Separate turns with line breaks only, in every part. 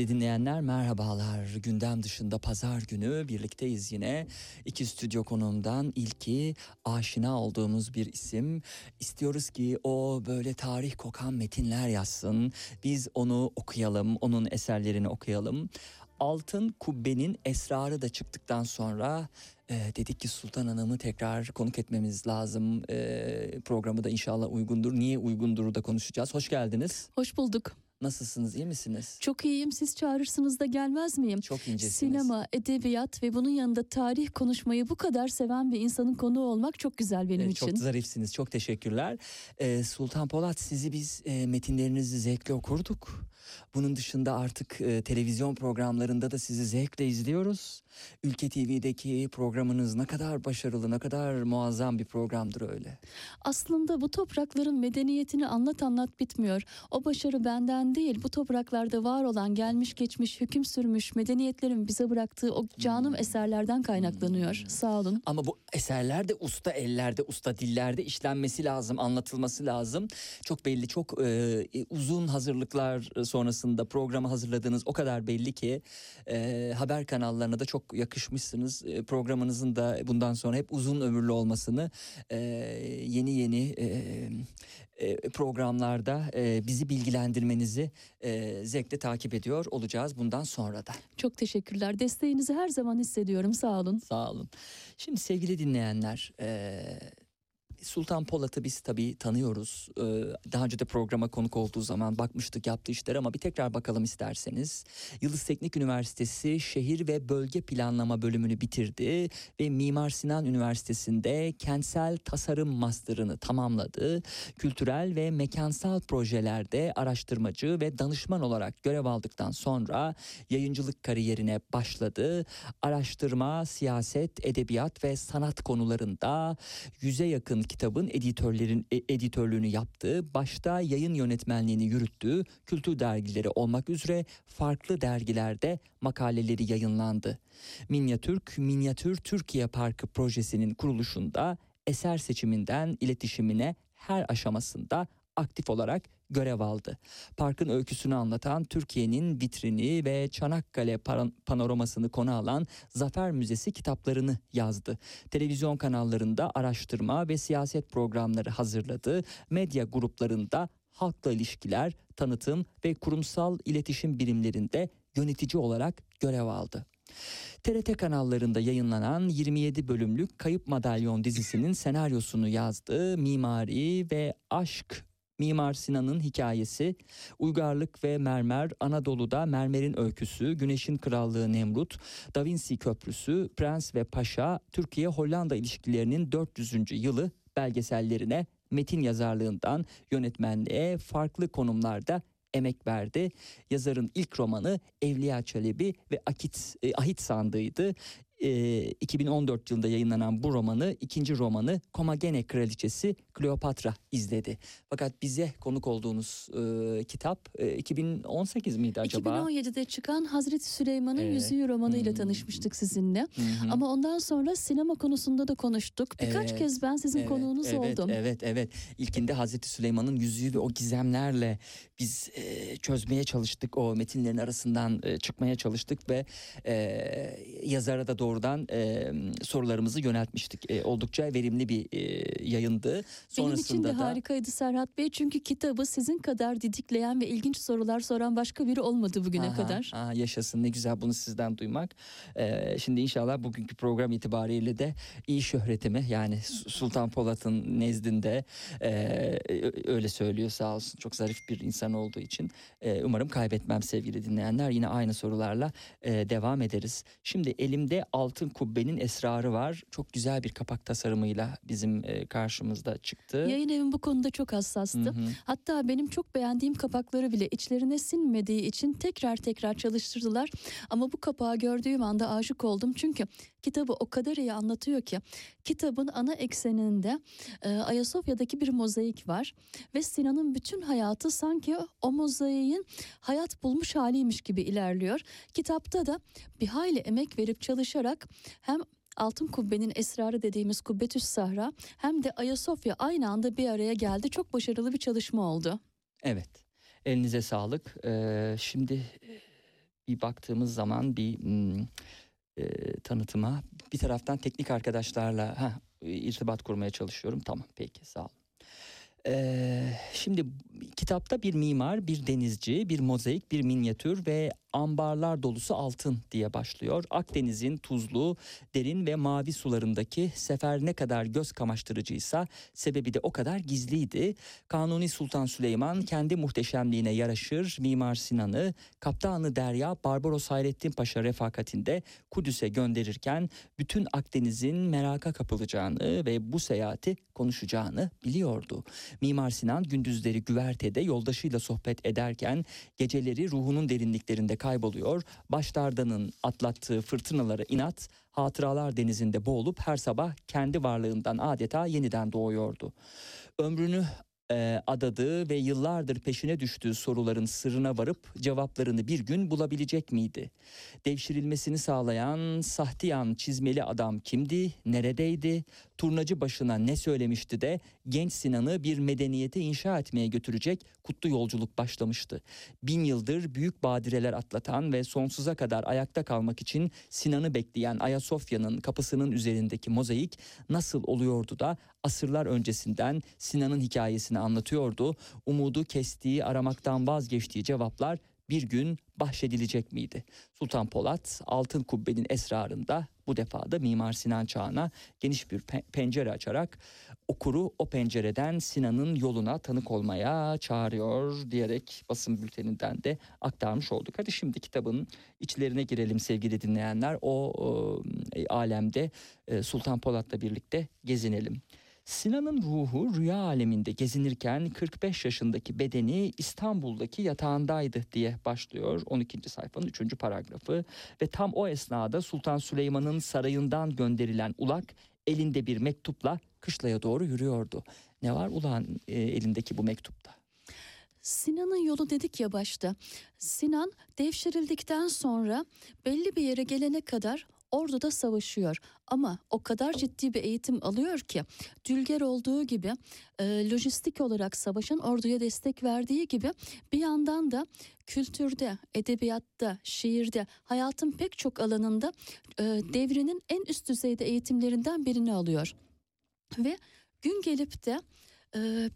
Sevgili dinleyenler merhabalar. Gündem dışında pazar günü birlikteyiz yine. İki stüdyo konumdan ilki aşina olduğumuz bir isim. İstiyoruz ki o böyle tarih kokan metinler yazsın. Biz onu okuyalım, onun eserlerini okuyalım. Altın Kubbe'nin esrarı da çıktıktan sonra e, dedik ki Sultan Hanım'ı tekrar konuk etmemiz lazım. E, programı da inşallah uygundur. Niye uygundur da konuşacağız. Hoş geldiniz.
Hoş bulduk.
Nasılsınız iyi misiniz?
Çok iyiyim siz çağırırsınız da gelmez miyim?
Çok incesiniz.
Sinema, edebiyat ve bunun yanında tarih konuşmayı bu kadar seven bir insanın konuğu olmak çok güzel benim
Ee,
için.
Çok zarifsiniz çok teşekkürler. Ee, Sultan Polat sizi biz e, metinlerinizi zevkle okurduk. Bunun dışında artık e, televizyon programlarında da sizi zevkle izliyoruz. Ülke TV'deki programınız ne kadar başarılı, ne kadar muazzam bir programdır öyle.
Aslında bu toprakların medeniyetini anlat anlat bitmiyor. O başarı benden değil bu topraklarda var olan gelmiş geçmiş hüküm sürmüş medeniyetlerin bize bıraktığı o canım eserlerden kaynaklanıyor. Sağ olun.
Ama bu eserler de usta ellerde, usta dillerde işlenmesi lazım, anlatılması lazım. Çok belli, çok e, uzun hazırlıklar sonrasında programı hazırladığınız o kadar belli ki e, haber kanallarına da çok yakışmışsınız. E, programınızın da bundan sonra hep uzun ömürlü olmasını e, yeni yeni e, e, programlarda e, bizi bilgilendirmenizi e, zevkle takip ediyor olacağız bundan sonra da.
Çok teşekkürler. Desteğinizi her zaman hissediyorum. Sağ olun.
Sağ olun. Şimdi sevgili dinleyenler, e, Sultan Polat'ı biz tabii tanıyoruz. E, daha önce de programa konuk olduğu zaman bakmıştık yaptığı işler ama bir tekrar bakalım isterseniz. Yıldız Teknik Üniversitesi Şehir ve Bölge Planlama bölümünü bitirdi ve Mimar Sinan Üniversitesi'nde kentsel tasarım master'ını tamamladı. Kültürel ve mekansal projelerde araştırmacı ve danışman olarak görev aldıktan sonra yayıncılık kariyerine başladı. Araştırma, siyaset, edebiyat ve sanat konularında yüze yakın kitabın editörlerin e, editörlüğünü yaptığı, başta yayın yönetmenliğini yürüttüğü kültür dergileri olmak üzere farklı dergilerde makaleleri yayınlandı. Minyatürk, Minyatür Türkiye Parkı projesinin kuruluşunda eser seçiminden iletişimine her aşamasında aktif olarak görev aldı. Parkın öyküsünü anlatan Türkiye'nin vitrini ve Çanakkale panoramasını konu alan Zafer Müzesi kitaplarını yazdı. Televizyon kanallarında araştırma ve siyaset programları hazırladı. Medya gruplarında halkla ilişkiler, tanıtım ve kurumsal iletişim birimlerinde yönetici olarak görev aldı. TRT kanallarında yayınlanan 27 bölümlük Kayıp Madalyon dizisinin senaryosunu yazdı. Mimari ve aşk Mimar Sinan'ın hikayesi, Uygarlık ve Mermer, Anadolu'da Mermer'in öyküsü, Güneşin Krallığı Nemrut, Da Vinci Köprüsü, Prens ve Paşa, Türkiye-Hollanda ilişkilerinin 400. yılı belgesellerine metin yazarlığından yönetmenliğe farklı konumlarda emek verdi. Yazarın ilk romanı Evliya Çelebi ve Akit, e, Ahit Sandığı'ydı e, 2014 yılında yayınlanan bu romanı ikinci romanı Komagene Kraliçesi Kleopatra izledi. Fakat bize konuk olduğunuz e, kitap e, 2018 miydi acaba?
2017'de çıkan Hazreti Süleyman'ın
Evet.
Yüzüğü romanıyla
Hmm.
tanışmıştık sizinle.
Hı.
Ama ondan sonra sinema konusunda da konuştuk. Birkaç
Evet,
kez ben sizin
Evet,
konuğunuz
evet,
oldum.
Evet, evet. İlkinde Hazreti Süleyman'ın yüzüğü ve o gizemlerle biz e, çözmeye çalıştık. O metinlerin arasından e, çıkmaya çalıştık ve e, yazara da doğrudan e, sorularımızı yöneltmiştik. E, oldukça verimli bir e, yayındı.
Benim
Sonrasında
için de
da
harikaydı Serhat Bey. Çünkü kitabı sizin kadar didikleyen ve ilginç sorular soran başka biri olmadı bugüne
Aha,
kadar.
aha, yaşasın ne güzel bunu sizden duymak. Ee, şimdi inşallah bugünkü program itibariyle de iyi şöhretimi yani Su- Sultan Polat'ın nezdinde e, öyle söylüyor sağ olsun. Çok zarif bir insan olduğu için e, umarım kaybetmem sevgili dinleyenler. Yine aynı sorularla e, devam ederiz. Şimdi elimde Altın Kubbe'nin esrarı var. Çok güzel bir kapak tasarımıyla bizim e, karşımızda çıktı.
Yayın evim bu konuda çok hassastı.
Hı hı.
Hatta benim çok beğendiğim kapakları bile içlerine sinmediği için tekrar tekrar çalıştırdılar. Ama bu kapağı gördüğüm anda aşık oldum. Çünkü kitabı o kadar iyi anlatıyor ki kitabın ana ekseninde e, Ayasofya'daki bir mozaik var ve Sinan'ın bütün hayatı sanki o mozaiğin hayat bulmuş haliymiş gibi ilerliyor. Kitapta da bir hayli emek verip çalışarak hem Altın Kubbe'nin esrarı dediğimiz Kubbetüs Sahra hem de Ayasofya aynı anda bir araya geldi. Çok başarılı bir çalışma oldu.
Evet. Elinize sağlık. Ee, şimdi e, bir baktığımız zaman bir hmm, e, tanıtıma bir taraftan teknik arkadaşlarla ha, irtibat kurmaya çalışıyorum. Tamam peki sağ olun. Ee, şimdi kitapta bir mimar, bir denizci, bir mozaik, bir minyatür ve ambarlar dolusu altın diye başlıyor. Akdeniz'in tuzlu, derin ve mavi sularındaki sefer ne kadar göz kamaştırıcıysa sebebi de o kadar gizliydi. Kanuni Sultan Süleyman kendi muhteşemliğine yaraşır Mimar Sinan'ı Kaptanı Derya Barbaros Hayrettin Paşa refakatinde Kudüs'e gönderirken bütün Akdeniz'in meraka kapılacağını ve bu seyahati konuşacağını biliyordu. Mimar Sinan gündüzleri güvertede yoldaşıyla sohbet ederken geceleri ruhunun derinliklerinde kayboluyor. Başlardanın atlattığı fırtınaları inat, hatıralar denizinde boğulup her sabah kendi varlığından adeta yeniden doğuyordu. Ömrünü e, adadığı ve yıllardır peşine düştüğü soruların sırrına varıp cevaplarını bir gün bulabilecek miydi? Devşirilmesini sağlayan Sahtiyan çizmeli adam kimdi, neredeydi, turnacı başına ne söylemişti de genç Sinan'ı bir medeniyete inşa etmeye götürecek kutlu yolculuk başlamıştı. Bin yıldır büyük badireler atlatan ve sonsuza kadar ayakta kalmak için Sinan'ı bekleyen Ayasofya'nın kapısının üzerindeki mozaik nasıl oluyordu da asırlar öncesinden Sinan'ın hikayesini anlatıyordu. Umudu kestiği, aramaktan vazgeçtiği cevaplar bir gün bahşedilecek miydi? Sultan Polat Altın Kubbe'nin esrarında bu defa da Mimar Sinan çağına geniş bir pe- pencere açarak okuru o pencereden Sinan'ın yoluna tanık olmaya çağırıyor diyerek basın bülteninden de aktarmış olduk. Hadi şimdi kitabın içlerine girelim sevgili dinleyenler. O e, alemde e, Sultan Polat'la birlikte gezinelim. Sinan'ın ruhu rüya aleminde gezinirken 45 yaşındaki bedeni İstanbul'daki yatağındaydı diye başlıyor 12. sayfanın 3. paragrafı ve tam o esnada Sultan Süleyman'ın sarayından gönderilen ulak elinde bir mektupla kışlaya doğru yürüyordu. Ne var ulan e, elindeki bu mektupta?
Sinan'ın yolu dedik ya başta. Sinan devşirildikten sonra belli bir yere gelene kadar orduda savaşıyor. Ama o kadar ciddi bir eğitim alıyor ki Dülger olduğu gibi e, lojistik olarak savaşan orduya destek verdiği gibi bir yandan da kültürde, edebiyatta, şiirde, hayatın pek çok alanında e, devrinin en üst düzeyde eğitimlerinden birini alıyor. Ve gün gelip de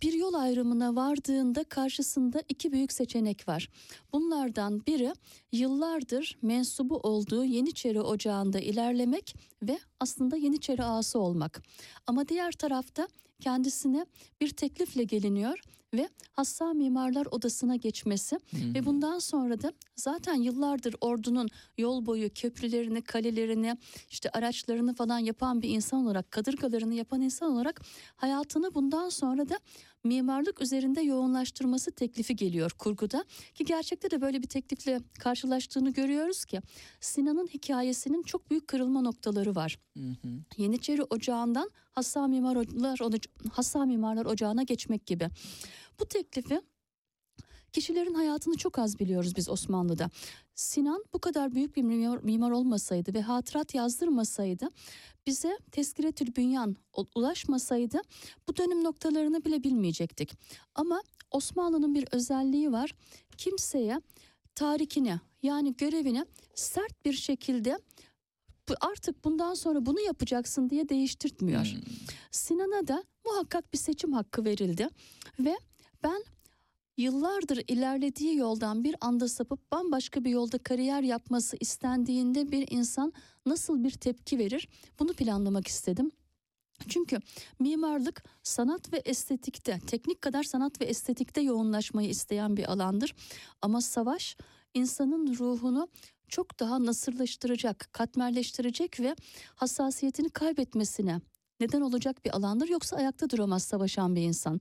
bir yol ayrımına vardığında karşısında iki büyük seçenek var. Bunlardan biri yıllardır mensubu olduğu Yeniçeri Ocağı'nda ilerlemek ve aslında Yeniçeri ağası olmak. Ama diğer tarafta kendisine bir teklifle geliniyor ve Hassa Mimarlar Odası'na geçmesi ve bundan sonra da zaten yıllardır ordunun yol boyu köprülerini, kalelerini, işte araçlarını falan yapan bir insan olarak, kadırgalarını yapan insan olarak hayatını bundan sonra da mimarlık üzerinde yoğunlaştırması teklifi geliyor kurguda ki gerçekte de böyle bir teklifle karşılaştığını görüyoruz ki Sinan'ın hikayesinin çok büyük kırılma noktaları var.
Hı hı.
Yeniçeri Ocağı'ndan Hassa Mimarlar, Hassa Mimarlar Ocağı'na geçmek gibi. Bu teklifi kişilerin hayatını çok az biliyoruz biz Osmanlı'da. Sinan bu kadar büyük bir mimar, mimar olmasaydı ve hatırat yazdırmasaydı bize Tezkiretül Bünyan ulaşmasaydı bu dönüm noktalarını bile bilmeyecektik. Ama Osmanlı'nın bir özelliği var. Kimseye tarikini yani görevini sert bir şekilde artık bundan sonra bunu yapacaksın diye değiştirtmiyor.
Hmm.
Sinan'a da muhakkak bir seçim hakkı verildi ve ben yıllardır ilerlediği yoldan bir anda sapıp bambaşka bir yolda kariyer yapması istendiğinde bir insan nasıl bir tepki verir bunu planlamak istedim. Çünkü mimarlık sanat ve estetikte, teknik kadar sanat ve estetikte yoğunlaşmayı isteyen bir alandır. Ama savaş insanın ruhunu çok daha nasırlaştıracak, katmerleştirecek ve hassasiyetini kaybetmesine neden olacak bir alandır. Yoksa ayakta duramaz savaşan bir insan.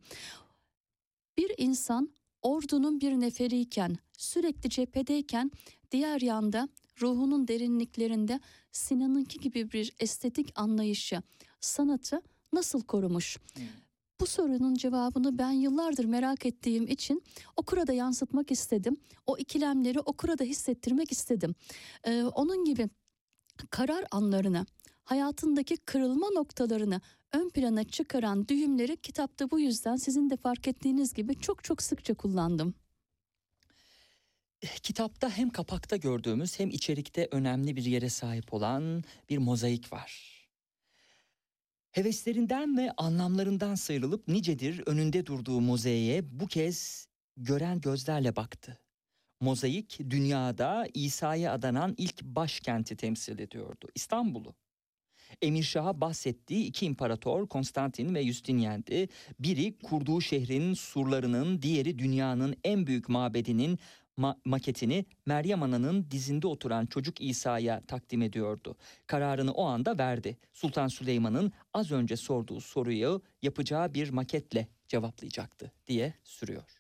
Bir insan ordunun bir neferiyken, sürekli cephedeyken diğer yanda ruhunun derinliklerinde Sinan'ınki gibi bir estetik anlayışı, sanatı nasıl korumuş?
Hmm.
Bu sorunun cevabını ben yıllardır merak ettiğim için okura da yansıtmak istedim. O ikilemleri okura da hissettirmek istedim. Ee, onun gibi karar anlarını, hayatındaki kırılma noktalarını ön plana çıkaran düğümleri kitapta bu yüzden sizin de fark ettiğiniz gibi çok çok sıkça kullandım.
Kitapta hem kapakta gördüğümüz hem içerikte önemli bir yere sahip olan bir mozaik var. Heveslerinden ve anlamlarından sıyrılıp nicedir önünde durduğu mozaiğe bu kez gören gözlerle baktı. Mozaik dünyada İsa'ya adanan ilk başkenti temsil ediyordu. İstanbul'u. Emir Şah'a bahsettiği iki imparator Konstantin ve Justinian'di. Biri kurduğu şehrin surlarının, diğeri dünyanın en büyük mabedinin ma- maketini Meryem Ana'nın dizinde oturan çocuk İsa'ya takdim ediyordu. Kararını o anda verdi. Sultan Süleyman'ın az önce sorduğu soruyu yapacağı bir maketle cevaplayacaktı diye sürüyor.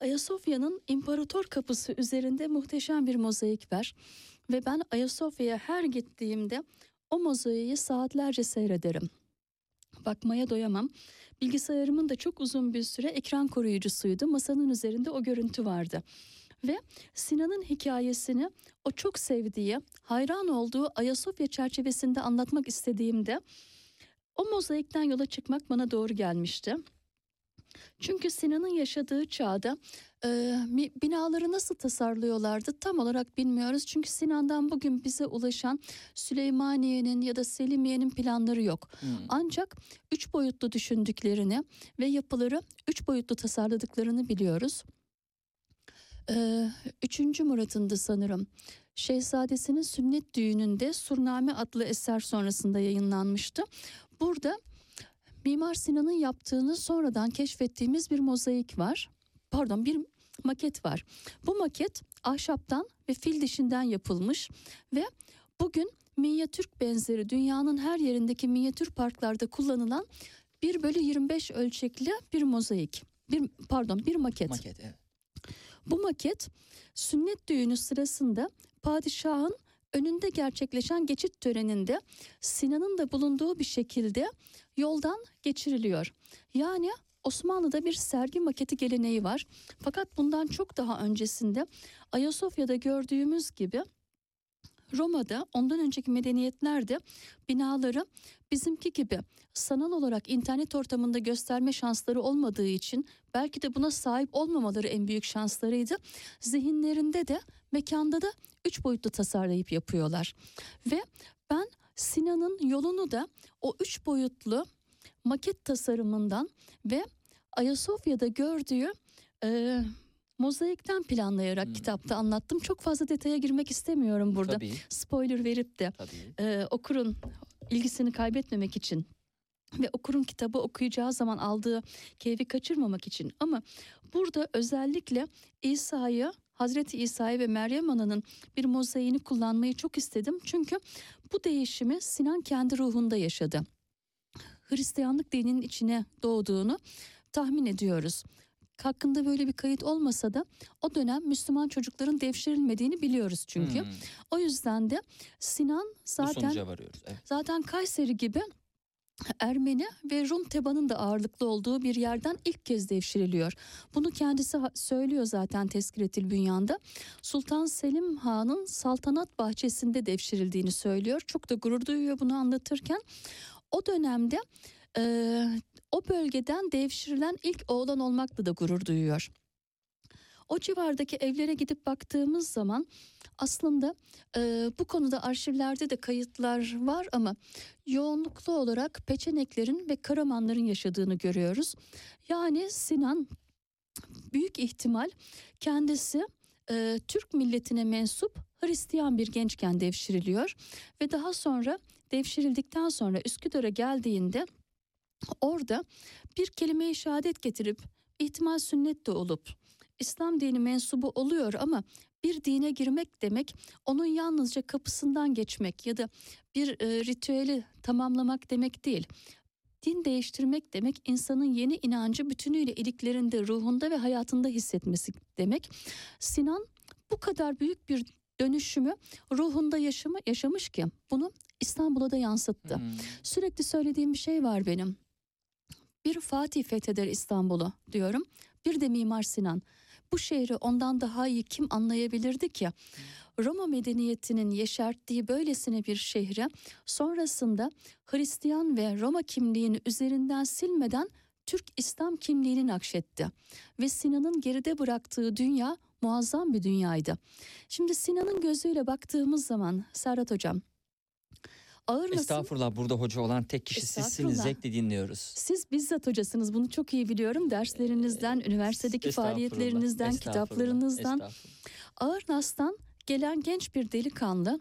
Ayasofya'nın İmparator Kapısı üzerinde muhteşem bir mozaik var. Ve ben Ayasofya'ya her gittiğimde o mozaiği saatlerce seyrederim. Bakmaya doyamam. Bilgisayarımın da çok uzun bir süre ekran koruyucusuydu. Masanın üzerinde o görüntü vardı. Ve Sinan'ın hikayesini o çok sevdiği, hayran olduğu Ayasofya çerçevesinde anlatmak istediğimde o mozaikten yola çıkmak bana doğru gelmişti. Çünkü Sinan'ın yaşadığı çağda e, binaları nasıl tasarlıyorlardı tam olarak bilmiyoruz. Çünkü Sinan'dan bugün bize ulaşan Süleymaniye'nin ya da Selimiye'nin planları yok.
Hmm.
Ancak üç boyutlu düşündüklerini ve yapıları üç boyutlu tasarladıklarını biliyoruz. Ee, üçüncü Murat'ındı sanırım. Şehzadesinin sünnet düğününde Surname adlı eser sonrasında yayınlanmıştı. Burada Mimar Sinan'ın yaptığını sonradan keşfettiğimiz bir mozaik var. Pardon bir maket var. Bu maket ahşaptan ve fil dişinden yapılmış ve bugün minyatürk benzeri dünyanın her yerindeki minyatür parklarda kullanılan 1 bölü 25 ölçekli bir mozaik. Bir, pardon bir maket.
Maket evet.
Bu maket sünnet düğünü sırasında padişahın önünde gerçekleşen geçit töreninde Sinan'ın da bulunduğu bir şekilde yoldan geçiriliyor. Yani Osmanlı'da bir sergi maketi geleneği var. Fakat bundan çok daha öncesinde Ayasofya'da gördüğümüz gibi Roma'da ondan önceki medeniyetlerde binaları bizimki gibi sanal olarak internet ortamında gösterme şansları olmadığı için belki de buna sahip olmamaları en büyük şanslarıydı. Zihinlerinde de mekanda da üç boyutlu tasarlayıp yapıyorlar. Ve ben Sinan'ın yolunu da o üç boyutlu maket tasarımından ve Ayasofya'da gördüğü e, mozaikten planlayarak
Hmm.
kitapta anlattım. Çok fazla detaya girmek istemiyorum burada.
Tabii
Spoiler verip de
tabii.
e, okurun ilgisini kaybetmemek için ve okurun kitabı okuyacağı zaman aldığı keyfi kaçırmamak için ama burada özellikle İsa'yı Hazreti İsa'yı ve Meryem Ana'nın bir mozaiğini kullanmayı çok istedim. Çünkü bu değişimi Sinan kendi ruhunda yaşadı. Hristiyanlık dininin içine doğduğunu tahmin ediyoruz. Hakkında böyle bir kayıt olmasa da o dönem Müslüman çocukların devşirilmediğini biliyoruz çünkü.
Hmm,
O yüzden de Sinan zaten.
Evet.
Zaten Kayseri gibi Ermeni ve Rum tebanın da ağırlıklı olduğu bir yerden ilk kez devşiriliyor. Bunu kendisi söylüyor zaten Tezkiretil Bünyan'da. Sultan Selim Han'ın saltanat bahçesinde devşirildiğini söylüyor. Çok da gurur duyuyor bunu anlatırken. O dönemde eee, o bölgeden devşirilen ilk oğlan olmakla da gurur duyuyor. O civardaki evlere gidip baktığımız zaman aslında e, bu konuda arşivlerde de kayıtlar var ama yoğunluklu olarak Peçeneklerin ve Karamanların yaşadığını görüyoruz. Yani Sinan büyük ihtimal kendisi e, Türk milletine mensup Hristiyan bir gençken devşiriliyor ve daha sonra devşirildikten sonra Üsküdar'a geldiğinde orada bir kelime-i şehadet getirip ihtimal sünnet de olup İslam dini mensubu oluyor ama bir dine girmek demek onun yalnızca kapısından geçmek ya da bir e, ritüeli tamamlamak demek değil. Din değiştirmek demek insanın yeni inancı bütünüyle iliklerinde, ruhunda ve hayatında hissetmesi demek. Sinan bu kadar büyük bir dönüşümü ruhunda yaşamı, yaşamış ki bunu İstanbul'a da yansıttı.
Hmm.
Sürekli söylediğim bir şey var benim. Bir Fatih fetheder İstanbul'u diyorum. Bir de Mimar Sinan. Bu şehri ondan daha iyi kim anlayabilirdi ki? Roma medeniyetinin yeşerttiği böylesine bir şehre sonrasında Hristiyan ve Roma kimliğini üzerinden silmeden Türk İslam kimliğini nakşetti. Ve Sinan'ın geride bıraktığı dünya muazzam bir dünyaydı. Şimdi Sinan'ın gözüyle baktığımız zaman Serhat Hocam ağır nasıl?
Estağfurullah burada hoca olan tek kişi sizsiniz. Zevkle dinliyoruz.
Siz bizzat hocasınız bunu çok iyi biliyorum. Derslerinizden, üniversitedeki
Estağfurullah,
faaliyetlerinizden,
estağfurullah,
kitaplarınızdan.
estağfurullah.
Ağır Nas'tan gelen genç bir delikanlı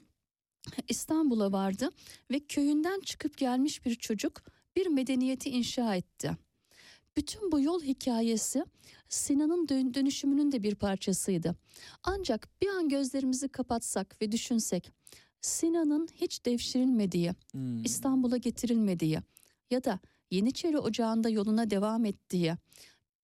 İstanbul'a vardı ve köyünden çıkıp gelmiş bir çocuk bir medeniyeti inşa etti. Bütün bu yol hikayesi Sinan'ın dön- dönüşümünün de bir parçasıydı. Ancak bir an gözlerimizi kapatsak ve düşünsek Sinan'ın hiç devşirilmediği,
Hmm.
İstanbul'a getirilmediği ya da Yeniçeri Ocağı'nda yoluna devam ettiği,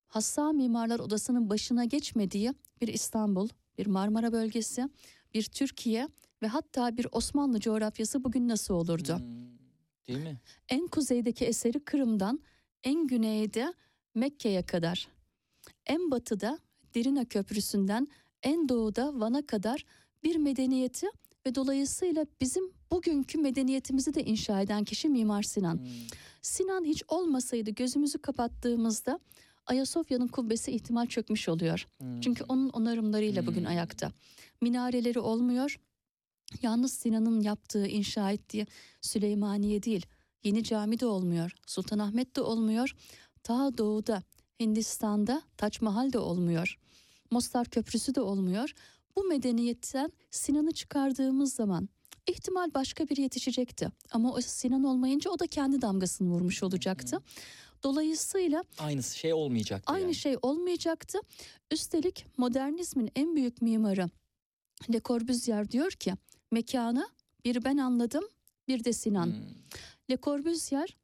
Hassam Mimarlar Odası'nın başına geçmediği bir İstanbul, bir Marmara bölgesi, bir Türkiye ve hatta bir Osmanlı coğrafyası bugün nasıl olurdu?
Hmm. Değil mi?
En kuzeydeki eseri Kırım'dan en güneyde Mekke'ye kadar, en batıda Dirina Köprüsü'nden en doğuda Van'a kadar bir medeniyeti ve dolayısıyla bizim bugünkü medeniyetimizi de inşa eden kişi Mimar Sinan.
Hmm.
Sinan hiç olmasaydı gözümüzü kapattığımızda Ayasofya'nın kubbesi ihtimal çökmüş oluyor.
Hmm.
Çünkü onun onarımlarıyla bugün
Hmm.
ayakta. Minareleri olmuyor. Yalnız Sinan'ın yaptığı, inşa ettiği Süleymaniye değil. Yeni cami de olmuyor. Sultanahmet de olmuyor. Ta doğuda, Hindistan'da Taç Mahal de olmuyor. Mostar Köprüsü de olmuyor. Bu medeniyetten Sinan'ı çıkardığımız zaman ihtimal başka biri yetişecekti. Ama o Sinan olmayınca o da kendi damgasını vurmuş olacaktı. Dolayısıyla
Aynı şey olmayacaktı
Aynı
yani.
şey olmayacaktı. Üstelik modernizmin en büyük mimarı Le Corbusier diyor ki mekanı bir ben anladım bir de Sinan.
Hmm.
Le Corbusier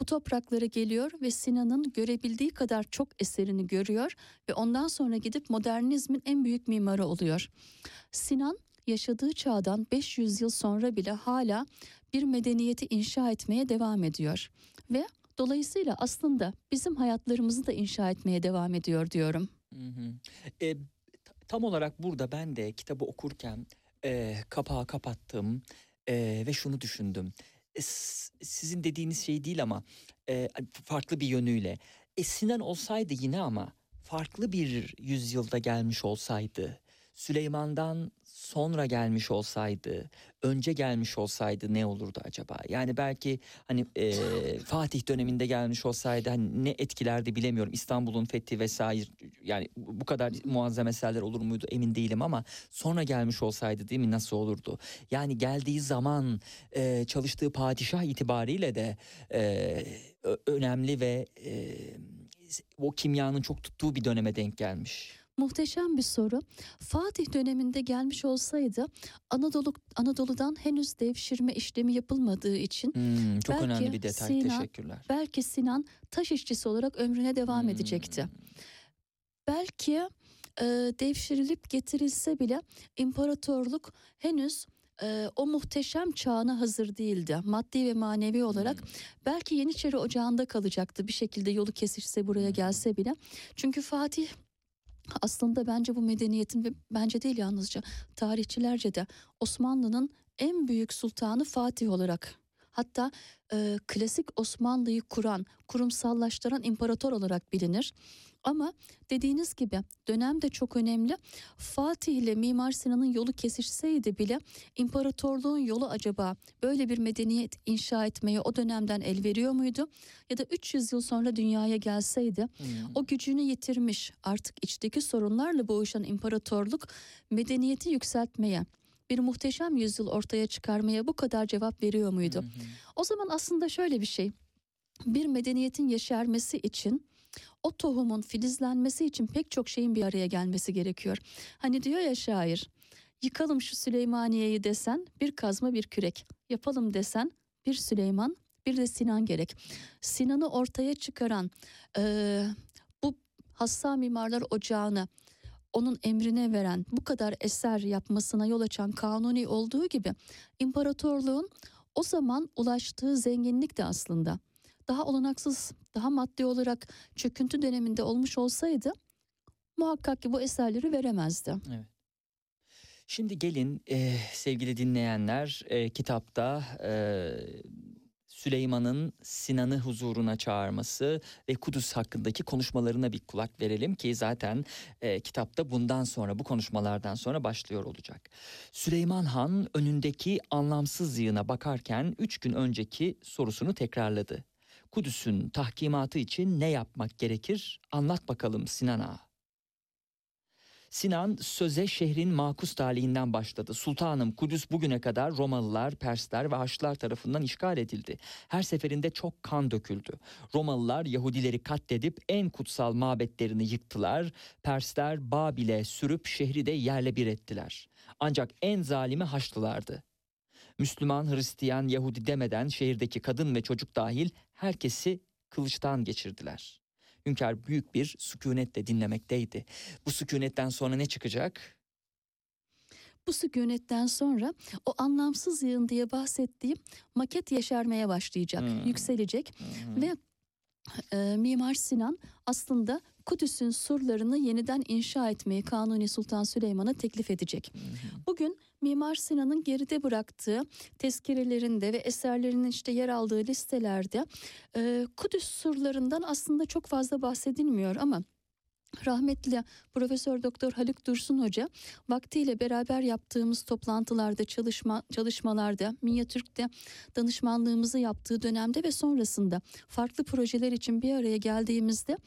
bu topraklara geliyor ve Sinan'ın görebildiği kadar çok eserini görüyor ve ondan sonra gidip modernizmin en büyük mimarı oluyor. Sinan yaşadığı çağdan 500 yıl sonra bile hala bir medeniyeti inşa etmeye devam ediyor ve dolayısıyla aslında bizim hayatlarımızı da inşa etmeye devam ediyor diyorum.
Hı hı. E, tam olarak burada ben de kitabı okurken e, kapağı kapattım e, ve şunu düşündüm. E, sizin dediğiniz şey değil ama e, farklı bir yönüyle. E, Sinan olsaydı yine ama farklı bir yüzyılda gelmiş olsaydı, Süleyman'dan sonra gelmiş olsaydı, önce gelmiş olsaydı ne olurdu acaba? Yani belki hani e, Fatih döneminde gelmiş olsaydı hani ne etkilerdi bilemiyorum. İstanbul'un fethi vesaire yani bu kadar muazzam eserler olur muydu emin değilim ama sonra gelmiş olsaydı değil mi nasıl olurdu? Yani geldiği zaman e, çalıştığı padişah itibariyle de e, önemli ve e, o kimyanın çok tuttuğu bir döneme denk gelmiş.
Muhteşem bir soru. Fatih döneminde gelmiş olsaydı Anadolu Anadolu'dan henüz devşirme işlemi yapılmadığı için
Hmm, çok
Belki
önemli bir detay.
Sinan-
Teşekkürler.
belki Sinan taş işçisi olarak ömrüne devam
Hmm.
edecekti. Belki e, devşirilip getirilse bile imparatorluk henüz e, o muhteşem çağına hazır değildi. Maddi ve manevi olarak
Hmm.
belki Yeniçeri Ocağı'nda kalacaktı bir şekilde yolu kesişse buraya gelse bile. Çünkü Fatih aslında bence bu medeniyetin ve bence değil yalnızca tarihçilerce de Osmanlı'nın en büyük sultanı Fatih olarak hatta e, klasik Osmanlı'yı kuran, kurumsallaştıran imparator olarak bilinir. Ama dediğiniz gibi dönem de çok önemli. Fatih ile Mimar Sinan'ın yolu kesişseydi bile imparatorluğun yolu acaba böyle bir medeniyet inşa etmeye o dönemden el veriyor muydu? Ya da 300 yıl sonra dünyaya gelseydi
Hmm.
o gücünü yitirmiş artık içteki sorunlarla boğuşan imparatorluk medeniyeti yükseltmeye bir muhteşem yüzyıl ortaya çıkarmaya bu kadar cevap veriyor muydu?
Hı hı.
O zaman aslında şöyle bir şey. Bir medeniyetin yeşermesi için o tohumun filizlenmesi için pek çok şeyin bir araya gelmesi gerekiyor. Hani diyor ya şair, yıkalım şu Süleymaniye'yi desen bir kazma bir kürek. Yapalım desen bir Süleyman bir de Sinan gerek. Sinan'ı ortaya çıkaran eee, bu Hassa Mimarlar Ocağı'nı onun emrine veren bu kadar eser yapmasına yol açan Kanuni olduğu gibi imparatorluğun o zaman ulaştığı zenginlik de aslında daha olanaksız, daha maddi olarak çöküntü döneminde olmuş olsaydı muhakkak ki bu eserleri veremezdi.
Şimdi gelin eh, sevgili dinleyenler eh, kitapta eh, Süleyman'ın Sinan'ı huzuruna çağırması ve Kudüs hakkındaki konuşmalarına bir kulak verelim ki zaten eh, kitapta bundan sonra bu konuşmalardan sonra başlıyor olacak. Süleyman Han önündeki anlamsız yığına bakarken üç gün önceki sorusunu tekrarladı. Kudüs'ün tahkimatı için ne yapmak gerekir anlat bakalım Sinan Ağa. Sinan söze şehrin makus talihinden başladı. Sultanım Kudüs bugüne kadar Romalılar, Persler ve Haçlılar tarafından işgal edildi. Her seferinde çok kan döküldü. Romalılar Yahudileri katledip en kutsal mabetlerini yıktılar. Persler Babil'e sürüp şehri de yerle bir ettiler. Ancak en zalimi Haçlılardı. Müslüman, Hristiyan, Yahudi demeden şehirdeki kadın ve çocuk dahil herkesi kılıçtan geçirdiler. Hünkâr büyük bir sükunetle dinlemekteydi. Bu sükunetten sonra ne çıkacak?
Bu sükunetten sonra o anlamsız yığın diye bahsettiğim maket yeşermeye başlayacak,
Hmm.
yükselecek
hı.
ve e, Mimar Sinan aslında Kudüs'ün surlarını yeniden inşa etmeyi Kanuni Sultan Süleyman'a teklif edecek. Bugün Mimar Sinan'ın geride bıraktığı tezkerelerinde ve eserlerinin işte yer aldığı listelerde e, Kudüs surlarından aslında çok fazla bahsedilmiyor ama rahmetli Profesör Doktor Haluk Dursun Hoca vaktiyle beraber yaptığımız toplantılarda çalışma çalışmalarda Minyatürk'te danışmanlığımızı yaptığı dönemde ve sonrasında farklı projeler için bir araya geldiğimizde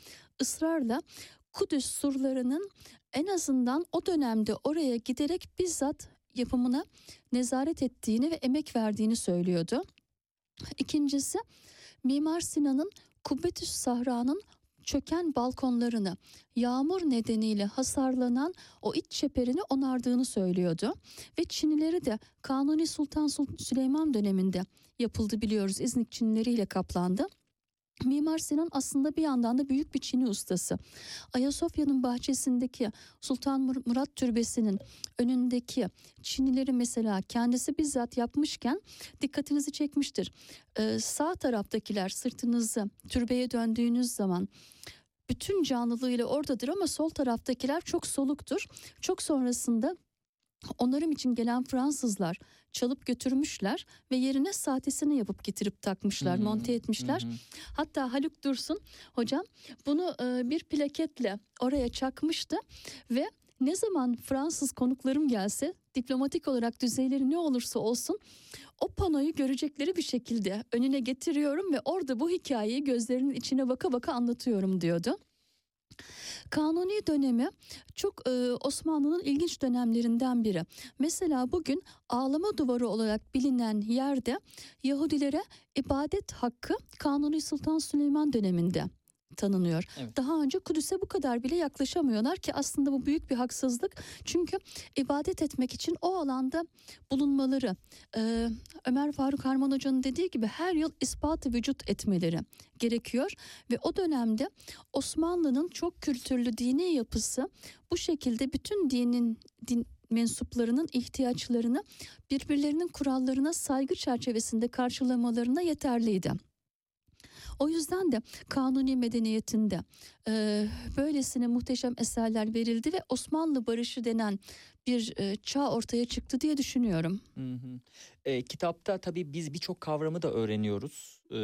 ısrarla Kudüs surlarının en azından o dönemde oraya giderek bizzat yapımına nezaret ettiğini ve emek verdiğini söylüyordu. İkincisi Mimar Sinan'ın Kubbetüs Sahra'nın çöken balkonlarını yağmur nedeniyle hasarlanan o iç çeperini onardığını söylüyordu. Ve Çinileri de Kanuni Sultan Sul- Süleyman döneminde yapıldı biliyoruz. İznik Çinileriyle kaplandı. Mimar Sinan aslında bir yandan da büyük bir Çini ustası. Ayasofya'nın bahçesindeki Sultan Mur- Murat Türbesi'nin önündeki Çinileri mesela kendisi bizzat yapmışken dikkatinizi çekmiştir. Ee, sağ taraftakiler sırtınızı türbeye döndüğünüz zaman bütün canlılığıyla oradadır ama sol taraftakiler çok soluktur. Çok sonrasında onarım için gelen Fransızlar çalıp götürmüşler ve yerine saatesini yapıp getirip takmışlar,
Hmm,
monte etmişler.
hı.
Hatta Haluk Dursun hocam bunu e, bir plaketle oraya çakmıştı ve ne zaman Fransız konuklarım gelse diplomatik olarak düzeyleri ne olursa olsun o panoyu görecekleri bir şekilde önüne getiriyorum ve orada bu hikayeyi gözlerinin içine baka baka anlatıyorum diyordu. Kanuni dönemi çok e, Osmanlı'nın ilginç dönemlerinden biri. Mesela bugün ağlama duvarı olarak bilinen yerde Yahudilere ibadet hakkı Kanuni Sultan Süleyman döneminde tanınıyor.
Evet.
Daha önce Kudüs'e bu kadar bile yaklaşamıyorlar ki aslında bu büyük bir haksızlık. Çünkü ibadet etmek için o alanda bulunmaları e, Ömer Faruk Harman Hoca'nın dediği gibi her yıl ispatı vücut etmeleri gerekiyor ve o dönemde Osmanlı'nın çok kültürlü dini yapısı bu şekilde bütün dinin din mensuplarının ihtiyaçlarını birbirlerinin kurallarına saygı çerçevesinde karşılamalarına yeterliydi. O yüzden de kanuni medeniyetinde e, böylesine muhteşem eserler verildi ve Osmanlı barışı denen bir e, çağ ortaya çıktı diye düşünüyorum.
Hı hı. E, kitapta tabii biz birçok kavramı da öğreniyoruz. E,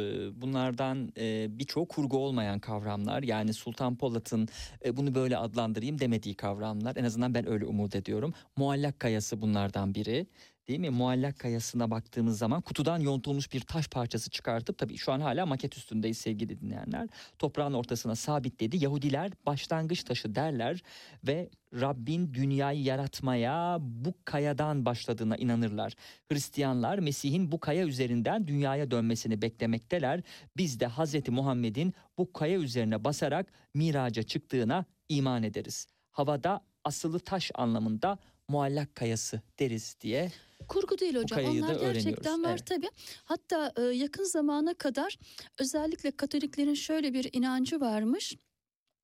bunlardan e, birçoğu kurgu olmayan kavramlar. Yani Sultan Polat'ın e, bunu böyle adlandırayım demediği kavramlar. En azından ben öyle umut ediyorum. Muallak kayası bunlardan biri. Değil mi? Muallak kayasına baktığımız zaman kutudan yontulmuş bir taş parçası çıkartıp tabii şu an hala maket üstündeyiz sevgili dinleyenler. Toprağın ortasına sabitledi. Yahudiler başlangıç taşı derler ve Rabbin dünyayı yaratmaya bu kayadan başladığına inanırlar. Hristiyanlar Mesih'in bu kaya üzerinden dünyaya dönmesini beklemekteler. Biz de Hazreti Muhammed'in bu kaya üzerine basarak miraca çıktığına iman ederiz. Havada asılı taş anlamında muallak kayası deriz diye.
Kurgu değil hocam. Onlar gerçekten var
Evet.
tabii. Hatta e, yakın zamana kadar özellikle Katoliklerin şöyle bir inancı varmış.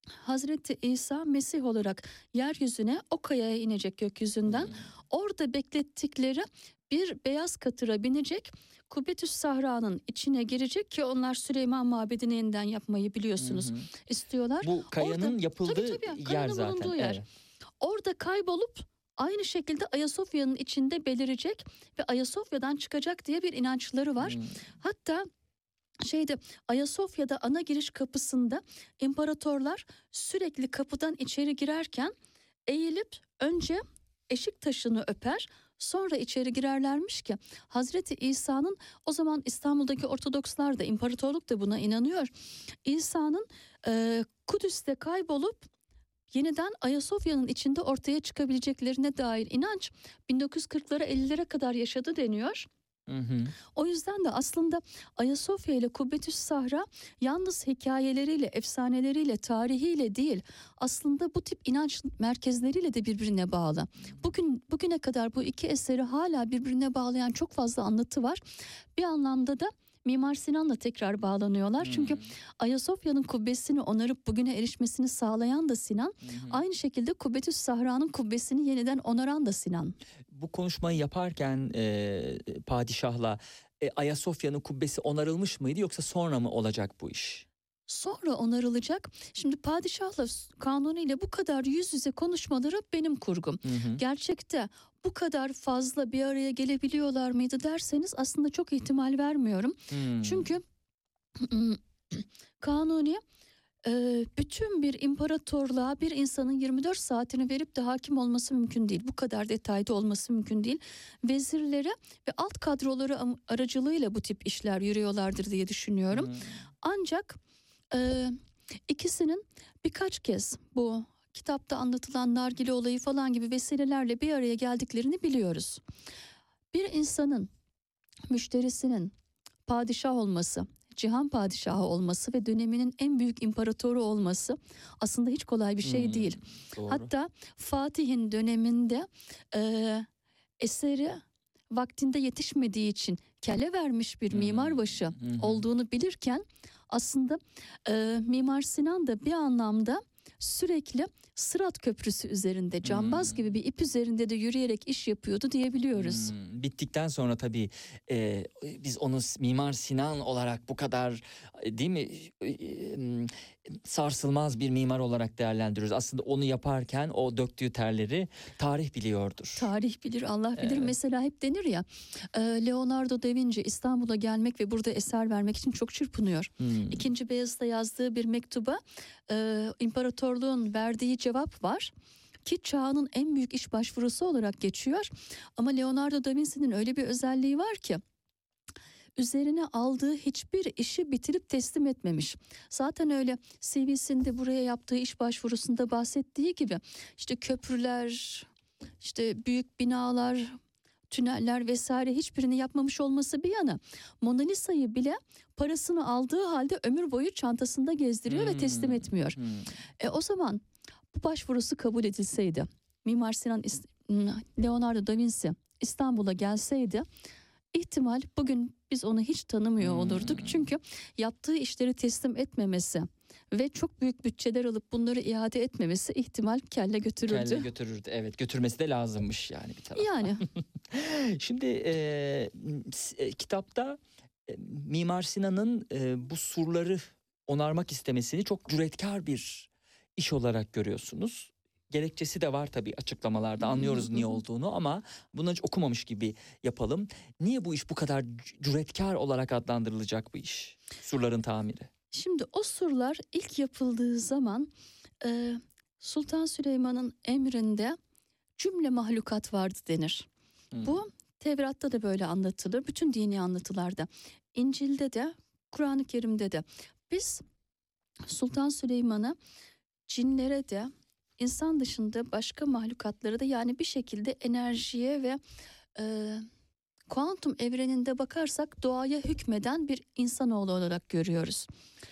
Hazreti İsa Mesih olarak yeryüzüne o kayaya inecek gökyüzünden. Orada beklettikleri bir beyaz katıra binecek. Kubbetüs Sahra'nın içine girecek ki onlar Süleyman Mabedi'ni yeniden yapmayı biliyorsunuz.
Hı hı.
istiyorlar.
Bu kayanın
Orada-
yapıldığı
tabii, tabii,
yer zaten.
yer.
Evet.
Orada kaybolup aynı şekilde Ayasofya'nın içinde belirecek ve Ayasofya'dan çıkacak diye bir inançları var.
Hmm.
Hatta şeyde Ayasofya'da ana giriş kapısında imparatorlar sürekli kapıdan içeri girerken eğilip önce eşik taşını öper sonra içeri girerlermiş ki Hazreti İsa'nın o zaman İstanbul'daki Ortodokslar da imparatorluk da buna inanıyor. İsa'nın e, Kudüs'te kaybolup yeniden Ayasofya'nın içinde ortaya çıkabileceklerine dair inanç 1940'lara 50'lere kadar yaşadı deniyor.
Hı hı.
O yüzden de aslında Ayasofya ile Kubbetüs Sahra yalnız hikayeleriyle, efsaneleriyle, tarihiyle değil aslında bu tip inanç merkezleriyle de birbirine bağlı. Bugün bugüne kadar bu iki eseri hala birbirine bağlayan çok fazla anlatı var. Bir anlamda da Mimar Sinan'la tekrar bağlanıyorlar. Çünkü
Hmm.
Ayasofya'nın kubbesini onarıp bugüne erişmesini sağlayan da Sinan.
Hı.
Aynı şekilde Kubbetüs Sahra'nın kubbesini yeniden onaran da Sinan.
Bu konuşmayı yaparken e, padişahla e, Ayasofya'nın kubbesi onarılmış mıydı yoksa sonra mı olacak bu iş?
Sonra onarılacak. Şimdi padişahla Kanuni ile bu kadar yüz yüze konuşmaları benim kurgum.
Hı hı.
Gerçekte bu kadar fazla bir araya gelebiliyorlar mıydı derseniz aslında çok ihtimal vermiyorum.
Hmm.
Çünkü Kanuni e, bütün bir imparatorluğa bir insanın 24 saatini verip de hakim olması mümkün değil. Bu kadar detayda olması mümkün değil. Vezirleri ve alt kadroları aracılığıyla bu tip işler yürüyorlardır diye düşünüyorum.
Hmm.
Ancak e, ikisinin birkaç kez bu kitapta anlatılan nargile olayı falan gibi vesilelerle bir araya geldiklerini biliyoruz. Bir insanın müşterisinin padişah olması, cihan padişahı olması ve döneminin en büyük imparatoru olması aslında hiç kolay bir şey
Hmm,
değil.
Doğru.
Hatta Fatih'in döneminde e, eseri vaktinde yetişmediği için kelle vermiş bir
Hmm,
mimarbaşı
hı.
olduğunu bilirken aslında e, Mimar Sinan da bir anlamda sürekli Sırat Köprüsü üzerinde cambaz
Hmm.
gibi bir ip üzerinde de yürüyerek iş yapıyordu diyebiliyoruz.
Hmm, Bittikten sonra tabii e, biz onu Mimar Sinan olarak bu kadar değil mi e, sarsılmaz bir mimar olarak değerlendiriyoruz. Aslında onu yaparken o döktüğü terleri tarih biliyordur.
Tarih bilir, Allah bilir.
Evet.
Mesela hep denir ya, e, Leonardo da Vinci İstanbul'a gelmek ve burada eser vermek için çok çırpınıyor.
Hmm.
İkinci Beyazıt'a yazdığı bir mektuba e, imparatorluğun verdiği cevap var ki çağının en büyük iş başvurusu olarak geçiyor. Ama Leonardo da Vinci'nin öyle bir özelliği var ki üzerine aldığı hiçbir işi bitirip teslim etmemiş. Zaten öyle CV'sinde buraya yaptığı iş başvurusunda bahsettiği gibi işte köprüler, işte büyük binalar, tüneller vesaire hiçbirini yapmamış olması bir yana Mona Lisa'yı bile parasını aldığı halde ömür boyu çantasında gezdiriyor ve teslim
Hmm.
etmiyor.
Hmm.
E o zaman bu başvurusu kabul edilseydi, Mimar Sinan Leonardo da Vinci İstanbul'a gelseydi ihtimal bugün biz onu hiç tanımıyor olurduk.
Hmm.
Çünkü yaptığı işleri teslim etmemesi ve çok büyük bütçeler alıp bunları iade etmemesi ihtimal kelle götürürdü.
Kelle götürürdü. Evet götürmesi de lazımmış yani bir taraftan.
yani
Şimdi e, kitapta e, Mimar Sinan'ın e, bu surları onarmak istemesini çok cüretkar bir iş olarak görüyorsunuz. Gerekçesi de var tabii açıklamalarda anlıyoruz niye olduğunu ama bunu hiç okumamış gibi yapalım. Niye bu iş bu kadar cüretkar olarak adlandırılacak bu iş? Surların tamiri.
Şimdi o surlar ilk yapıldığı zaman e, Sultan Süleyman'ın emrinde cümle mahlukat vardı denir.
Hmm.
Bu Tevrat'ta da böyle anlatılır. Bütün dini anlatılarda. İncil'de de Kur'an-ı Kerim'de de. Biz Sultan Süleyman'ı cinlere de insan dışında başka mahlukatlara da yani bir şekilde enerjiye ve e, kuantum evreninde bakarsak doğaya hükmeden bir insanoğlu olarak görüyoruz.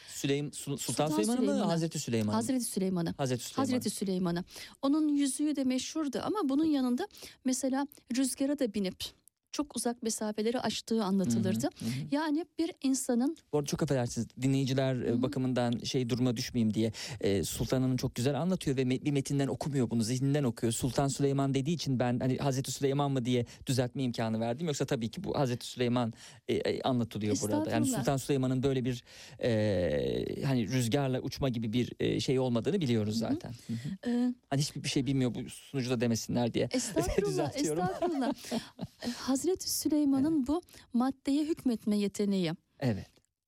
Süleym, Sultan,
Sultan
Süleyman mı
Süleyman'ı.
Hazreti Süleyman mı?
Hazreti Süleyman'ı.
Hazreti Süleyman.
Hazreti Süleyman'ı. Onun yüzüğü de meşhurdu ama bunun yanında mesela rüzgara da binip çok uzak mesafeleri aştığı anlatılırdı.
Hı hı, hı hı.
Yani bir insanın
Bu arada çok affedersiniz dinleyiciler e,
Hı hı.
bakımından şey duruma düşmeyeyim diye e, Sultan Hanım çok güzel anlatıyor ve bir metinden okumuyor bunu zihninden okuyor. Sultan Süleyman dediği için ben hani Hazreti Süleyman mı diye düzeltme imkanı verdim. Yoksa tabii ki bu Hazreti Süleyman e, e, anlatılıyor burada. Yani. Sultan Süleyman'ın böyle bir e, hani rüzgarla uçma gibi bir e, şey olmadığını biliyoruz
Hı hı.
zaten. Hı hı.
e,
Hani hiçbir bir şey bilmiyor bu sunucu da demesinler diye.
estağfurullah
Düzeltiyorum.
estağfurullah. Hazreti Süleyman'ın bu maddeye hükmetme yeteneği
Evet.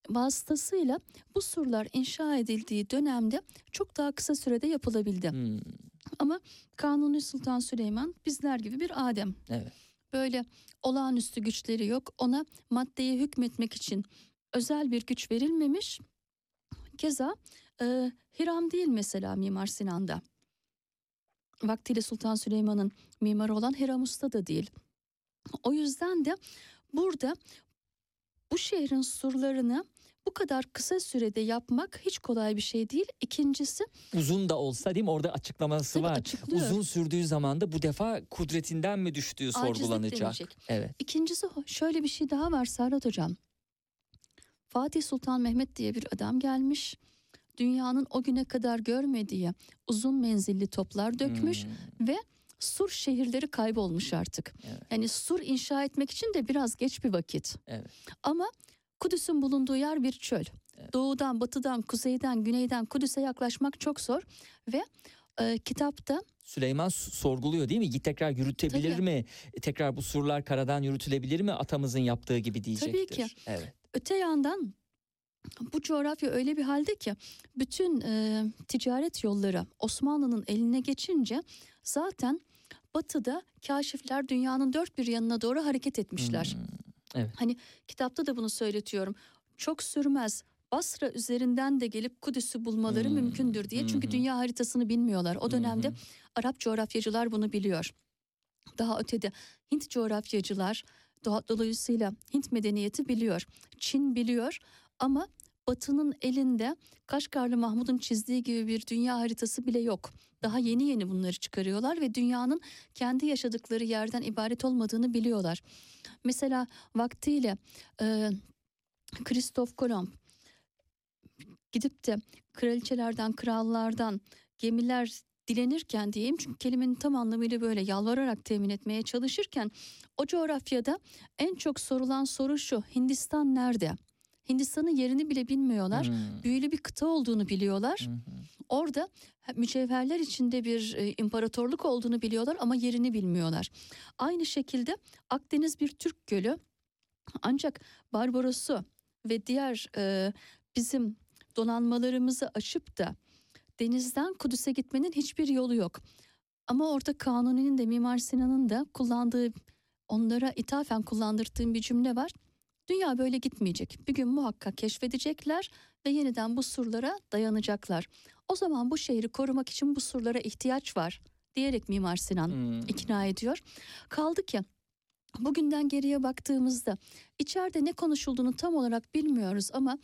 vasıtasıyla bu surlar inşa edildiği dönemde çok daha kısa sürede yapılabildi.
Hmm,
Ama Kanuni Sultan Süleyman bizler gibi bir Adem.
evet.
böyle olağanüstü güçleri yok. Ona maddeye hükmetmek için özel bir güç verilmemiş. Keza e, Hiram değil mesela Mimar Sinan'da. Vaktiyle Sultan Süleyman'ın mimarı olan Hiram Usta da değil. O yüzden de burada bu şehrin surlarını bu kadar kısa sürede yapmak hiç kolay bir şey değil. İkincisi
Uzun da olsa değil mi orada açıklaması
tabii
var.
açıklıyor.
Uzun sürdüğü zaman da bu defa kudretinden mi düştüğü
Acizlik
sorgulanacak.
denecek.
Evet.
İkincisi şöyle bir şey daha var Serhat Hocam. Fatih Sultan Mehmet diye bir adam gelmiş. Dünyanın o güne kadar görmediği uzun menzilli toplar dökmüş.
Hmm,
Sur şehirleri kaybolmuş artık.
Evet.
Yani sur inşa etmek için de biraz geç bir vakit.
Evet.
Ama Kudüs'ün bulunduğu yer bir çöl.
Evet.
Doğudan, batıdan, kuzeyden, güneyden Kudüs'e yaklaşmak çok zor. Ve e, kitapta
Süleyman sorguluyor değil mi? Git tekrar yürütebilir
Tabii.
mi? Tekrar bu surlar karadan yürütülebilir mi? Atamızın yaptığı gibi diyecektir.
ki.
Evet.
Öte yandan bu coğrafya öyle bir halde ki bütün e, ticaret yolları Osmanlı'nın eline geçince zaten batıda kaşifler dünyanın dört bir yanına doğru hareket etmişler.
Hmm,
Hani kitapta da bunu söyletiyorum. Çok sürmez. Basra üzerinden de gelip Kudüs'ü bulmaları
Hmm,
mümkündür diye. Çünkü
hı.
dünya haritasını bilmiyorlar. O dönemde
hı hı.
Arap coğrafyacılar bunu biliyor. Daha ötede Hint coğrafyacılar dolayısıyla Hint medeniyeti biliyor. Çin biliyor ama Batı'nın elinde Kaşgarlı Mahmud'un çizdiği gibi bir dünya haritası bile yok. Daha yeni yeni bunları çıkarıyorlar ve dünyanın kendi yaşadıkları yerden ibaret olmadığını biliyorlar. Mesela vaktiyle e, Kristof Kolomb gidip de kraliçelerden, krallardan gemiler dilenirken diyeyim çünkü kelimenin tam anlamıyla böyle yalvararak temin etmeye çalışırken o coğrafyada en çok sorulan soru şu Hindistan nerede? Hindistan'ın yerini bile bilmiyorlar.
Hmm,
Büyülü bir kıta olduğunu biliyorlar.
hı.
Orada mücevherler içinde bir e, imparatorluk olduğunu biliyorlar ama yerini bilmiyorlar. Aynı şekilde Akdeniz bir Türk gölü ancak Barbaros'u ve diğer e, bizim donanmalarımızı aşıp da denizden Kudüs'e gitmenin hiçbir yolu yok. Ama orada Kanuni'nin de Mimar Sinan'ın da kullandığı onlara ithafen kullandırdığım bir cümle var. Dünya böyle gitmeyecek. Bir gün muhakkak keşfedecekler ve yeniden bu surlara dayanacaklar. O zaman bu şehri korumak için bu surlara ihtiyaç var diyerek Mimar Sinan
Hmm.
ikna ediyor. Kaldı ki bugünden geriye baktığımızda içeride ne konuşulduğunu tam olarak bilmiyoruz ama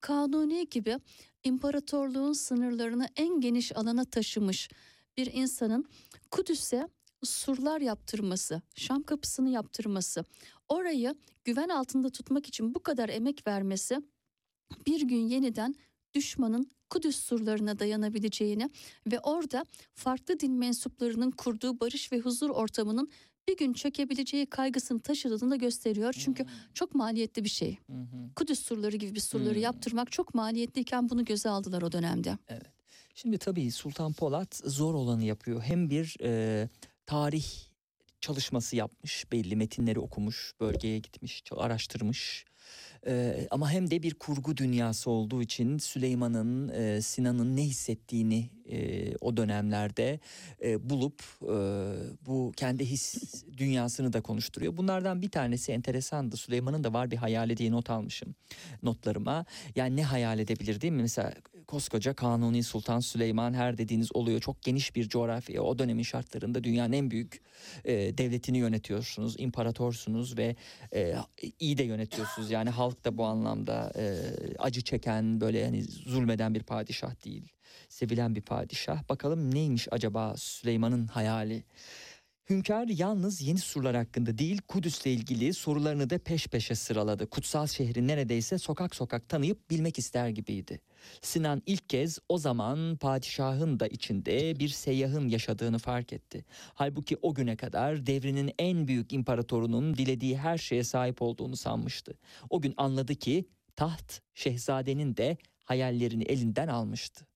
Kanuni gibi imparatorluğun sınırlarını en geniş alana taşımış bir insanın Kudüs'e surlar yaptırması, Şam kapısını yaptırması, orayı güven altında tutmak için bu kadar emek vermesi bir gün yeniden düşmanın Kudüs surlarına dayanabileceğini ve orada farklı din mensuplarının kurduğu barış ve huzur ortamının bir gün çökebileceği kaygısını taşıdığını da gösteriyor. Çünkü çok maliyetli bir şey.
Hı.
Kudüs surları gibi bir surları
Hmm.
yaptırmak çok maliyetliyken bunu göze aldılar o dönemde.
Şimdi tabii Sultan Polat zor olanı yapıyor. Hem bir e, tarih çalışması yapmış, belli metinleri okumuş, bölgeye gitmiş, araştırmış. E, ama hem de bir kurgu dünyası olduğu için Süleyman'ın, e, Sinan'ın ne hissettiğini e, o dönemlerde e, bulup e, bu kendi his dünyasını da konuşturuyor. Bunlardan bir tanesi enteresandı. Süleyman'ın da var bir hayali diye not almışım notlarıma. Yani ne hayal edebilir değil mi? Mesela koskoca Kanuni Sultan Süleyman her dediğiniz oluyor. Çok geniş bir coğrafya. O dönemin şartlarında dünyanın en büyük e, devletini yönetiyorsunuz. imparatorsunuz ve e, iyi de yönetiyorsunuz. Yani halk da bu anlamda e, acı çeken böyle hani zulmeden bir padişah değil. Sevilen bir padişah. Bakalım neymiş acaba Süleyman'ın hayali? Hünkâr yalnız yeni surlar hakkında değil Kudüs'le ilgili sorularını da peş peşe sıraladı. Kutsal şehri neredeyse sokak sokak tanıyıp bilmek ister gibiydi. Sinan ilk kez o zaman padişahın da içinde bir seyyahın yaşadığını fark etti. Halbuki o güne kadar devrinin en büyük imparatorunun dilediği her şeye sahip olduğunu sanmıştı. O gün anladı ki taht şehzadenin de hayallerini elinden almıştı.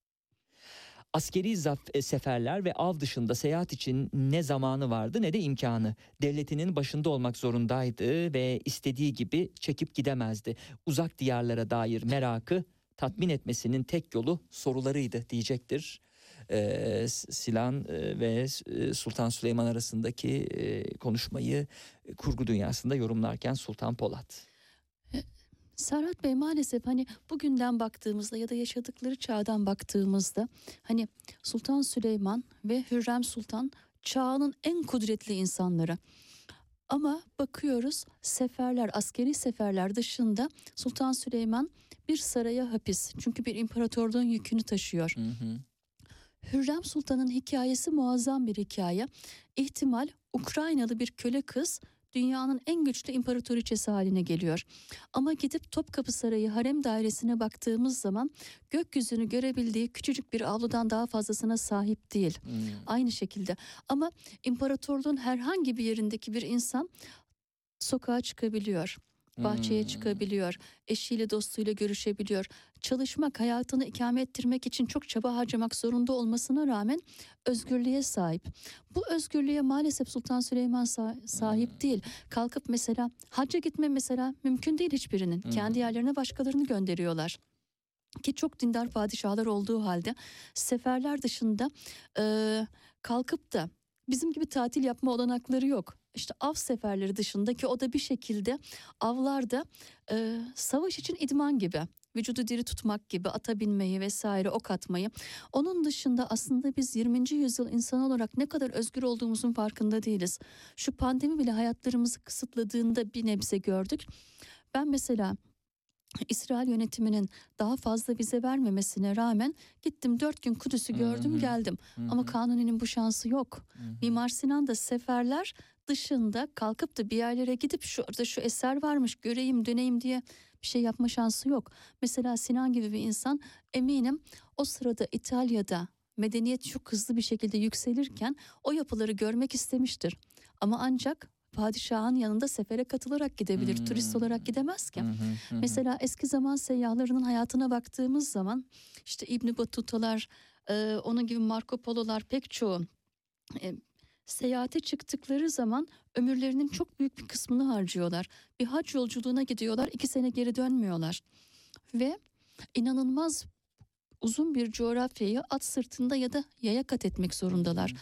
Askeri zaf- e, seferler ve av dışında seyahat için ne zamanı vardı ne de imkanı. Devletinin başında olmak zorundaydı ve istediği gibi çekip gidemezdi. Uzak diyarlara dair merakı tatmin etmesinin tek yolu sorularıydı diyecektir. Ee, Silan e, ve e, Sultan Süleyman arasındaki konuşmayı kurgu dünyasında yorumlarken Sultan Polat.
Serhat Bey maalesef hani bugünden baktığımızda ya da yaşadıkları çağdan baktığımızda hani Sultan Süleyman ve Hürrem Sultan çağının en kudretli insanları. Ama bakıyoruz seferler, askeri seferler dışında Sultan Süleyman bir saraya hapis. Çünkü bir imparatorluğun yükünü taşıyor.
Hı hı.
Hürrem Sultan'ın hikayesi muazzam bir hikaye. İhtimal Ukraynalı bir köle kız dünyanın en güçlü imparatoriçesi haline geliyor. Ama gidip Topkapı Sarayı harem dairesine baktığımız zaman gökyüzünü görebildiği küçücük bir avludan daha fazlasına sahip değil.
Hmm.
Aynı şekilde ama imparatorluğun herhangi bir yerindeki bir insan sokağa çıkabiliyor. Bahçeye
Hmm.
çıkabiliyor, eşiyle dostuyla görüşebiliyor. Çalışmak, hayatını ikame ettirmek için çok çaba harcamak zorunda olmasına rağmen özgürlüğe sahip. Bu özgürlüğe maalesef Sultan Süleyman sa- sahip değil. Kalkıp mesela hacca gitme mesela mümkün değil hiçbirinin. Kendi yerlerine başkalarını gönderiyorlar. Ki çok dindar padişahlar olduğu halde seferler dışında eee, kalkıp da bizim gibi tatil yapma olanakları yok. İşte av seferleri dışında ki o da bir şekilde avlarda e, savaş için idman gibi. Vücudu diri tutmak gibi ata binmeyi vesaire ok atmayı. Onun dışında aslında biz 20. yüzyıl insanı olarak ne kadar özgür olduğumuzun farkında değiliz. Şu pandemi bile hayatlarımızı kısıtladığında bir nebze gördük. Ben mesela İsrail yönetiminin daha fazla vize vermemesine rağmen gittim dört gün Kudüs'ü gördüm
Hı hı.
geldim. Ama Kanuni'nin bu şansı yok. Mimar Sinan da seferler dışında kalkıp da bir yerlere gidip şurada şu eser varmış göreyim döneyim diye bir şey yapma şansı yok. Mesela Sinan gibi bir insan eminim o sırada İtalya'da medeniyet çok hızlı bir şekilde yükselirken o yapıları görmek istemiştir. Ama ancak padişahın yanında sefere katılarak gidebilir. Turist olarak gidemez ki. Mesela eski zaman seyyahlarının hayatına baktığımız zaman işte İbn Battuta'lar, e, onun gibi Marco Polo'lar pek çoğu e, seyahate çıktıkları zaman ömürlerinin çok büyük bir kısmını harcıyorlar. Bir hac yolculuğuna gidiyorlar, iki sene geri dönmüyorlar. Ve inanılmaz uzun bir coğrafyayı at sırtında ya da yaya kat etmek zorundalar.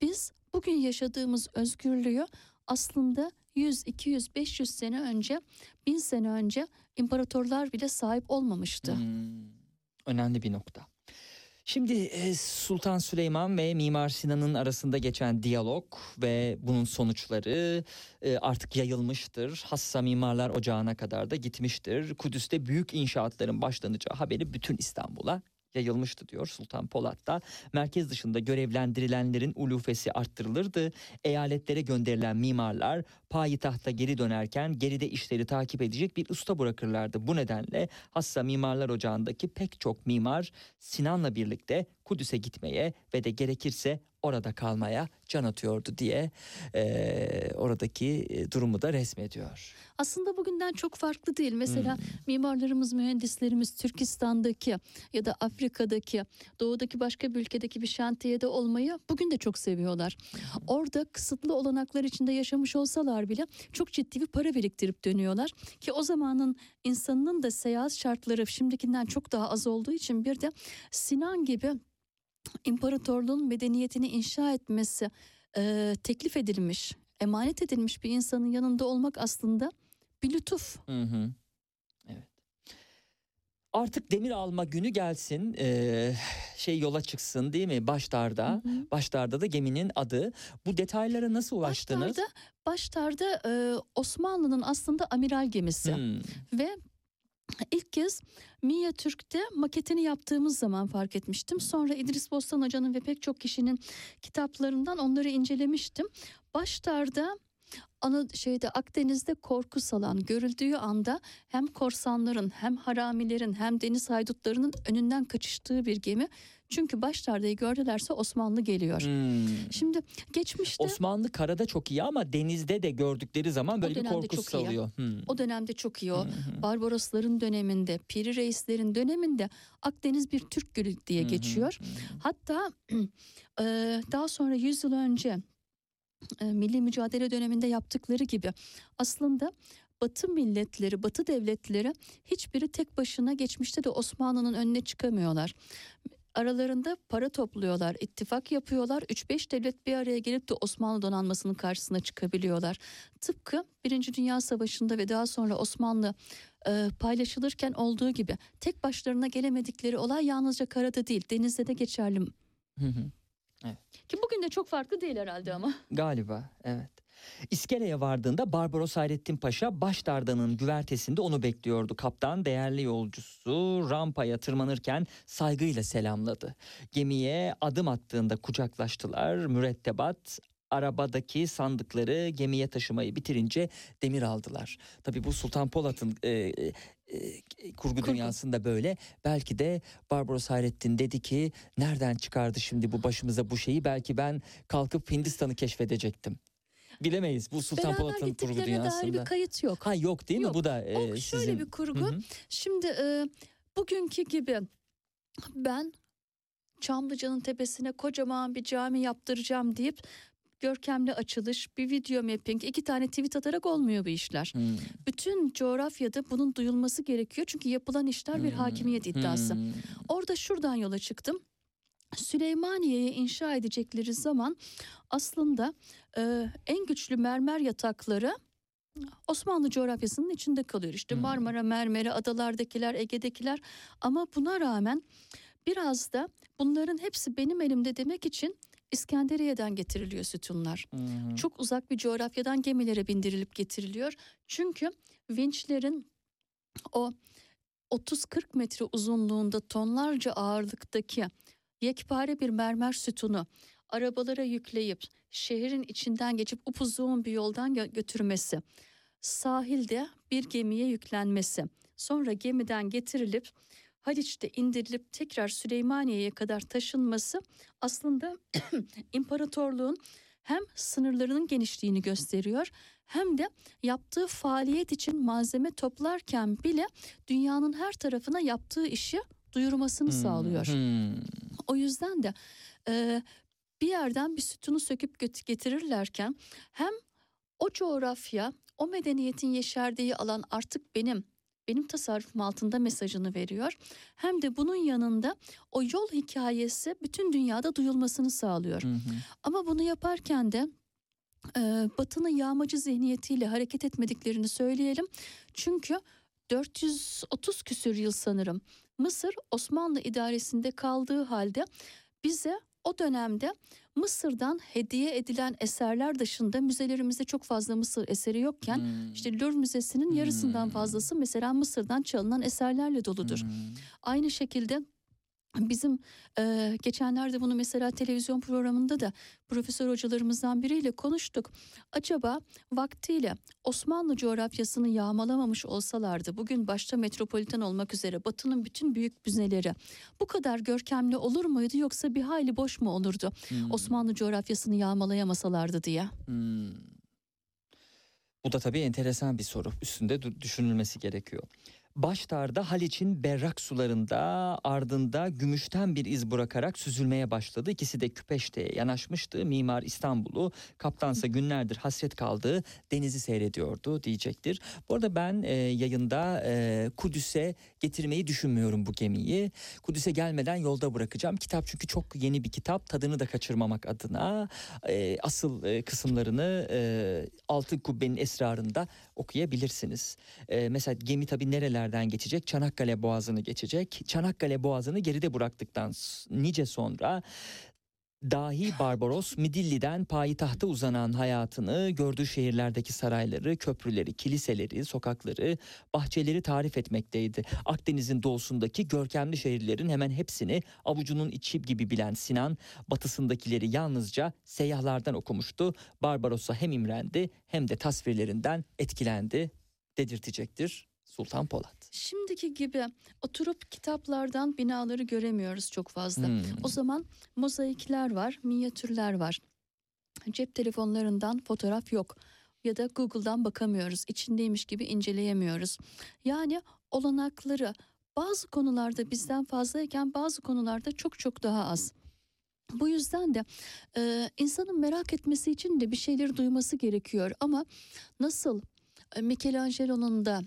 Biz bugün yaşadığımız özgürlüğü aslında 100, 200, 500 sene önce, 1000 sene önce imparatorlar bile sahip olmamıştı.
Hmm, önemli bir nokta. Şimdi e, Sultan Süleyman ve Mimar Sinan'ın arasında geçen diyalog ve bunun sonuçları e, artık yayılmıştır. Hassa Mimarlar Ocağı'na kadar da gitmiştir. Kudüs'te büyük inşaatların başlanacağı haberi bütün İstanbul'a yayılmıştı diyor Sultan Polat da. Merkez dışında görevlendirilenlerin ulufesi arttırılırdı. Eyaletlere gönderilen mimarlar payitahta geri dönerken geride işleri takip edecek bir usta bırakırlardı. Bu nedenle Hassa Mimarlar Ocağı'ndaki pek çok mimar Sinan'la birlikte Kudüs'e gitmeye ve de gerekirse orada kalmaya can atıyordu diye e, oradaki durumu da resmediyor.
Aslında bugünden çok farklı değil. Mesela hmm. mimarlarımız, mühendislerimiz Türkistan'daki ya da Afrika'daki, doğudaki başka bir ülkedeki bir şantiyede olmayı bugün de çok seviyorlar. Orada kısıtlı olanaklar içinde yaşamış olsalar bile çok ciddi bir para biriktirip dönüyorlar. Ki o zamanın insanının da seyahat şartları şimdikinden çok daha az olduğu için bir de Sinan gibi imparatorluğun medeniyetini inşa etmesi e, teklif edilmiş, emanet edilmiş bir insanın yanında olmak aslında bir lütuf.
Hı hı. Evet. Artık demir alma günü gelsin, ee, şey yola çıksın değil mi? Baştarda, hı hı. Baştarda da geminin adı. Bu detaylara nasıl ulaştınız?
Baştarda, Baştarda e, Osmanlı'nın aslında amiral gemisi hmm. ve İlk kez Miya Türk'te maketini yaptığımız zaman fark etmiştim. Sonra İdris Bostan Hoca'nın ve pek çok kişinin kitaplarından onları incelemiştim. Başlarda ana şeyde Akdeniz'de korku salan görüldüğü anda hem korsanların hem haramilerin hem deniz haydutlarının önünden kaçıştığı bir gemi. Çünkü başlardayı gördülerse Osmanlı geliyor. Hmm. Şimdi geçmişte
Osmanlı karada çok iyi ama denizde de gördükleri zaman böyle bir korku salıyor.
Hmm. O dönemde çok iyi o. Hmm. Barbarosların döneminde, Piri Reislerin döneminde Akdeniz bir Türk gölü diye hmm. geçiyor. Hmm. Hatta e, daha sonra 100 yıl önce milli mücadele döneminde yaptıkları gibi aslında Batı milletleri, Batı devletleri hiçbiri tek başına geçmişte de Osmanlı'nın önüne çıkamıyorlar aralarında para topluyorlar, ittifak yapıyorlar. 3-5 devlet bir araya gelip de Osmanlı donanmasının karşısına çıkabiliyorlar. Tıpkı Birinci Dünya Savaşı'nda ve daha sonra Osmanlı e, paylaşılırken olduğu gibi tek başlarına gelemedikleri olay yalnızca karada değil, denizde de geçerli. Hı hı. Evet. Ki bugün de çok farklı değil herhalde ama.
Galiba evet. İskele'ye vardığında Barbaros Hayrettin Paşa başdardanın güvertesinde onu bekliyordu. Kaptan değerli yolcusu rampaya tırmanırken saygıyla selamladı. Gemiye adım attığında kucaklaştılar. Mürettebat arabadaki sandıkları gemiye taşımayı bitirince demir aldılar. Tabi bu Sultan Polat'ın e, e, kurgu, kurgu dünyasında böyle. Belki de Barbaros Hayrettin dedi ki nereden çıkardı şimdi bu başımıza bu şeyi? Belki ben kalkıp Hindistan'ı keşfedecektim. Bilemeyiz bu Sultan Polat'ın kurgu dünyasında. dair
bir kayıt yok.
Ha yok değil yok. mi bu da e,
o,
sizin?
Şöyle bir kurgu. Hı-hı. Şimdi e, bugünkü gibi ben Çamlıca'nın tepesine kocaman bir cami yaptıracağım deyip görkemli açılış, bir video mapping, iki tane tweet atarak olmuyor bu işler. Hmm. Bütün coğrafyada bunun duyulması gerekiyor çünkü yapılan işler bir hmm. hakimiyet iddiası. Hmm. Orada şuradan yola çıktım. Süleymaniye'yi inşa edecekleri zaman aslında e, en güçlü mermer yatakları Osmanlı coğrafyasının içinde kalıyor. İşte Marmara mermeri, adalardakiler, Ege'dekiler ama buna rağmen biraz da bunların hepsi benim elimde demek için İskenderiye'den getiriliyor sütunlar. Hmm. Çok uzak bir coğrafyadan gemilere bindirilip getiriliyor. Çünkü vinçlerin o 30-40 metre uzunluğunda tonlarca ağırlıktaki yekpare bir mermer sütunu arabalara yükleyip şehrin içinden geçip upuzun bir yoldan gö- götürmesi, sahilde bir gemiye yüklenmesi, sonra gemiden getirilip Haliç'te indirilip tekrar Süleymaniye'ye kadar taşınması aslında imparatorluğun hem sınırlarının genişliğini gösteriyor hem de yaptığı faaliyet için malzeme toplarken bile dünyanın her tarafına yaptığı işi duyurmasını hmm. sağlıyor. Hmm. O yüzden de e, bir yerden bir sütunu söküp getirirlerken hem o coğrafya, o medeniyetin yeşerdiği alan artık benim benim tasarrufum altında mesajını veriyor. Hem de bunun yanında o yol hikayesi bütün dünyada duyulmasını sağlıyor. Hı hı. Ama bunu yaparken de e, Batı'nın yağmacı zihniyetiyle hareket etmediklerini söyleyelim. Çünkü 430 küsür yıl sanırım Mısır Osmanlı idaresinde kaldığı halde bize o dönemde Mısır'dan hediye edilen eserler dışında müzelerimizde çok fazla Mısır eseri yokken
Hmm.
işte Louvre Müzesi'nin yarısından
Hmm.
fazlası mesela Mısır'dan çalınan eserlerle doludur.
Hmm.
Aynı şekilde bizim e, geçenlerde bunu mesela televizyon programında da profesör hocalarımızdan biriyle konuştuk. Acaba vaktiyle Osmanlı coğrafyasını yağmalamamış olsalardı bugün başta metropoliten olmak üzere Batı'nın bütün büyük müzeleri bu kadar görkemli olur muydu yoksa bir hayli boş mu olurdu
Hmm.
Osmanlı coğrafyasını yağmalayamasalardı diye.
Hmm. Bu da tabii enteresan bir soru. Üstünde düşünülmesi gerekiyor. Baştarda Haliç'in berrak sularında ardında gümüşten bir iz bırakarak süzülmeye başladı. İkisi de Küpeşte'ye yanaşmıştı. Mimar İstanbul'u, kaptansa günlerdir hasret kaldığı denizi seyrediyordu diyecektir. Bu arada ben e, yayında e, Kudüs'e getirmeyi düşünmüyorum bu gemiyi. Kudüs'e gelmeden yolda bırakacağım. Kitap çünkü çok yeni bir kitap. Tadını da kaçırmamak adına e, asıl e, kısımlarını e, Altın Kubbe'nin esrarında okuyabilirsiniz. E, mesela gemi tabii nerelerden geçecek? Çanakkale Boğazı'nı geçecek. Çanakkale Boğazı'nı geride bıraktıktan nice sonra Dahi Barbaros Midilli'den payitahta uzanan hayatını, gördüğü şehirlerdeki sarayları, köprüleri, kiliseleri, sokakları, bahçeleri tarif etmekteydi. Akdeniz'in doğusundaki görkemli şehirlerin hemen hepsini avucunun içi gibi bilen Sinan, batısındakileri yalnızca seyyahlardan okumuştu. Barbaros'a hem imrendi hem de tasvirlerinden etkilendi dedirtecektir Sultan Polat.
Şimdiki gibi oturup kitaplardan binaları göremiyoruz çok fazla.
Hmm.
O zaman mozaikler var, minyatürler var. Cep telefonlarından fotoğraf yok ya da Google'dan bakamıyoruz. İçindeymiş gibi inceleyemiyoruz. Yani olanakları bazı konularda bizden fazlayken bazı konularda çok çok daha az. Bu yüzden de e, insanın merak etmesi için de bir şeyleri duyması gerekiyor ama nasıl Michelangelo'nun da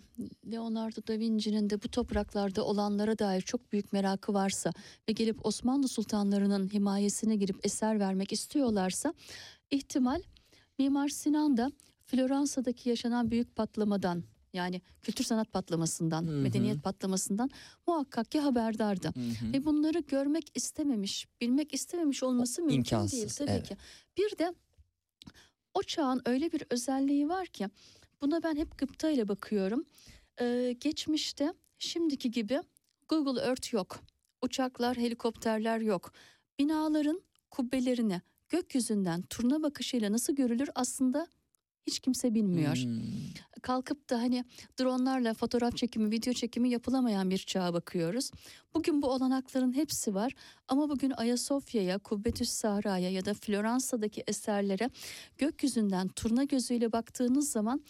Leonardo da Vinci'nin de bu topraklarda olanlara dair çok büyük merakı varsa ve gelip Osmanlı sultanlarının himayesine girip eser vermek istiyorlarsa ihtimal Mimar Sinan da Floransa'daki yaşanan büyük patlamadan yani kültür sanat patlamasından,
Hı hı.
medeniyet patlamasından muhakkak ki haberdardı.
Hı hı.
Ve bunları görmek istememiş, bilmek istememiş olması mümkün
imkansız,
değil tabii
evet.
ki. Bir de o çağın öyle bir özelliği var ki buna ben hep gıpta ile bakıyorum. Ee, geçmişte şimdiki gibi Google Earth yok. Uçaklar, helikopterler yok. Binaların kubbelerini gökyüzünden turna bakışıyla nasıl görülür aslında hiç kimse bilmiyor
Hmm.
kalkıp da hani dronlarla fotoğraf çekimi, video çekimi yapılamayan bir çağa bakıyoruz. Bugün bu olanakların hepsi var ama bugün Ayasofya'ya, Kubbetüs Sahra'ya ya da Floransa'daki eserlere gökyüzünden turna gözüyle baktığınız zaman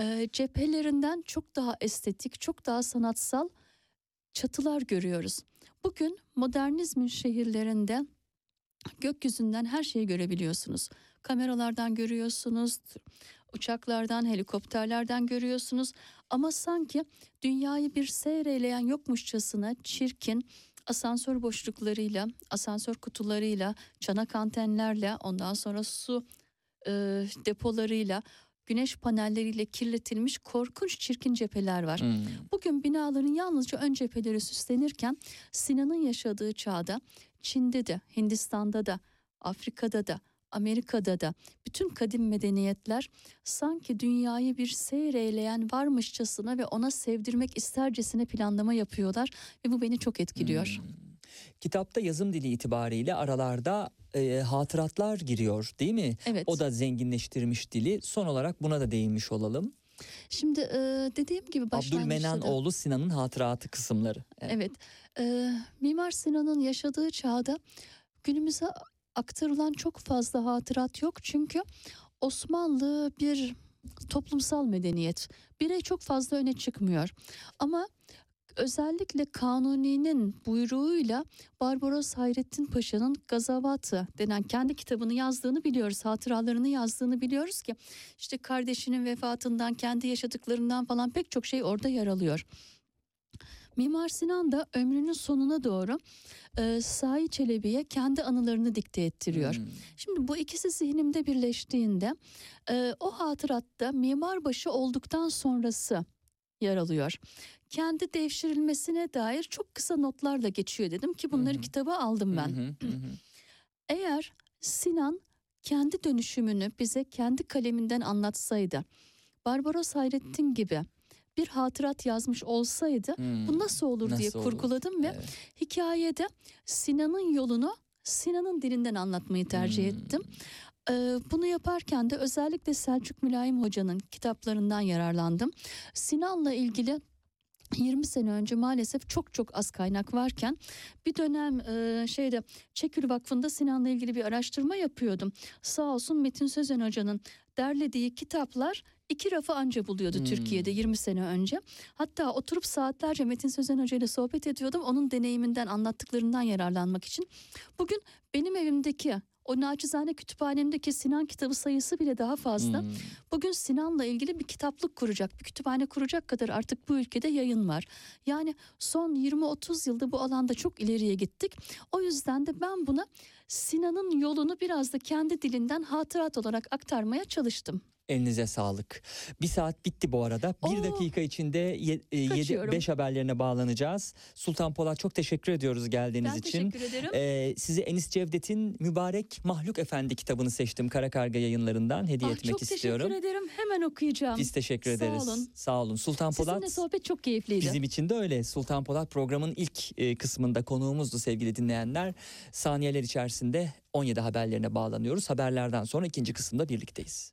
e, cephelerinden çok daha estetik, çok daha sanatsal çatılar görüyoruz. Bugün modernizmin şehirlerinde gökyüzünden her şeyi görebiliyorsunuz. Kameralardan görüyorsunuz, uçaklardan, helikopterlerden görüyorsunuz ama sanki dünyayı bir seyreleyen yokmuşçasına çirkin asansör boşluklarıyla, asansör kutularıyla, çanak antenlerle, ondan sonra su e, depolarıyla, güneş panelleriyle kirletilmiş korkunç çirkin cepheler var.
Hmm.
Bugün binaların yalnızca ön cepheleri süslenirken Sinan'ın yaşadığı çağda Çin'de de, Hindistan'da da, Afrika'da da, Amerika'da da bütün kadim medeniyetler sanki dünyayı bir seyreyleyen varmışçasına ve ona sevdirmek istercesine planlama yapıyorlar ve bu beni çok etkiliyor.
Hmm. Kitapta yazım dili itibariyle aralarda e, hatıratlar giriyor değil mi?
Evet.
O da zenginleştirmiş dili. Son olarak buna da değinmiş olalım.
Şimdi e, dediğim gibi başlangıçta
Abdülmenan
da-
oğlu Sinan'ın hatıratı kısımları. Evet.
Evet. Ee, Mimar Sinan'ın yaşadığı çağda günümüze aktarılan çok fazla hatırat yok. Çünkü Osmanlı bir toplumsal medeniyet. Birey çok fazla öne çıkmıyor. Ama özellikle Kanuni'nin buyruğuyla Barbaros Hayrettin Paşa'nın Gazavatı denen kendi kitabını yazdığını biliyoruz. Hatıralarını yazdığını biliyoruz ki işte kardeşinin vefatından, kendi yaşadıklarından falan pek çok şey orada yer alıyor. Mimar Sinan da ömrünün sonuna doğru e, Sahi Çelebi'ye kendi anılarını dikte ettiriyor.
Hmm.
Şimdi bu ikisi zihnimde birleştiğinde e, o hatıratta mimarbaşı olduktan sonrası yer alıyor. Kendi devşirilmesine dair çok kısa notlarla geçiyor dedim ki bunları
Hı hı.
kitaba aldım ben. Eğer Sinan kendi dönüşümünü bize kendi kaleminden anlatsaydı, Barbaros Hayrettin gibi bir hatırat yazmış olsaydı
Hmm.
bu nasıl olur diye
Nasıl olur?
kurguladım ve
Evet.
hikayede Sinan'ın yolunu Sinan'ın dilinden anlatmayı tercih
Hmm.
ettim. Ee, bunu yaparken de özellikle Selçuk Mülayim Hoca'nın kitaplarından yararlandım. Sinan'la ilgili 20 sene önce maalesef çok çok az kaynak varken bir dönem e, şeyde Çekül Vakfı'nda Sinan'la ilgili bir araştırma yapıyordum. Sağ olsun Metin Sözen Hoca'nın derlediği kitaplar iki rafı anca buluyordu
Hmm.
Türkiye'de 20 sene önce. Hatta oturup saatlerce Metin Sözen Hoca ile sohbet ediyordum. Onun deneyiminden anlattıklarından yararlanmak için. Bugün benim evimdeki o naçizane kütüphanemdeki Sinan kitabı sayısı bile daha fazla.
Hmm.
Bugün Sinan'la ilgili bir kitaplık kuracak, bir kütüphane kuracak kadar artık bu ülkede yayın var. Yani son 20-30 yılda bu alanda çok ileriye gittik. O yüzden de ben buna Sinan'ın yolunu biraz da kendi dilinden hatırat olarak aktarmaya çalıştım.
Elinize sağlık. Bir saat bitti bu arada. Bir
Oo.
dakika içinde 7
Kaçıyorum.
5 haberlerine bağlanacağız. Sultan Polat çok teşekkür ediyoruz geldiğiniz
ben
için.
teşekkür ederim.
Ee, size Enis Cevdet'in Mübarek Mahluk Efendi kitabını seçtim Kara Karga yayınlarından hediye
Ah,
etmek
çok
istiyorum.
teşekkür ederim. Hemen okuyacağım.
Biz teşekkür
Sağ
ederiz.
olun.
Sağ olun. Sultan Polat
Sizinle sohbet çok keyifliydi.
Bizim için de öyle. Sultan Polat programın ilk e, kısmında konuğumuzdu sevgili dinleyenler. Saniyeler içerisinde 17 haberlerine bağlanıyoruz. Haberlerden sonra ikinci kısımda birlikteyiz.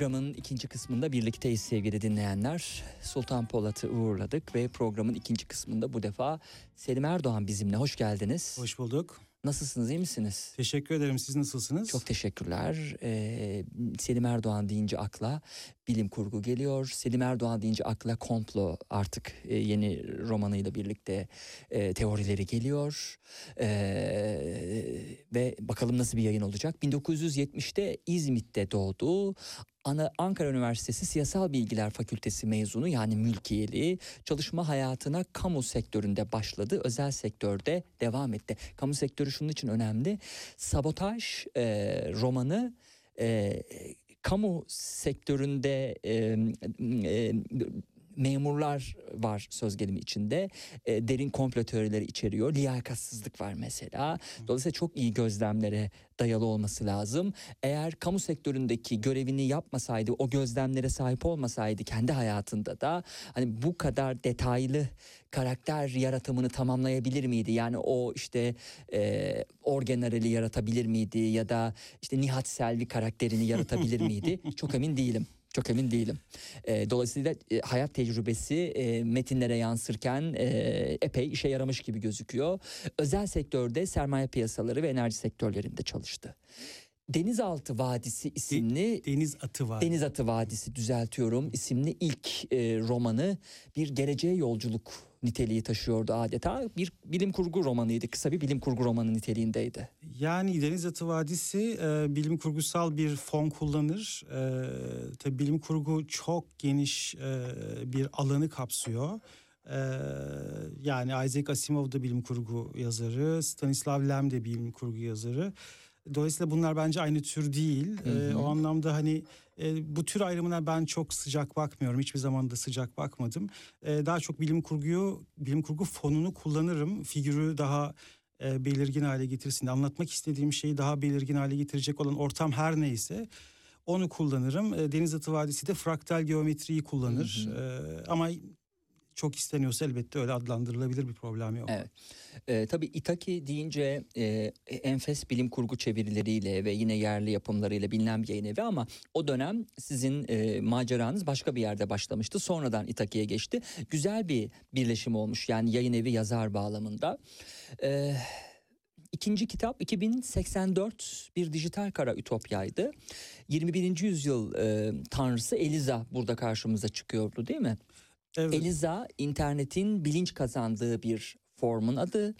Programın ikinci kısmında birlikteyiz sevgili dinleyenler. Sultan Polat'ı uğurladık ve programın ikinci kısmında bu defa Selim Erdoğan bizimle. Hoş geldiniz.
Hoş bulduk.
Nasılsınız iyi misiniz?
Teşekkür ederim. Siz nasılsınız?
Çok teşekkürler. Ee, Selim Erdoğan deyince akla bilim kurgu geliyor. Selim Erdoğan deyince akla komplo artık e, yeni romanıyla birlikte e, teorileri geliyor. Ee, ve bakalım nasıl bir yayın olacak. 1970'te İzmit'te doğdu. Ana Ankara Üniversitesi Siyasal Bilgiler Fakültesi mezunu yani mülkiyeli çalışma hayatına kamu sektöründe başladı. Özel sektörde devam etti. Kamu sektörü şunun için önemli. Sabotaj e, romanı e, kamu sektöründe e, e, memurlar var söz gelimi içinde. E, derin komplo teorileri içeriyor. Liyakatsızlık var mesela. Dolayısıyla çok iyi gözlemlere dayalı olması lazım. Eğer kamu sektöründeki görevini yapmasaydı, o gözlemlere sahip olmasaydı kendi hayatında da hani bu kadar detaylı karakter yaratımını tamamlayabilir miydi? Yani o işte e, orgenerali yaratabilir miydi ya da işte Nihat Selvi karakterini yaratabilir miydi? Çok emin değilim. Çok emin değilim. E, dolayısıyla e, hayat tecrübesi e, metinlere yansırken e, epey işe yaramış gibi gözüküyor. Özel sektörde sermaye piyasaları ve enerji sektörlerinde çalıştı. Denizaltı Vadisi isimli
Deniz atı var.
Deniz Atı Vadisi düzeltiyorum isimli ilk e, romanı bir geleceğe yolculuk niteliği taşıyordu adeta. Bir bilim kurgu romanıydı. Kısa bir bilim kurgu romanı niteliğindeydi.
Yani Deniz Atı Vadisi e, bilim kurgusal bir fon kullanır. E, tabii bilim kurgu çok geniş e, bir alanı kapsıyor. E, yani Isaac Asimov da bilim kurgu yazarı, Stanislav Lem de bilim kurgu yazarı. Dolayısıyla bunlar bence aynı tür değil.
Hı hı.
E, o anlamda hani e, bu tür ayrımına ben çok sıcak bakmıyorum. Hiçbir zaman da sıcak bakmadım. E, daha çok bilim kurguyu, bilim kurgu fonunu kullanırım. Figürü daha e, belirgin hale getirsin. Anlatmak istediğim şeyi daha belirgin hale getirecek olan ortam her neyse onu kullanırım. E, Deniz Atı Vadisi de fraktal geometriyi kullanır.
Hı
E, ama çok isteniyorsa elbette öyle adlandırılabilir bir problem yok.
Evet. Ee, tabii Itaki deyince e, enfes bilim kurgu çevirileriyle ve yine yerli yapımlarıyla bilinen bir yayın evi ama o dönem sizin e, maceranız başka bir yerde başlamıştı. Sonradan Itaki'ye geçti. Güzel bir birleşim olmuş yani yayın evi yazar bağlamında. Ee, İkinci kitap 2084 bir dijital kara ütopyaydı. 21. yüzyıl e, tanrısı Eliza burada karşımıza çıkıyordu değil mi?
Evet.
Eliza internetin bilinç kazandığı bir formun adı.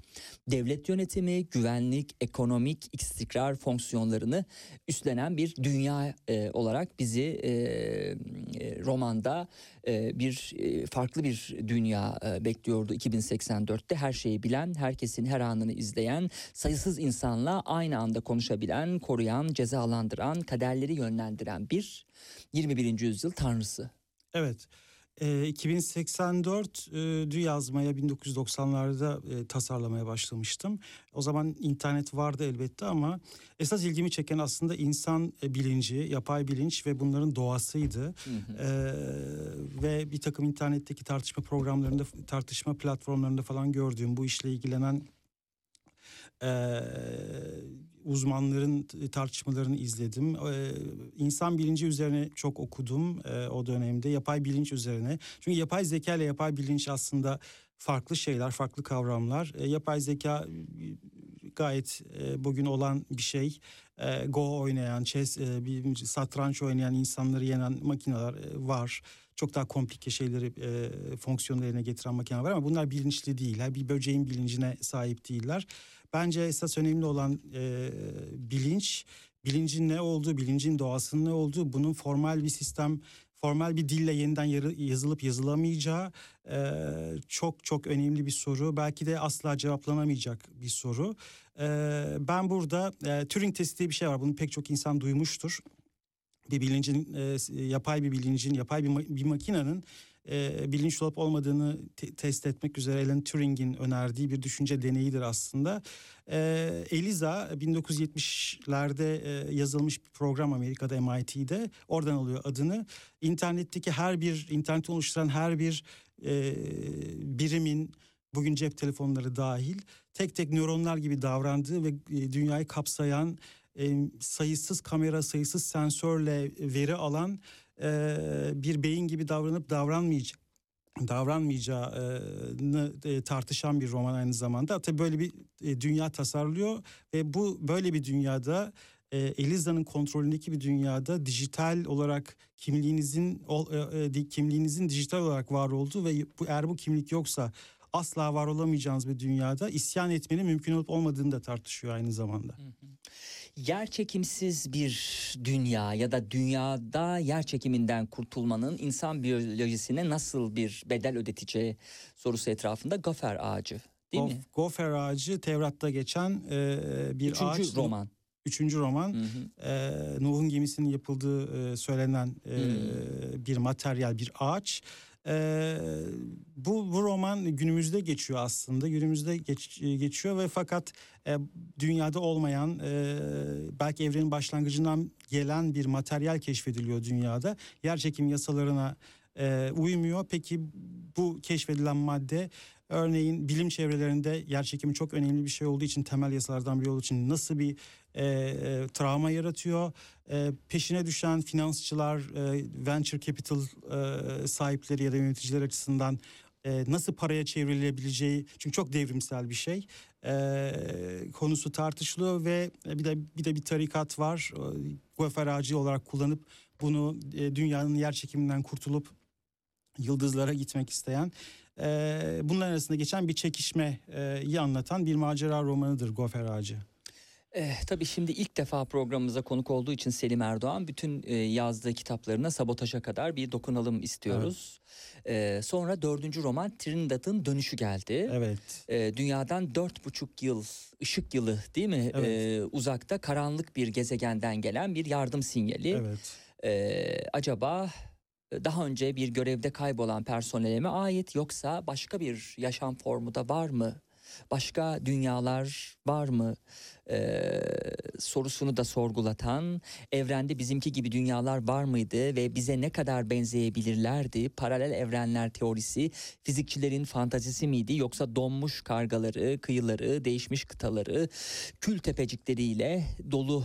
Devlet yönetimi, güvenlik, ekonomik istikrar fonksiyonlarını üstlenen bir dünya e, olarak bizi e, e, romanda e, bir e, farklı bir dünya e, bekliyordu 2084'te. Her şeyi bilen, herkesin her anını izleyen, sayısız insanla aynı anda konuşabilen, koruyan, cezalandıran, kaderleri yönlendiren bir 21. yüzyıl tanrısı.
Evet. E, 2084 e, dü yazmaya 1990'larda e, tasarlamaya başlamıştım. O zaman internet vardı elbette ama esas ilgimi çeken aslında insan e, bilinci, yapay bilinç ve bunların doğasıydı. E, ve bir takım internetteki tartışma programlarında, tartışma platformlarında falan gördüğüm bu işle ilgilenen e, uzmanların tartışmalarını izledim. E, insan bilinci üzerine çok okudum e, o dönemde. Yapay bilinç üzerine. Çünkü yapay zeka ile yapay bilinç aslında farklı şeyler, farklı kavramlar. E, yapay zeka gayet e, bugün olan bir şey. E, Go oynayan, chess, e, bir satranç oynayan insanları yenen makineler e, var. Çok daha komplike şeyleri e, fonksiyonlarına getiren makineler var ama bunlar bilinçli değil. Her bir böceğin bilincine sahip değiller. Bence esas önemli olan e, bilinç, bilincin ne olduğu, bilincin doğasının ne olduğu, bunun formal bir sistem, formal bir dille yeniden yazılıp yazılamayacağı e, çok çok önemli bir soru. Belki de asla cevaplanamayacak bir soru. E, ben burada e, Turing testi diye bir şey var. Bunu pek çok insan duymuştur. Bir bilincin, e, yapay bir bilincin, yapay bir, bir makinenin e, bilinçli olup olmadığını te- test etmek üzere Alan Turing'in önerdiği bir düşünce deneyidir aslında. E, ELIZA 1970'lerde e, yazılmış bir program Amerika'da MIT'de. Oradan alıyor adını. İnternetteki her bir, interneti oluşturan her bir e, birimin bugün cep telefonları dahil tek tek nöronlar gibi davrandığı ve e, dünyayı kapsayan e, sayısız kamera, sayısız sensörle veri alan e, bir beyin gibi davranıp davranmayacak davranmayacağını tartışan bir roman aynı zamanda. Tabii böyle bir dünya tasarlıyor ve bu böyle bir dünyada Eliza'nın kontrolündeki bir dünyada dijital olarak kimliğinizin e, e, kimliğinizin dijital olarak var olduğu ve bu eğer bu kimlik yoksa asla var olamayacağınız bir dünyada isyan etmenin mümkün olup olmadığını da tartışıyor aynı zamanda.
Yer çekimsiz bir dünya ya da dünyada yer çekiminden kurtulmanın insan biyolojisine nasıl bir bedel ödeteceği sorusu etrafında Gafer Ağacı değil
Gof-
mi?
Gofer Ağacı Tevrat'ta geçen e, bir
Üçüncü
ağaç.
roman.
Üçüncü roman.
Hı hı.
e, Nuh'un gemisinin yapıldığı e, söylenen e, bir materyal, bir ağaç. E, bu, bu roman günümüzde geçiyor aslında. Günümüzde geç, geçiyor ve fakat e, dünyada olmayan e, belki evrenin başlangıcından gelen bir materyal keşfediliyor dünyada. Yerçekim yasalarına e, uymuyor. Peki bu keşfedilen madde örneğin bilim çevrelerinde yerçekimi çok önemli bir şey olduğu için temel yasalardan biri olduğu için nasıl bir e, e, travma yaratıyor. E, peşine düşen finansçılar, e, venture capital e, sahipleri ya da yöneticiler açısından e, nasıl paraya çevrilebileceği çünkü çok devrimsel bir şey e, konusu tartışılıyor ve bir de bir de bir tarikat var e, Guefer ağacı olarak kullanıp bunu e, dünyanın yer çekiminden kurtulup yıldızlara gitmek isteyen e, bunların arasında geçen bir çekişmeyi anlatan bir macera romanıdır Gofer Ağacı.
Eh, tabii şimdi ilk defa programımıza konuk olduğu için Selim Erdoğan bütün e, yazdığı kitaplarına sabotaja kadar bir dokunalım istiyoruz. Eh, sonra dördüncü roman Trinidad'ın dönüşü geldi.
Evet.
Eh, dünyadan dört buçuk yıl ışık yılı değil mi
Evet.
Eh, uzakta karanlık bir gezegenden gelen bir yardım sinyali.
Evet.
Eh, acaba e, daha önce bir görevde kaybolan personele mi ait yoksa başka bir yaşam formu da var mı? Başka dünyalar var mı? Ee, sorusunu da sorgulatan, evrende bizimki gibi dünyalar var mıydı ve bize ne kadar benzeyebilirlerdi? Paralel evrenler teorisi fizikçilerin fantazisi miydi yoksa donmuş kargaları, kıyıları, değişmiş kıtaları, kül tepecikleriyle dolu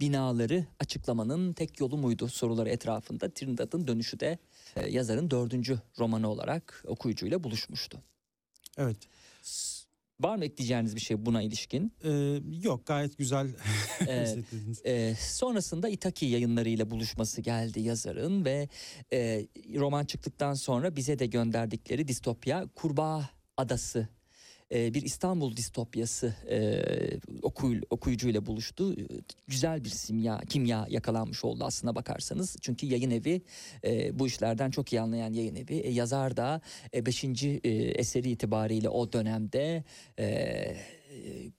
binaları açıklamanın tek yolu muydu soruları etrafında Trinidad'ın dönüşü de e, yazarın dördüncü romanı olarak okuyucuyla buluşmuştu.
Evet.
Var mı ekleyeceğiniz bir şey buna ilişkin?
Ee, yok gayet güzel
Ee, e, sonrasında Itaki yayınlarıyla buluşması geldi yazarın ve e, roman çıktıktan sonra bize de gönderdikleri distopya Kurbağa Adası e, bir İstanbul distopyası e, okuy, okuyucuyla buluştu. E, Güzel bir simya, kimya yakalanmış oldu aslına bakarsanız. Çünkü yayın evi e, bu işlerden çok iyi anlayan yayın evi. E, yazar da 5. eseri itibariyle o dönemde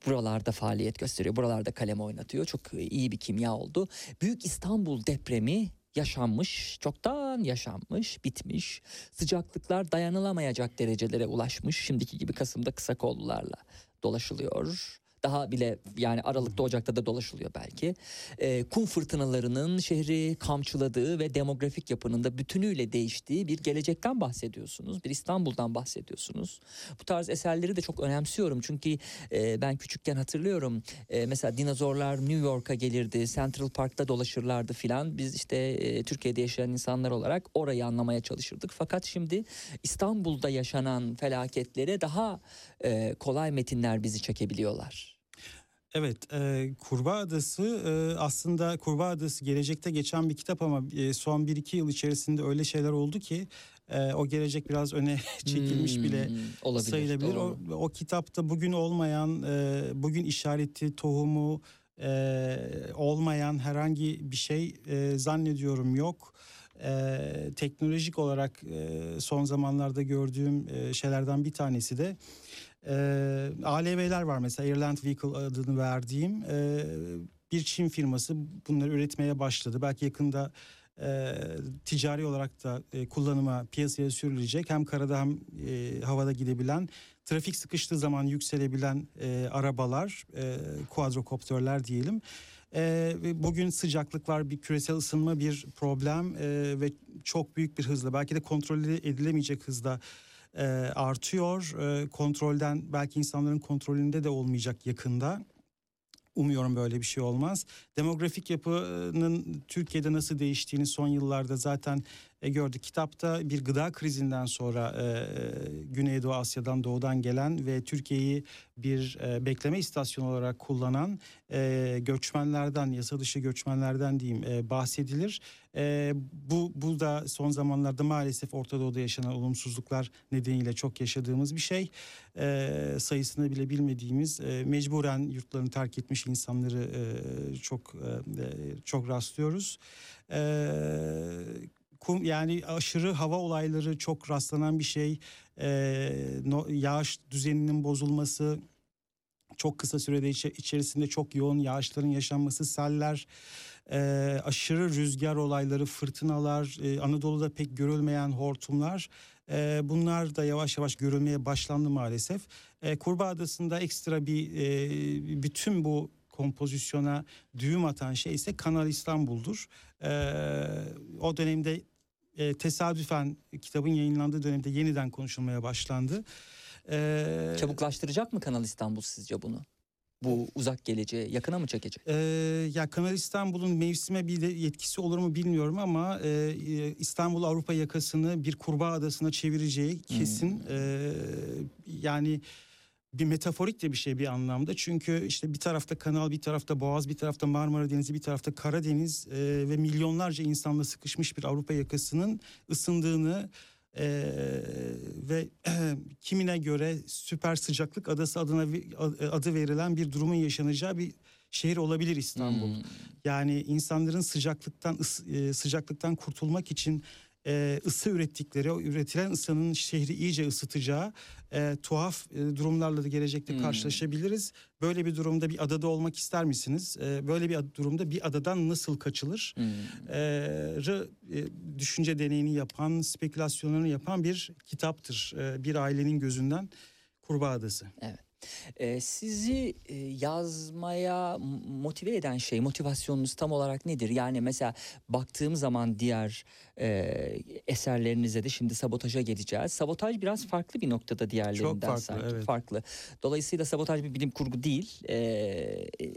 buralarda faaliyet gösteriyor. Buralarda kalem oynatıyor. Çok iyi bir kimya oldu. Büyük İstanbul depremi yaşanmış, çoktan yaşanmış, bitmiş. Sıcaklıklar dayanılamayacak derecelere ulaşmış. Şimdiki gibi Kasım'da kısa kollularla dolaşılıyor. Daha bile yani Aralık'ta Ocak'ta da dolaşılıyor belki. Ee, kum fırtınalarının şehri kamçıladığı ve demografik yapının da bütünüyle değiştiği bir gelecekten bahsediyorsunuz. Bir İstanbul'dan bahsediyorsunuz. Bu tarz eserleri de çok önemsiyorum. Çünkü e, ben küçükken hatırlıyorum. E, mesela dinozorlar New York'a gelirdi. Central Park'ta dolaşırlardı filan. Biz işte e, Türkiye'de yaşayan insanlar olarak orayı anlamaya çalışırdık. Fakat şimdi İstanbul'da yaşanan felaketlere daha e, kolay metinler bizi çekebiliyorlar.
Evet, e, Kurbağa Adası e, aslında Kurbağa Adası gelecekte geçen bir kitap ama e, son 1-2 yıl içerisinde öyle şeyler oldu ki e, o gelecek biraz öne çekilmiş
Hmm,
bile
olabilir,
sayılabilir.
doğru.
O, o kitapta bugün olmayan, e, bugün işareti, tohumu e, olmayan herhangi bir şey e, zannediyorum yok. E, teknolojik olarak e, son zamanlarda gördüğüm e, şeylerden bir tanesi de e, ALV'ler var mesela Airland Vehicle adını verdiğim e, bir Çin firması bunları üretmeye başladı. Belki yakında e, ticari olarak da e, kullanıma piyasaya sürülecek hem karada hem e, havada gidebilen trafik sıkıştığı zaman yükselebilen e, arabalar e, quadrocopterler diyelim. E, bugün sıcaklık var bir küresel ısınma bir problem e, ve çok büyük bir hızla belki de kontrol edilemeyecek hızda e, artıyor. E, kontrolden belki insanların kontrolünde de olmayacak yakında. Umuyorum böyle bir şey olmaz. Demografik yapının Türkiye'de nasıl değiştiğini son yıllarda zaten e, gördük. Kitapta bir gıda krizinden sonra e, Güneydoğu Asya'dan doğudan gelen ve Türkiye'yi bir e, bekleme istasyonu olarak kullanan e, göçmenlerden, yasa dışı göçmenlerden diyeyim e, bahsedilir. E, bu, bu da son zamanlarda maalesef Orta Doğu'da yaşanan olumsuzluklar nedeniyle çok yaşadığımız bir şey. E, sayısını bile bilmediğimiz e, mecburen yurtlarını terk etmiş insanları e, çok e, çok rastlıyoruz. E, kum yani aşırı hava olayları çok rastlanan bir şey. E, no, yağış düzeninin bozulması, çok kısa sürede içe- içerisinde çok yoğun yağışların yaşanması, seller, e, aşırı rüzgar olayları, fırtınalar, e, Anadolu'da pek görülmeyen hortumlar. e, bunlar da yavaş yavaş görülmeye başlandı maalesef. E, Kurbağa Adası'nda ekstra bir e, bütün bu kompozisyona düğüm atan şey ise Kanal İstanbul'dur. E, o dönemde e, tesadüfen kitabın yayınlandığı dönemde yeniden konuşulmaya başlandı. E,
Çabuklaştıracak mı Kanal İstanbul sizce bunu? Bu uzak geleceğe yakına mı çekecek?
Ee, ya Kanal İstanbul'un mevsime bir de yetkisi olur mu bilmiyorum ama e, e, İstanbul Avrupa yakasını bir kurbağa adasına çevireceği kesin. Ee, yani bir metaforik de bir şey bir anlamda. Çünkü işte bir tarafta kanal, bir tarafta Boğaz, bir tarafta Marmara Denizi, bir tarafta Karadeniz e, ve milyonlarca insanla sıkışmış bir Avrupa yakasının ısındığını e, ve kimine göre süper sıcaklık adası adına adı verilen bir durumun yaşanacağı bir şehir olabilir İstanbul.
Hmm.
Yani insanların sıcaklıktan ıs- e, sıcaklıktan kurtulmak için e, ısı ürettikleri, o üretilen ısının şehri iyice ısıtacağı e, tuhaf e, durumlarla da gelecekte
Hmm.
karşılaşabiliriz. Böyle bir durumda bir adada olmak ister misiniz? E, böyle bir durumda bir adadan nasıl kaçılır?
Hmm.
e, e, düşünce deneyini yapan, spekülasyonlarını yapan bir kitaptır. E, bir ailenin gözünden Kurbağa Adası.
Ee, sizi e, yazmaya motive eden şey, motivasyonunuz tam olarak nedir? Yani mesela baktığım zaman diğer e, eserlerinize de şimdi sabotaja geleceğiz. Sabotaj biraz farklı bir noktada diğerlerinden
farklı,
sanki.
evet.
Farklı. Dolayısıyla sabotaj bir bilim kurgu değil. e,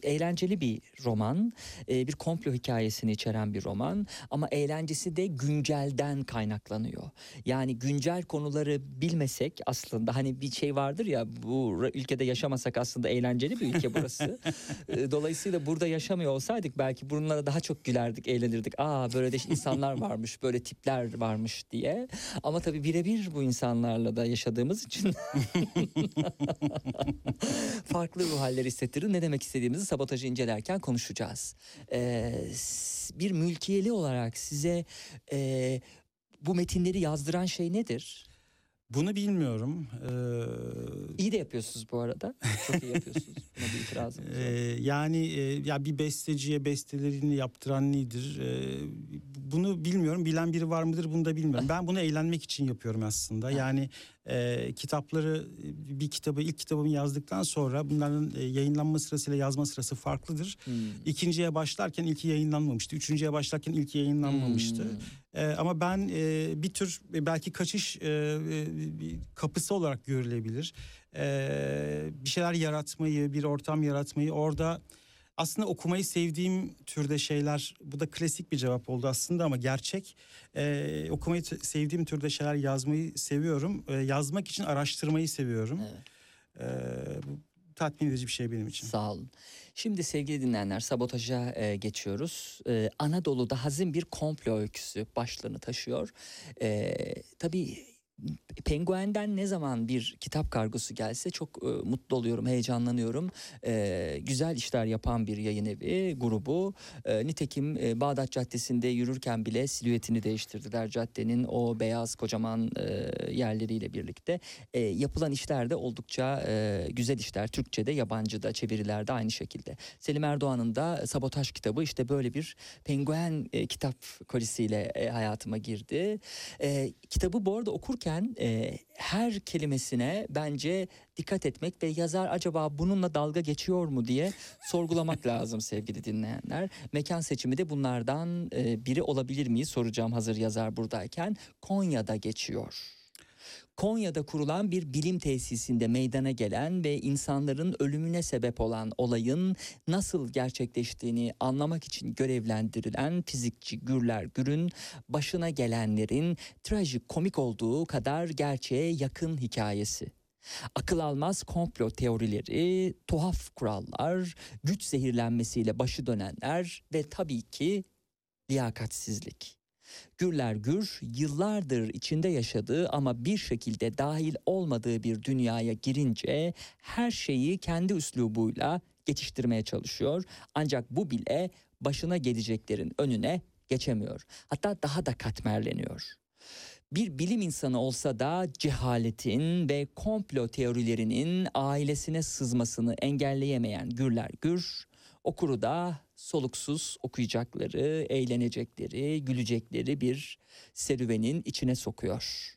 eğlenceli bir roman. e, bir komplo hikayesini içeren bir roman. Ama eğlencesi de güncelden kaynaklanıyor. Yani güncel konuları bilmesek aslında hani bir şey vardır ya bu ra- ülkede yaşamasak aslında eğlenceli bir ülke burası. E, Dolayısıyla burada yaşamıyor olsaydık belki bunlara daha çok gülerdik, eğlenirdik. Aa böyle de insanlar varmış, böyle tipler varmış diye. Ama tabii birebir bu insanlarla da yaşadığımız için farklı ruh halleri hissettirir. Ne demek istediğimizi sabotajı incelerken konuşacağız. Ee, bir mülkiyeli olarak size e, bu metinleri yazdıran şey nedir?
Bunu bilmiyorum. Ee,
İyi de yapıyorsunuz bu arada. Çok iyi yapıyorsunuz. Buna bir itirazım yok.
Ee, yani e, ya bir besteciye bestelerini yaptıran nedir? Ee, bunu bilmiyorum. Bilen biri var mıdır? Bunu da bilmiyorum. Ben bunu eğlenmek için yapıyorum aslında. Yani e, kitapları bir kitabı ilk kitabımı yazdıktan sonra bunların e, yayınlanma sırasıyla yazma sırası farklıdır.
Hmm.
İkinciye başlarken ilki yayınlanmamıştı. Üçüncüye başlarken ilki yayınlanmamıştı.
Hmm.
Ee, ama ben e, bir tür e, belki kaçış e, e, bir kapısı olarak görülebilir. Ee, bir şeyler yaratmayı, bir ortam yaratmayı orada aslında okumayı sevdiğim türde şeyler bu da klasik bir cevap oldu aslında ama gerçek Ee, okumayı sevdiğim türde şeyler yazmayı seviyorum Ee, yazmak için araştırmayı seviyorum
Evet.
Ee, bu tatmin edici bir şey benim için.
Sağ olun. Şimdi sevgili dinleyenler sabotaja e, geçiyoruz. E, Anadolu'da hazin bir komplo öyküsü başlığını taşıyor. E, tabii Penguen'den ne zaman bir kitap kargosu gelse çok e, mutlu oluyorum, heyecanlanıyorum. E, güzel işler yapan bir yayın evi, grubu. E, nitekim e, Bağdat Caddesi'nde yürürken bile silüetini değiştirdiler caddenin o beyaz kocaman e, yerleriyle birlikte. E, yapılan işler de oldukça e, güzel işler. Türkçe'de, yabancıda, çevirilerde aynı şekilde. Selim Erdoğan'ın da Sabotaj kitabı işte böyle bir penguen e, kitap kolisiyle e, hayatıma girdi. E, kitabı bu arada okurken e, her kelimesine bence dikkat etmek ve yazar acaba bununla dalga geçiyor mu diye sorgulamak lazım sevgili dinleyenler. Mekan seçimi de bunlardan e, biri olabilir mi soracağım hazır yazar buradayken. Konya'da geçiyor. Konya'da kurulan bir bilim tesisinde meydana gelen ve insanların ölümüne sebep olan olayın nasıl gerçekleştiğini anlamak için görevlendirilen fizikçi Gürler Gür'ün başına gelenlerin trajik komik olduğu kadar gerçeğe yakın hikayesi. Akıl almaz komplo teorileri, tuhaf kurallar, güç zehirlenmesiyle başı dönenler ve tabii ki liyakatsizlik. Gürler Gür yıllardır içinde yaşadığı ama bir şekilde dahil olmadığı bir dünyaya girince her şeyi kendi üslubuyla geçiştirmeye çalışıyor. Ancak bu bile başına geleceklerin önüne geçemiyor. Hatta daha da katmerleniyor. Bir bilim insanı olsa da cehaletin ve komplo teorilerinin ailesine sızmasını engelleyemeyen Gürler Gür, okuru da soluksuz okuyacakları, eğlenecekleri, gülecekleri bir serüvenin içine sokuyor.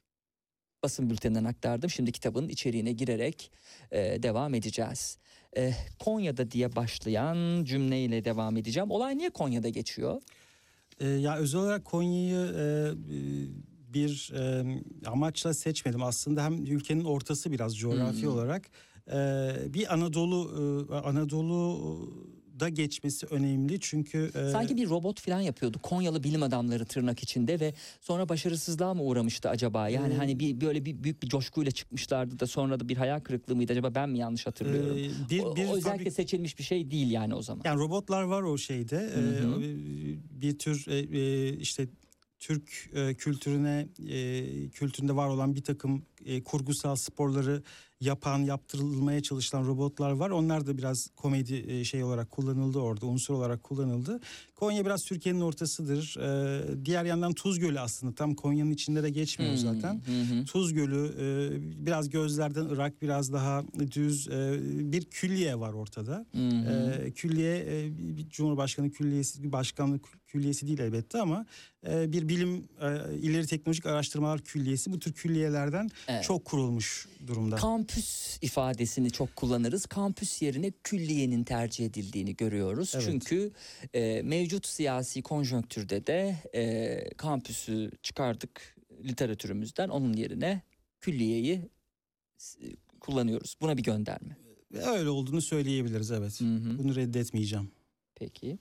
Basın bülteninden aktardım. Şimdi kitabın içeriğine girerek e, devam edeceğiz. E, Konya'da diye başlayan cümleyle devam edeceğim. Olay niye Konya'da geçiyor?
Ee, ya özel olarak Konya'yı e, e, bir e, amaçla seçmedim. Aslında hem ülkenin ortası biraz coğrafi
Hmm.
olarak e, bir Anadolu e, Anadolu'da geçmesi önemli çünkü e,
Sanki bir robot falan yapıyordu. Konyalı bilim adamları tırnak içinde ve sonra başarısızlığa mı uğramıştı acaba? Yani
Ee,
hani bir böyle bir büyük bir coşkuyla çıkmışlardı da sonra da bir hayal kırıklığı mıydı acaba ben mi yanlış hatırlıyorum?
e, bir, bir
o özellikle
fabrik-
seçilmiş bir şey değil yani o zaman.
Yani robotlar var o şeyde.
Hı hı.
Ee, bir tür e, e, işte Türk e, kültürüne e, kültüründe var olan bir takım e, kurgusal sporları yapan, yaptırılmaya çalışılan robotlar var. Onlar da biraz komedi e, şey olarak kullanıldı orada, unsur olarak kullanıldı. Konya biraz Türkiye'nin ortasıdır. Ee, diğer yandan Tuz Gölü aslında tam Konya'nın içinde de geçmiyor
Hmm,
zaten.
hı.
Tuz Gölü e, biraz gözlerden ırak, biraz daha düz e, bir külliye var ortada.
Hı.
Ee, külliye e, Cumhurbaşkanı külliyesi, başkanlık külliyesi değil elbette ama e, bir bilim e, ileri teknolojik araştırmalar külliyesi bu tür külliyelerden
Evet.
çok kurulmuş durumda.
Kampüs ifadesini çok kullanırız. Kampüs yerine külliyenin tercih edildiğini görüyoruz.
Evet.
Çünkü e, mevcut siyasi konjonktürde de e, kampüsü çıkardık literatürümüzden. Onun yerine külliyeyi s- kullanıyoruz. Buna bir gönderme.
Öyle olduğunu söyleyebiliriz evet.
Hı hı.
Bunu reddetmeyeceğim.
Peki.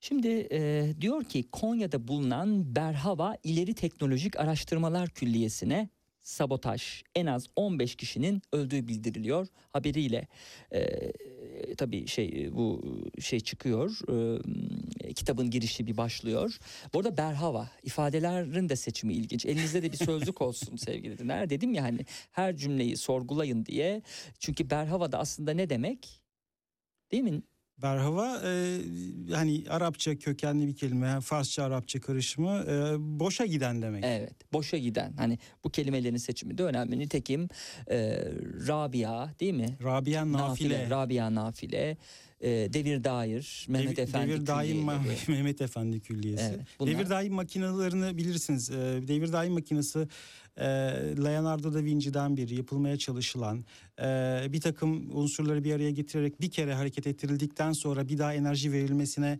Şimdi e, diyor ki Konya'da bulunan Berhava İleri Teknolojik Araştırmalar Külliyesi'ne sabotaj en az 15 kişinin öldüğü bildiriliyor haberiyle e, tabii şey bu şey çıkıyor e, kitabın girişi bir başlıyor. Bu arada Berhava ifadelerin de seçimi ilginç. Elinizde de bir sözlük olsun sevgili dinler. Dedim ya hani her cümleyi sorgulayın diye. Çünkü Berhava da aslında ne demek? Değil mi?
Berhava e, hani Arapça kökenli bir kelime, Farsça Arapça karışımı e, boşa giden demek.
Evet boşa giden hani bu kelimelerin seçimi de önemli. Nitekim e, Rabia değil mi?
Rabia Nafile.
Rabia Nafile, e, Devir Dair, Mehmet
Dev-
Efendi
Devir Daim Ma-. Mehmet Efendi Külliyesi.
Evet, bunlar-
Devir Daim makinelerini bilirsiniz. Ee, Devir Daim makinesi e, Leonardo da Vinci'den beri yapılmaya çalışılan e, bir takım unsurları bir araya getirerek bir kere hareket ettirildikten sonra bir daha enerji verilmesine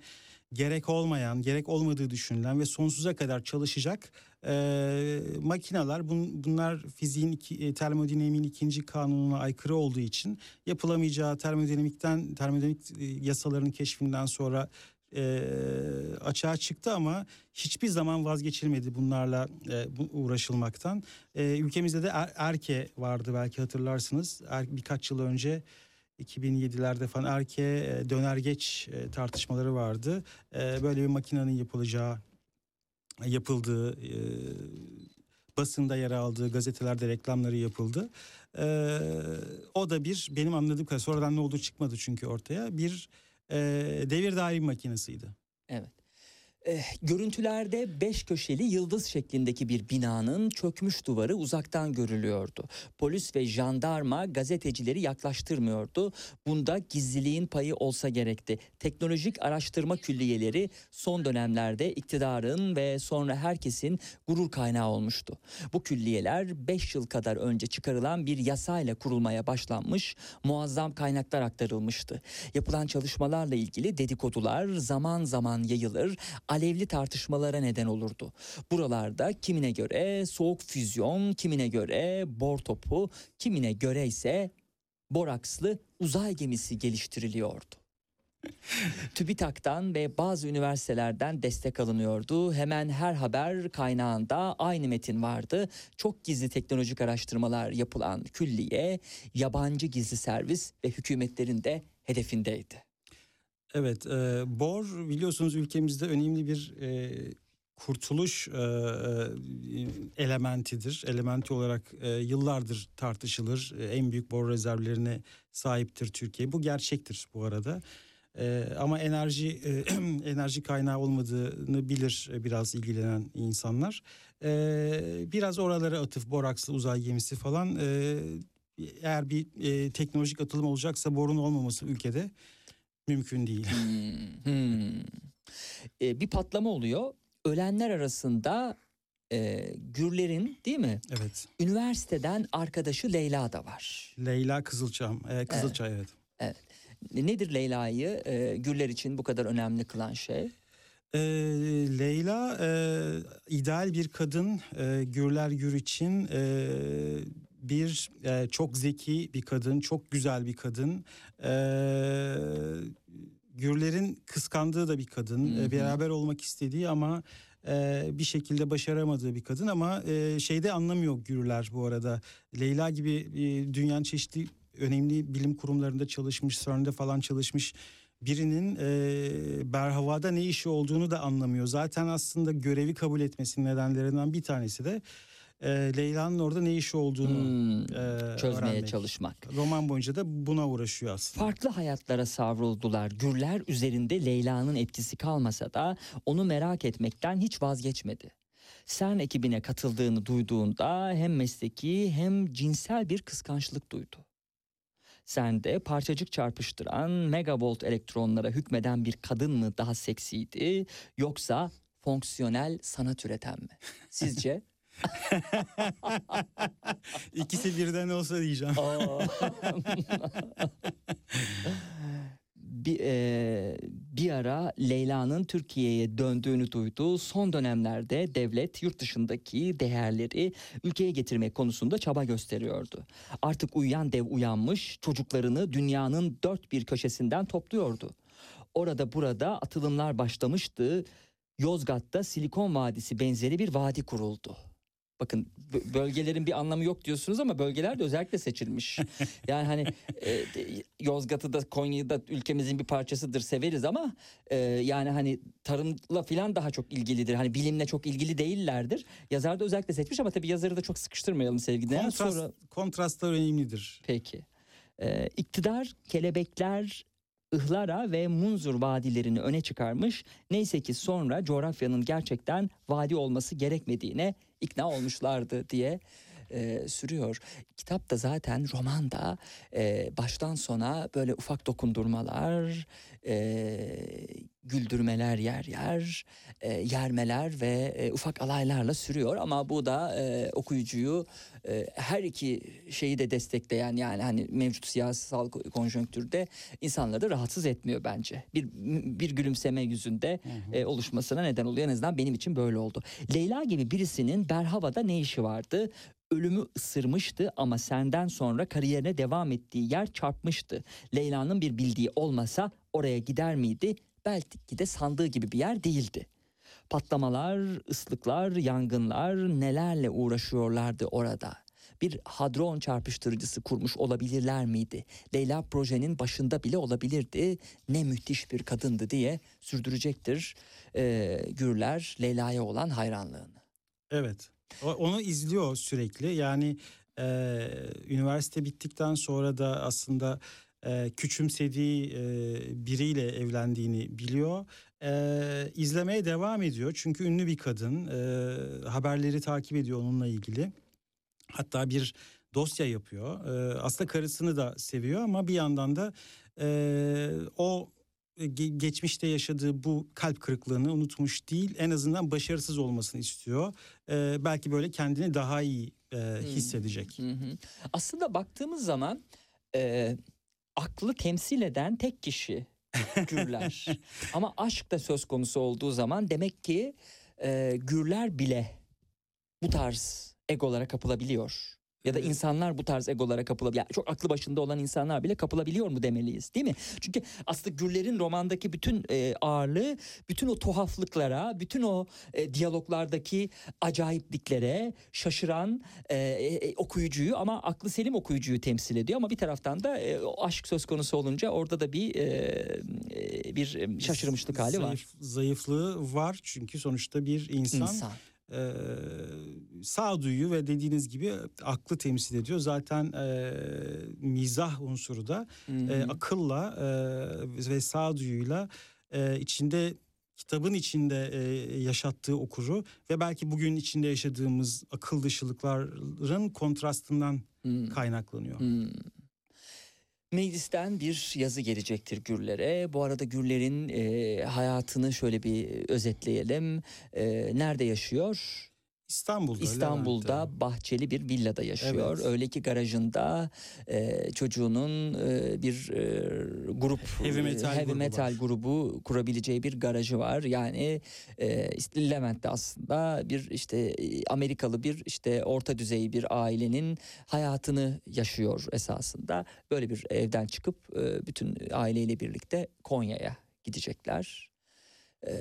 gerek olmayan, gerek olmadığı düşünülen ve sonsuza kadar çalışacak e, makineler. Bun- bunlar fiziğin, iki, e, termodinamiğin ikinci kanununa aykırı olduğu için yapılamayacağı termodinamikten, termodinamik e, yasaların keşfinden sonra e, açığa çıktı ama hiçbir zaman vazgeçilmedi bunlarla e, bu, uğraşılmaktan. E, ülkemizde de Er- Erke vardı belki hatırlarsınız. Er, birkaç yıl önce 2007'lerde falan Erke e, dönergeç e, tartışmaları vardı. E, böyle bir makinenin yapılacağı, yapıldığı, e, basında yer aldığı, gazetelerde reklamları yapıldı. E, o da bir benim anladığım kadar sonradan ne olduğu çıkmadı çünkü ortaya bir e, devir daim makinesiydi.
Evet. Eh, görüntülerde beş köşeli yıldız şeklindeki bir binanın çökmüş duvarı uzaktan görülüyordu. Polis ve jandarma gazetecileri yaklaştırmıyordu. Bunda gizliliğin payı olsa gerekti. Teknolojik araştırma külliyeleri son dönemlerde iktidarın ve sonra herkesin gurur kaynağı olmuştu. Bu külliyeler 5 yıl kadar önce çıkarılan bir yasayla kurulmaya başlanmış, muazzam kaynaklar aktarılmıştı. Yapılan çalışmalarla ilgili dedikodular zaman zaman yayılır, alevli tartışmalara neden olurdu. Buralarda kimine göre soğuk füzyon, kimine göre bor topu, kimine göre ise borakslı uzay gemisi geliştiriliyordu. TÜBİTAK'tan ve bazı üniversitelerden destek alınıyordu. Hemen her haber kaynağında aynı metin vardı. Çok gizli teknolojik araştırmalar yapılan külliye, yabancı gizli servis ve hükümetlerin de hedefindeydi.
Evet, e, bor biliyorsunuz ülkemizde önemli bir e, kurtuluş e, elementidir. Elementi olarak e, yıllardır tartışılır. E, en büyük bor rezervlerine sahiptir Türkiye. Bu gerçektir bu arada. E, ama enerji e, enerji kaynağı olmadığını bilir biraz ilgilenen insanlar. E, biraz oralara atıf borakslı uzay gemisi falan. E, eğer bir e, teknolojik atılım olacaksa borun olmaması ülkede mümkün değil.
Hmm, hmm. E, bir patlama oluyor. Ölenler arasında e, Gürler'in değil mi?
Evet.
Üniversiteden arkadaşı Leyla da var.
Leyla Kızılçam. E, Kızılçay evet.
Nedir Leyla'yı e, Gürler için bu kadar önemli kılan şey?
E, Leyla e, ideal bir kadın. E, Gürler Gür için e, bir e, çok zeki bir kadın, çok güzel bir kadın. E, Gürler'in kıskandığı da bir kadın.
Hı hı.
Beraber olmak istediği ama e, bir şekilde başaramadığı bir kadın ama e, şeyde anlamıyor Gürler bu arada. Leyla gibi e, dünyanın çeşitli önemli bilim kurumlarında çalışmış, CERN'de falan çalışmış birinin e, Berhava'da ne işi olduğunu da anlamıyor. Zaten aslında görevi kabul etmesinin nedenlerinden bir tanesi de e, Leyla'nın orada ne işi olduğunu
Hmm,
e,
çözmeye
öğrenmek.
çalışmak.
Roman boyunca da buna uğraşıyor aslında.
Farklı hayatlara savruldular. Gürler üzerinde Leyla'nın etkisi kalmasa da onu merak etmekten hiç vazgeçmedi. CERN ekibine katıldığını duyduğunda hem mesleki hem cinsel bir kıskançlık duydu. CERN'de parçacık çarpıştıran megavolt elektronlara hükmeden bir kadın mı daha seksiydi yoksa fonksiyonel sanat üreten mi? Sizce?
İkisi birden olsa diyeceğim.
Bir, e, bir ara Leyla'nın Türkiye'ye döndüğünü duydu. Son dönemlerde devlet yurt dışındaki değerleri ülkeye getirmek konusunda çaba gösteriyordu. Artık uyuyan dev uyanmış çocuklarını dünyanın dört bir köşesinden topluyordu. Orada burada atılımlar başlamıştı. Yozgat'ta Silikon Vadisi benzeri bir vadi kuruldu. Bakın bö- bölgelerin bir anlamı yok diyorsunuz ama bölgeler de özellikle seçilmiş. Yani hani e, Yozgat'ı da Konya'yı da ülkemizin bir parçasıdır severiz ama e, yani hani tarımla filan daha çok ilgilidir. Hani bilimle çok ilgili değillerdir. Yazar da özellikle seçmiş ama tabii yazarı da çok sıkıştırmayalım sevgili.
Kontrast,
Sonra
kontrastlar önemlidir.
Peki. Ee, iktidar kelebekler, Ihlara ve Munzur vadilerini öne çıkarmış. Neyse ki sonra coğrafyanın gerçekten vadi olması gerekmediğine ikna olmuşlardı diye e, sürüyor. Kitap da zaten romanda e, baştan sona böyle ufak dokundurmalar, e, güldürmeler yer yer, e, yermeler ve e, ufak alaylarla sürüyor. Ama bu da e, okuyucuyu e, her iki şeyi de destekleyen yani hani mevcut siyasal ko- konjonktürde insanları da rahatsız etmiyor bence. Bir bir gülümseme yüzünde e, oluşmasına neden oluyor. En azından benim için böyle oldu. Leyla gibi birisinin Berhava'da ne işi vardı? Ölümü ısırmıştı ama senden sonra kariyerine devam ettiği yer çarpmıştı. Leyla'nın bir bildiği olmasa oraya gider miydi? Belki de sandığı gibi bir yer değildi. Patlamalar, ıslıklar, yangınlar nelerle uğraşıyorlardı orada. Bir hadron çarpıştırıcısı kurmuş olabilirler miydi? Leyla projenin başında bile olabilirdi. Ne müthiş bir kadındı diye sürdürecektir ee, Gürler Leyla'ya olan hayranlığını.
Evet. Onu izliyor sürekli. Yani e, üniversite bittikten sonra da aslında e, küçümsediği e, biriyle evlendiğini biliyor. E, izlemeye devam ediyor. Çünkü ünlü bir kadın. E, haberleri takip ediyor onunla ilgili. Hatta bir dosya yapıyor. E, aslında karısını da seviyor ama bir yandan da e, o geçmişte yaşadığı bu kalp kırıklığını unutmuş değil. En azından başarısız olmasını istiyor. E, belki böyle kendini daha iyi e, hissedecek.
Hı hı. Aslında baktığımız zaman e, aklı temsil eden tek kişi gürler. Ama aşk da söz konusu olduğu zaman demek ki e, gürler bile bu tarz egolara kapılabiliyor. Ya da insanlar bu tarz egolara kapılabiliyor. Yani çok aklı başında olan insanlar bile kapılabiliyor mu demeliyiz değil mi? Çünkü aslında Gürler'in romandaki bütün e, ağırlığı bütün o tuhaflıklara, bütün o e, diyaloglardaki acayipliklere şaşıran e, e, okuyucuyu ama aklı selim okuyucuyu temsil ediyor. Ama bir taraftan da e, o aşk söz konusu olunca orada da bir e, e, bir e, şaşırmışlık hali var.
Zayıf- Zayıflığı var çünkü sonuçta bir insan,
İnsan.
E, sağduyu ve dediğiniz gibi aklı temsil ediyor. Zaten e, mizah unsuru da e, akılla e, ve sağduyuyla e, içinde kitabın içinde e, yaşattığı okuru ve belki bugün içinde yaşadığımız akıl dışılıkların kontrastından
Hı.
kaynaklanıyor.
Hmm. Meclisten bir yazı gelecektir Gürler'e. Bu arada Gürler'in e, hayatını şöyle bir özetleyelim. E, nerede yaşıyor?
İstanbul'da.
İstanbul'da
Levent'te.
bahçeli bir villada yaşıyor.
Evet.
Öyle ki garajında e, çocuğunun e, bir e, grup
Heavy metal
heavy
grubu
metal
var.
grubu kurabileceği bir garajı var. Yani e, işte Levent'te aslında bir işte e, Amerikalı bir işte orta düzey bir ailenin hayatını yaşıyor esasında. Böyle bir evden çıkıp e, bütün aileyle birlikte Konya'ya gidecekler. Ee,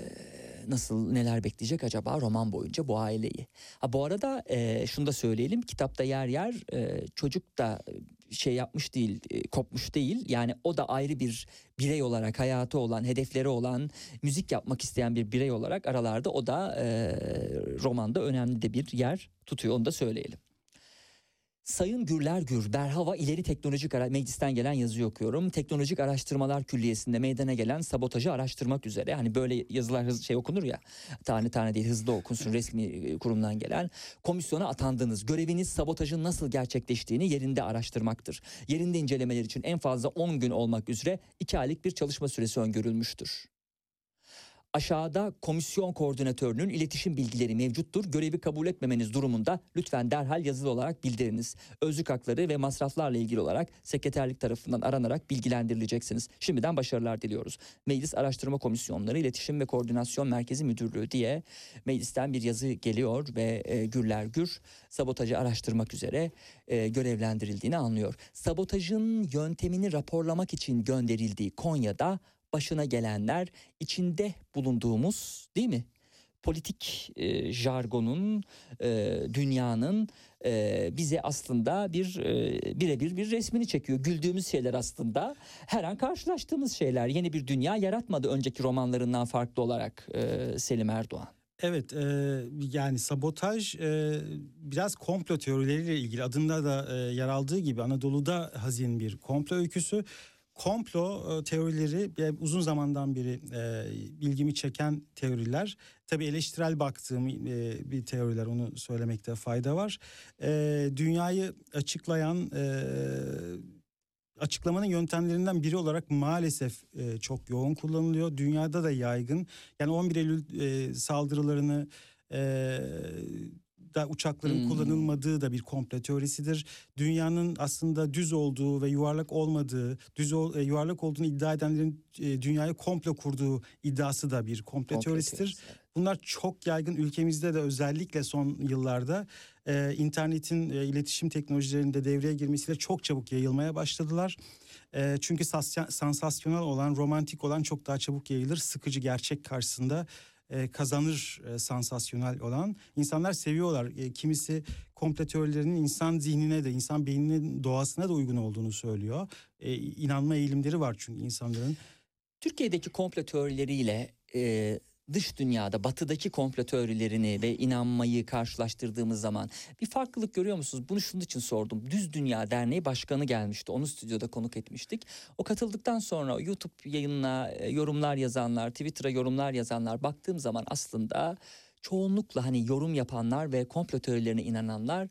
nasıl neler bekleyecek acaba roman boyunca bu aileyi. Ha bu arada e, şunu da söyleyelim kitapta yer yer e, çocuk da şey yapmış değil e, kopmuş değil yani o da ayrı bir birey olarak hayatı olan hedefleri olan müzik yapmak isteyen bir birey olarak aralarda o da e, romanda önemli de bir yer tutuyor onu da söyleyelim. Sayın Gürler Gür, Berhava İleri Teknolojik Ara- Meclisten gelen yazıyı okuyorum. Teknolojik Araştırmalar Külliyesi'nde meydana gelen sabotajı araştırmak üzere. Hani böyle yazılar hızlı şey okunur ya. Tane tane değil hızlı okunsun resmi e, kurumdan gelen. Komisyona atandınız. Göreviniz sabotajın nasıl gerçekleştiğini yerinde araştırmaktır. Yerinde incelemeler için en fazla 10 gün olmak üzere 2 aylık bir çalışma süresi öngörülmüştür. Aşağıda komisyon koordinatörünün iletişim bilgileri mevcuttur. Görevi kabul etmemeniz durumunda lütfen derhal yazılı olarak bildiriniz. Özlük hakları ve masraflarla ilgili olarak sekreterlik tarafından aranarak bilgilendirileceksiniz. Şimdiden başarılar diliyoruz. Meclis Araştırma Komisyonları İletişim ve Koordinasyon Merkezi Müdürlüğü diye meclisten bir yazı geliyor ve e, Gürler Gür sabotajı araştırmak üzere e, görevlendirildiğini anlıyor. Sabotajın yöntemini raporlamak için gönderildiği Konya'da başına gelenler içinde bulunduğumuz değil mi? Politik e, jargonun, e, dünyanın e, bize aslında bir e, birebir bir resmini çekiyor. Güldüğümüz şeyler aslında her an karşılaştığımız şeyler. Yeni bir dünya yaratmadı önceki romanlarından farklı olarak e, Selim Erdoğan.
Evet e, yani sabotaj e, biraz komplo teorileriyle ilgili adında da e, yer aldığı gibi Anadolu'da hazin bir komplo öyküsü. Komplo e, teorileri uzun zamandan beri e, ilgimi çeken teoriler. Tabii eleştirel baktığım e, bir teoriler onu söylemekte fayda var. E, dünyayı açıklayan e, açıklamanın yöntemlerinden biri olarak maalesef e, çok yoğun kullanılıyor. Dünyada da yaygın. Yani 11 Eylül e, saldırılarını e, da uçakların
Hmm.
kullanılmadığı da bir komplo teorisidir. Dünyanın aslında düz olduğu ve yuvarlak olmadığı, düz ol- e, yuvarlak olduğunu iddia edenlerin e, dünyayı komplo kurduğu iddiası da bir komplo,
Komplo
teorisidir.
teorisi.
Bunlar çok yaygın ülkemizde de özellikle son yıllarda e, internetin e, iletişim teknolojilerinde devreye girmesiyle çok çabuk yayılmaya başladılar. E, çünkü sansasyonel olan, romantik olan çok daha çabuk yayılır. Sıkıcı gerçek karşısında e, kazanır e, sansasyonel olan. İnsanlar seviyorlar. E, kimisi komplo teorilerinin insan zihnine de, insan beyninin doğasına da uygun olduğunu söylüyor. E, inanma eğilimleri var çünkü insanların.
Türkiye'deki komplo teorileriyle e, dış dünyada batıdaki komplo teorilerini ve inanmayı karşılaştırdığımız zaman bir farklılık görüyor musunuz? Bunu şunun için sordum. Düz Dünya Derneği Başkanı gelmişti. Onu stüdyoda konuk etmiştik. O katıldıktan sonra YouTube yayınına e, yorumlar yazanlar, Twitter'a yorumlar yazanlar baktığım zaman aslında çoğunlukla hani yorum yapanlar ve komplo teorilerine inananlar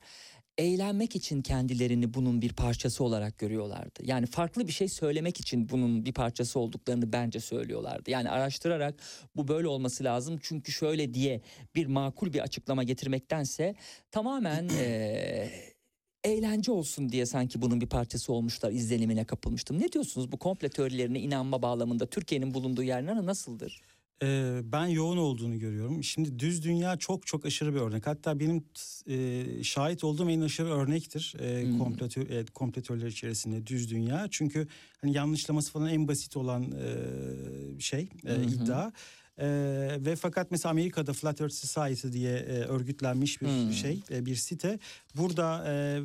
eğlenmek için kendilerini bunun bir parçası olarak görüyorlardı. Yani farklı bir şey söylemek için bunun bir parçası olduklarını bence söylüyorlardı. Yani araştırarak bu böyle olması lazım çünkü şöyle diye bir makul bir açıklama getirmektense tamamen eee, eğlence olsun diye sanki bunun bir parçası olmuşlar izlenimine kapılmıştım. Ne diyorsunuz bu komple teorilerine inanma bağlamında Türkiye'nin bulunduğu yer nasıldır?
Ee, ben yoğun olduğunu görüyorum. Şimdi düz dünya çok çok aşırı bir örnek. Hatta benim e, şahit olduğum en aşırı örnektir e,
Hmm.
kompletör, e, kompletörler içerisinde düz dünya. Çünkü hani yanlışlaması falan en basit olan e, şey e, iddia. E, ve fakat mesela Amerika'da Flat Earth Society diye e, örgütlenmiş bir
Hmm.
şey, e, bir site. Burada e,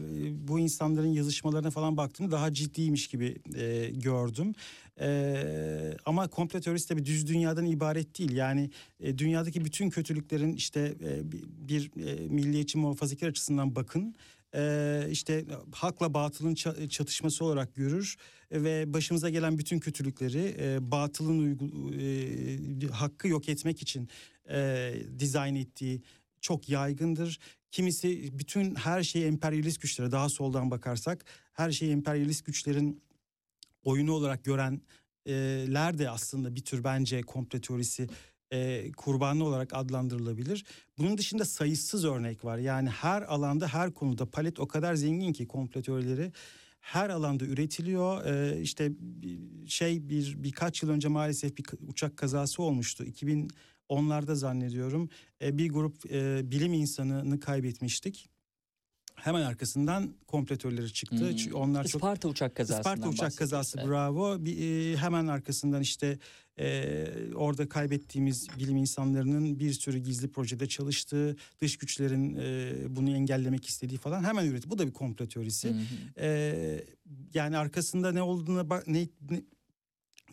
bu insanların yazışmalarına falan baktığımda daha ciddiymiş gibi e, gördüm. Ee, ama komplo teorisi tabii düz dünyadan ibaret değil. Yani e, dünyadaki bütün kötülüklerin işte e, bir, e, milliyetçi muhafazakar açısından bakın. E, işte hakla batılın ça- çatışması olarak görür ve başımıza gelen bütün kötülükleri e, batılın uygu, e, hakkı yok etmek için e, dizayn ettiği çok yaygındır. Kimisi bütün her şeyi emperyalist güçlere daha soldan bakarsak her şeyi emperyalist güçlerin oyunu olarak görenler de aslında bir tür bence komple teorisi e, kurbanı olarak adlandırılabilir. Bunun dışında sayısız örnek var. Yani her alanda her konuda palet o kadar zengin ki komple teorileri her alanda üretiliyor. E, işte şey bir birkaç yıl önce maalesef bir uçak kazası olmuştu. 2010'larda zannediyorum. Bir grup bilim insanını kaybetmiştik. Hemen arkasından kompletörleri çıktı.
Hmm.
Onlar çok
Isparta uçak kazasından
Isparta uçak kazası
Evet.
bravo. Bir, e, hemen arkasından işte e, orada kaybettiğimiz bilim insanlarının bir sürü gizli projede çalıştığı, dış güçlerin e, bunu engellemek istediği falan hemen üretti. Bu da bir komplo teorisi.
Hı.
E, yani arkasında ne olduğuna bak ne, ne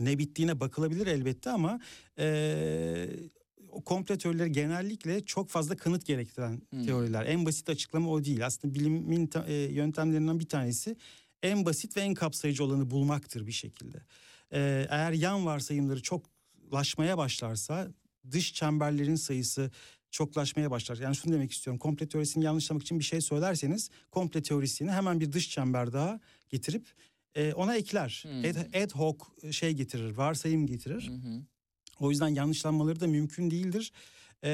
ne bittiğine bakılabilir elbette ama e, komplo teorileri genellikle çok fazla kanıt gerektiren
Hmm.
teoriler. En basit açıklama o değil. Aslında bilimin e, yöntemlerinden bir tanesi en basit ve en kapsayıcı olanı bulmaktır bir şekilde. E, eğer yan varsayımları çoklaşmaya başlarsa dış çemberlerin sayısı çoklaşmaya başlar. Yani şunu demek istiyorum. Komple teorisini yanlışlamak için bir şey söylerseniz komple teorisyeni hemen bir dış çember daha getirip e, ona ekler.
Hmm.
Ad, ad hoc şey getirir, varsayım getirir.
Hı.
O yüzden yanlışlanmaları da mümkün değildir. Ee,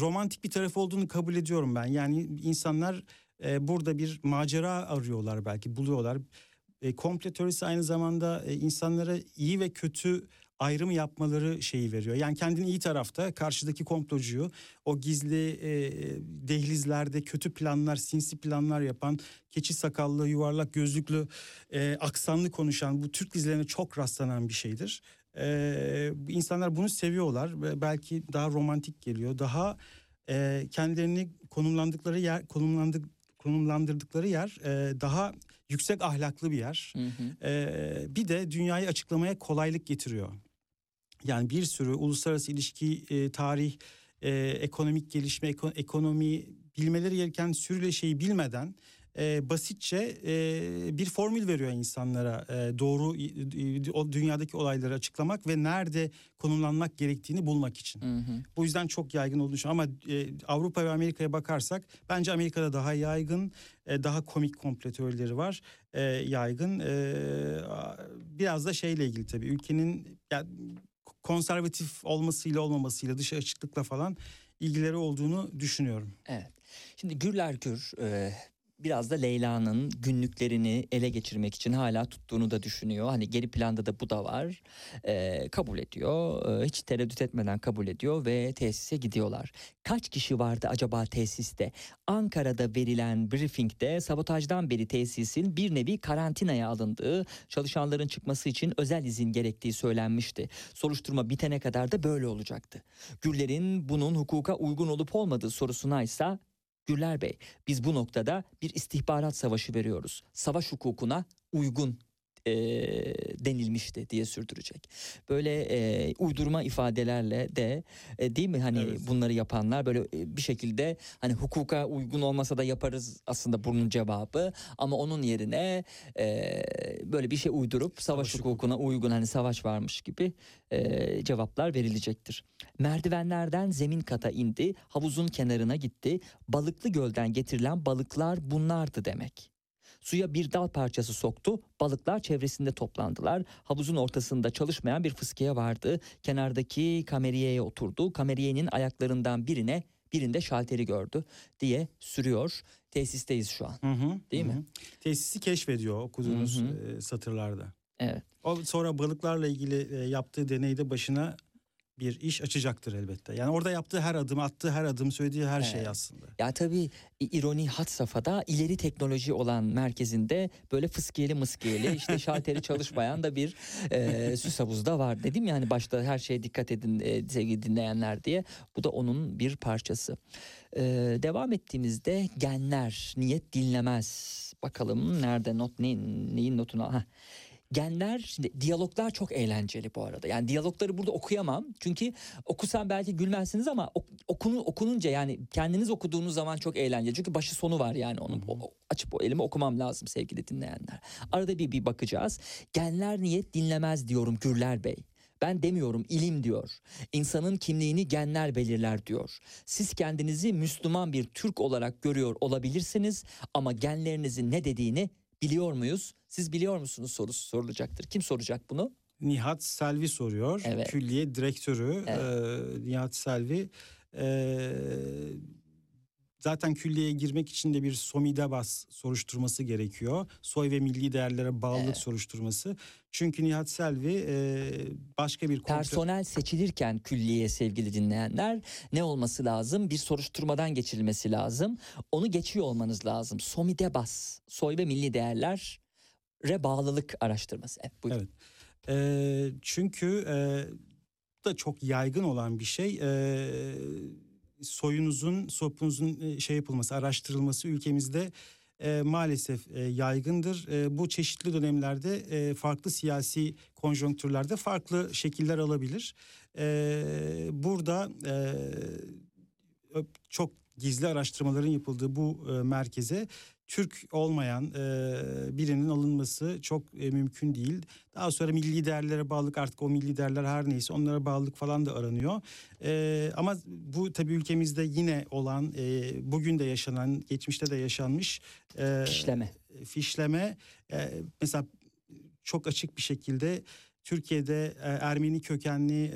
romantik bir taraf olduğunu kabul ediyorum ben. Yani insanlar e, burada bir macera arıyorlar belki buluyorlar. E, komple teorisi aynı zamanda e, insanlara iyi ve kötü ayrımı yapmaları şeyi veriyor. Yani kendini iyi tarafta karşıdaki komplocuyu o gizli e, dehlizlerde kötü planlar, sinsi planlar yapan, keçi sakallı, yuvarlak gözlüklü, e, aksanlı konuşan bu Türk dizilerine çok rastlanan bir şeydir. Ee, insanlar bunu seviyorlar ve belki daha romantik geliyor. Daha e, kendilerini konumlandıkları yer, konumlandık, konumlandırdıkları yer e, daha yüksek ahlaklı bir yer.
Hı hı.
Ee, bir de dünyayı açıklamaya kolaylık getiriyor. Yani bir sürü uluslararası ilişki, e, tarih, e, ekonomik gelişme, eko- ekonomi bilmeleri gereken sürüyle şeyi bilmeden e, basitçe e, bir formül veriyor insanlara e, doğru e, o dünyadaki olayları açıklamak ve nerede konumlanmak gerektiğini bulmak için.
Hı hı.
Bu yüzden çok yaygın olduğunu düşünüyorum. Ama e, Avrupa ve Amerika'ya bakarsak bence Amerika'da daha yaygın, e, daha komik komplo teorileri var e, yaygın. E, biraz da şeyle ilgili tabii ülkenin ya, konservatif olmasıyla olmamasıyla dışa açıklıkla falan ilgileri olduğunu düşünüyorum.
Evet. Şimdi Gürler Gür e, biraz da Leyla'nın günlüklerini ele geçirmek için hala tuttuğunu da düşünüyor. Hani geri planda da bu da var. E, kabul ediyor. E, hiç tereddüt etmeden kabul ediyor ve tesise gidiyorlar. Kaç kişi vardı acaba tesiste? Ankara'da verilen briefingde sabotajdan beri tesisin bir nevi karantinaya alındığı, çalışanların çıkması için özel izin gerektiği söylenmişti. Soruşturma bitene kadar da böyle olacaktı. Gürler'in bunun hukuka uygun olup olmadığı sorusuna ise Gürler Bey biz bu noktada bir istihbarat savaşı veriyoruz. Savaş hukukuna uygun eee, denilmişti diye sürdürecek. Böyle eee, uydurma ifadelerle de e, değil mi hani
Evet.
bunları yapanlar böyle e, bir şekilde hani hukuka uygun olmasa da yaparız aslında bunun cevabı ama onun yerine e, böyle bir şey uydurup savaş,
Savaş
hukukuna uygun hani savaş varmış gibi e, cevaplar verilecektir. Merdivenlerden zemin kata indi, havuzun kenarına gitti. Balıklı gölden getirilen balıklar bunlardı demek. Suya bir dal parçası soktu, balıklar çevresinde toplandılar. Havuzun ortasında çalışmayan bir fıskiye vardı. Kenardaki kameriyeye oturdu. Kameriyenin ayaklarından birine birinde şalteri gördü diye sürüyor tesisteyiz şu an.
Hı hı,
Değil
hı
mi?
Tesisi keşfediyor okuduğunuz
Hı hı.
e, satırlarda.
Evet.
O sonra balıklarla ilgili e, yaptığı deneyde başına bir iş açacaktır elbette. Yani orada yaptığı her adım, attığı her adım, söylediği her şey
Evet.
aslında.
Ya tabii ironi hat safhada ileri teknoloji olan merkezinde böyle fıskiyeli mıskiyeli işte şalteri çalışmayan da bir e, süs havuzu da var dedim yani başta her şeye dikkat edin e, sevgili dinleyenler diye bu da onun bir parçası. E, devam ettiğimizde genler niyet dinlemez bakalım nerede not ne, neyin notunu ha. Genler şimdi diyaloglar çok eğlenceli bu arada. Yani diyalogları burada okuyamam. Çünkü okusam belki gülmezsiniz ama ok- okunu okununca yani kendiniz okuduğunuz zaman çok eğlenceli. Çünkü başı sonu var yani onun. O- o- açıp o elimi okumam lazım sevgili dinleyenler. Arada bir bir bakacağız. Genler niyet dinlemez diyorum Gürler Bey. Ben demiyorum ilim diyor. İnsanın kimliğini genler belirler diyor. Siz kendinizi Müslüman bir Türk olarak görüyor olabilirsiniz ama genlerinizin ne dediğini biliyor muyuz? Siz biliyor musunuz sorusu sorulacaktır. Kim soracak bunu?
Nihat Selvi soruyor.
Evet.
Külliye direktörü
Evet.
e, Nihat Selvi. E, zaten külliyeye girmek için de bir SOMİDEBAS soruşturması gerekiyor. Soy ve milli değerlere bağlılık
Evet.
soruşturması. Çünkü Nihat Selvi e, başka bir kontrol...
Personel seçilirken külliye sevgili dinleyenler ne olması lazım? Bir soruşturmadan geçirilmesi lazım. Onu geçiyor olmanız lazım. SOMİDEBAS, soy ve milli değerlere bağlılık araştırması. Evet, buyurun.
Evet. E, çünkü e, da çok yaygın olan bir şey. E, soyunuzun, sopunuzun şey yapılması, araştırılması ülkemizde e, maalesef e, yaygındır. E, bu çeşitli dönemlerde e, farklı siyasi konjonktürlerde farklı şekiller alabilir. E, burada e, çok gizli araştırmaların yapıldığı bu e, merkeze Türk olmayan e, birinin alınması çok e, mümkün değil. Daha sonra milli değerlere bağlılık artık o milli değerler her neyse onlara bağlılık falan da aranıyor. E, ama bu tabii ülkemizde yine olan, e, bugün de yaşanan, geçmişte de yaşanmış e,
Fişleme.
fişleme e, mesela çok açık bir şekilde Türkiye'de Ermeni kökenli,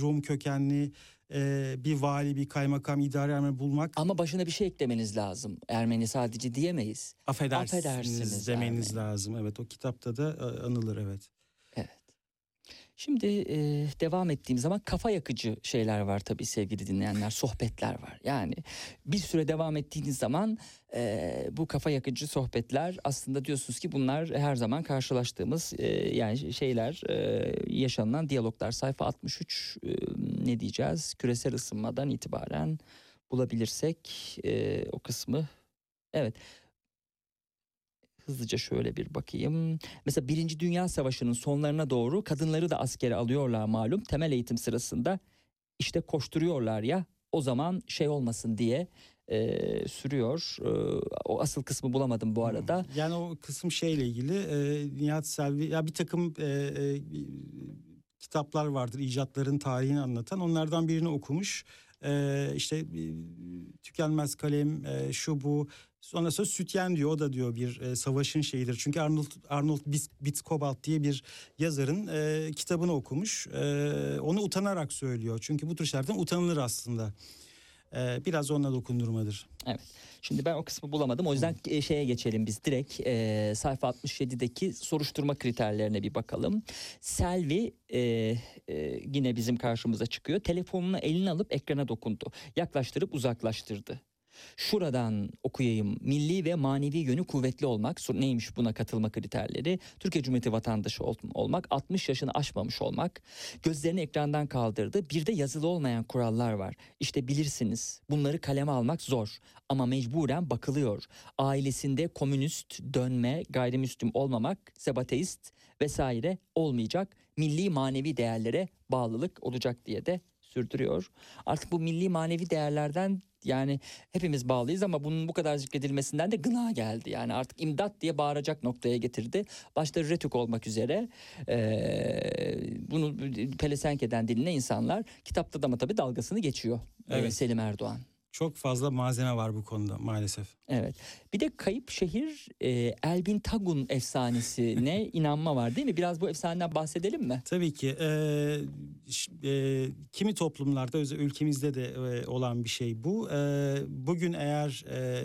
Rum kökenli e, bir vali, bir kaymakam, idare ermeni bulmak
Ama başına bir şey eklemeniz lazım. Ermeni sadece diyemeyiz.
affedersiniz,
affedersiniz
demeniz
Ermeni.
lazım. Evet o kitapta da anılır evet.
Şimdi e, devam ettiğim zaman kafa yakıcı şeyler var tabii sevgili dinleyenler, sohbetler var. Yani bir süre devam ettiğiniz zaman e, bu kafa yakıcı sohbetler aslında diyorsunuz ki bunlar her zaman karşılaştığımız e, yani şeyler, e, yaşanılan diyaloglar. Sayfa 63 e, ne diyeceğiz? Küresel ısınmadan itibaren bulabilirsek e, o kısmı. Evet. Hızlıca şöyle bir bakayım. Mesela Birinci Dünya Savaşı'nın sonlarına doğru kadınları da askere alıyorlar malum. Temel eğitim sırasında işte koşturuyorlar ya o zaman şey olmasın diye e, sürüyor. E, o asıl kısmı bulamadım bu arada.
Yani o kısım şeyle ilgili e, Nihat Selvi ya bir takım e, e, kitaplar vardır icatların tarihini anlatan onlardan birini okumuş. E, işte e, tükenmez kalem e, şu bu Sonra Sütyen diyor o da diyor bir e, savaşın şeyidir. Çünkü Arnold Arnold Bitskobalt diye bir yazarın e, kitabını okumuş. E, onu utanarak söylüyor. Çünkü bu tür şeylerden utanılır aslında. E, biraz onunla dokundurmadır.
Şimdi ben o kısmı bulamadım. O yüzden e, şeye geçelim biz direkt e, sayfa 67'deki soruşturma kriterlerine bir bakalım. Selvi e, e, yine bizim karşımıza çıkıyor. Telefonunu eline alıp ekrana dokundu. Yaklaştırıp uzaklaştırdı. Şuradan okuyayım. Milli ve manevi yönü kuvvetli olmak. Neymiş buna katılma kriterleri? Türkiye Cumhuriyeti vatandaşı ol- olmak, 60 yaşını aşmamış olmak. Gözlerini ekrandan kaldırdı. Bir de yazılı olmayan kurallar var. İşte bilirsiniz bunları kaleme almak zor ama mecburen bakılıyor. Ailesinde komünist, dönme, gayrimüslim olmamak, sebateist vesaire olmayacak. Milli manevi değerlere bağlılık olacak diye de sürdürüyor. Artık bu milli manevi değerlerden yani hepimiz bağlıyız ama bunun bu kadar zikredilmesinden de gına geldi. Yani artık imdat diye bağıracak noktaya getirdi. Başta Retük olmak üzere eee, bunu pelesenk eden diline insanlar kitapta da ama tabii dalgasını geçiyor eee,
Evet.
Selim Erdoğan.
Çok fazla malzeme var bu konuda maalesef.
Evet. Bir de kayıp şehir e, Elbin Tagun efsanesine inanma var değil mi? Biraz bu efsaneden bahsedelim mi?
Tabii ki e, e, kimi toplumlarda ülkemizde de e, olan bir şey bu. E, bugün eğer e,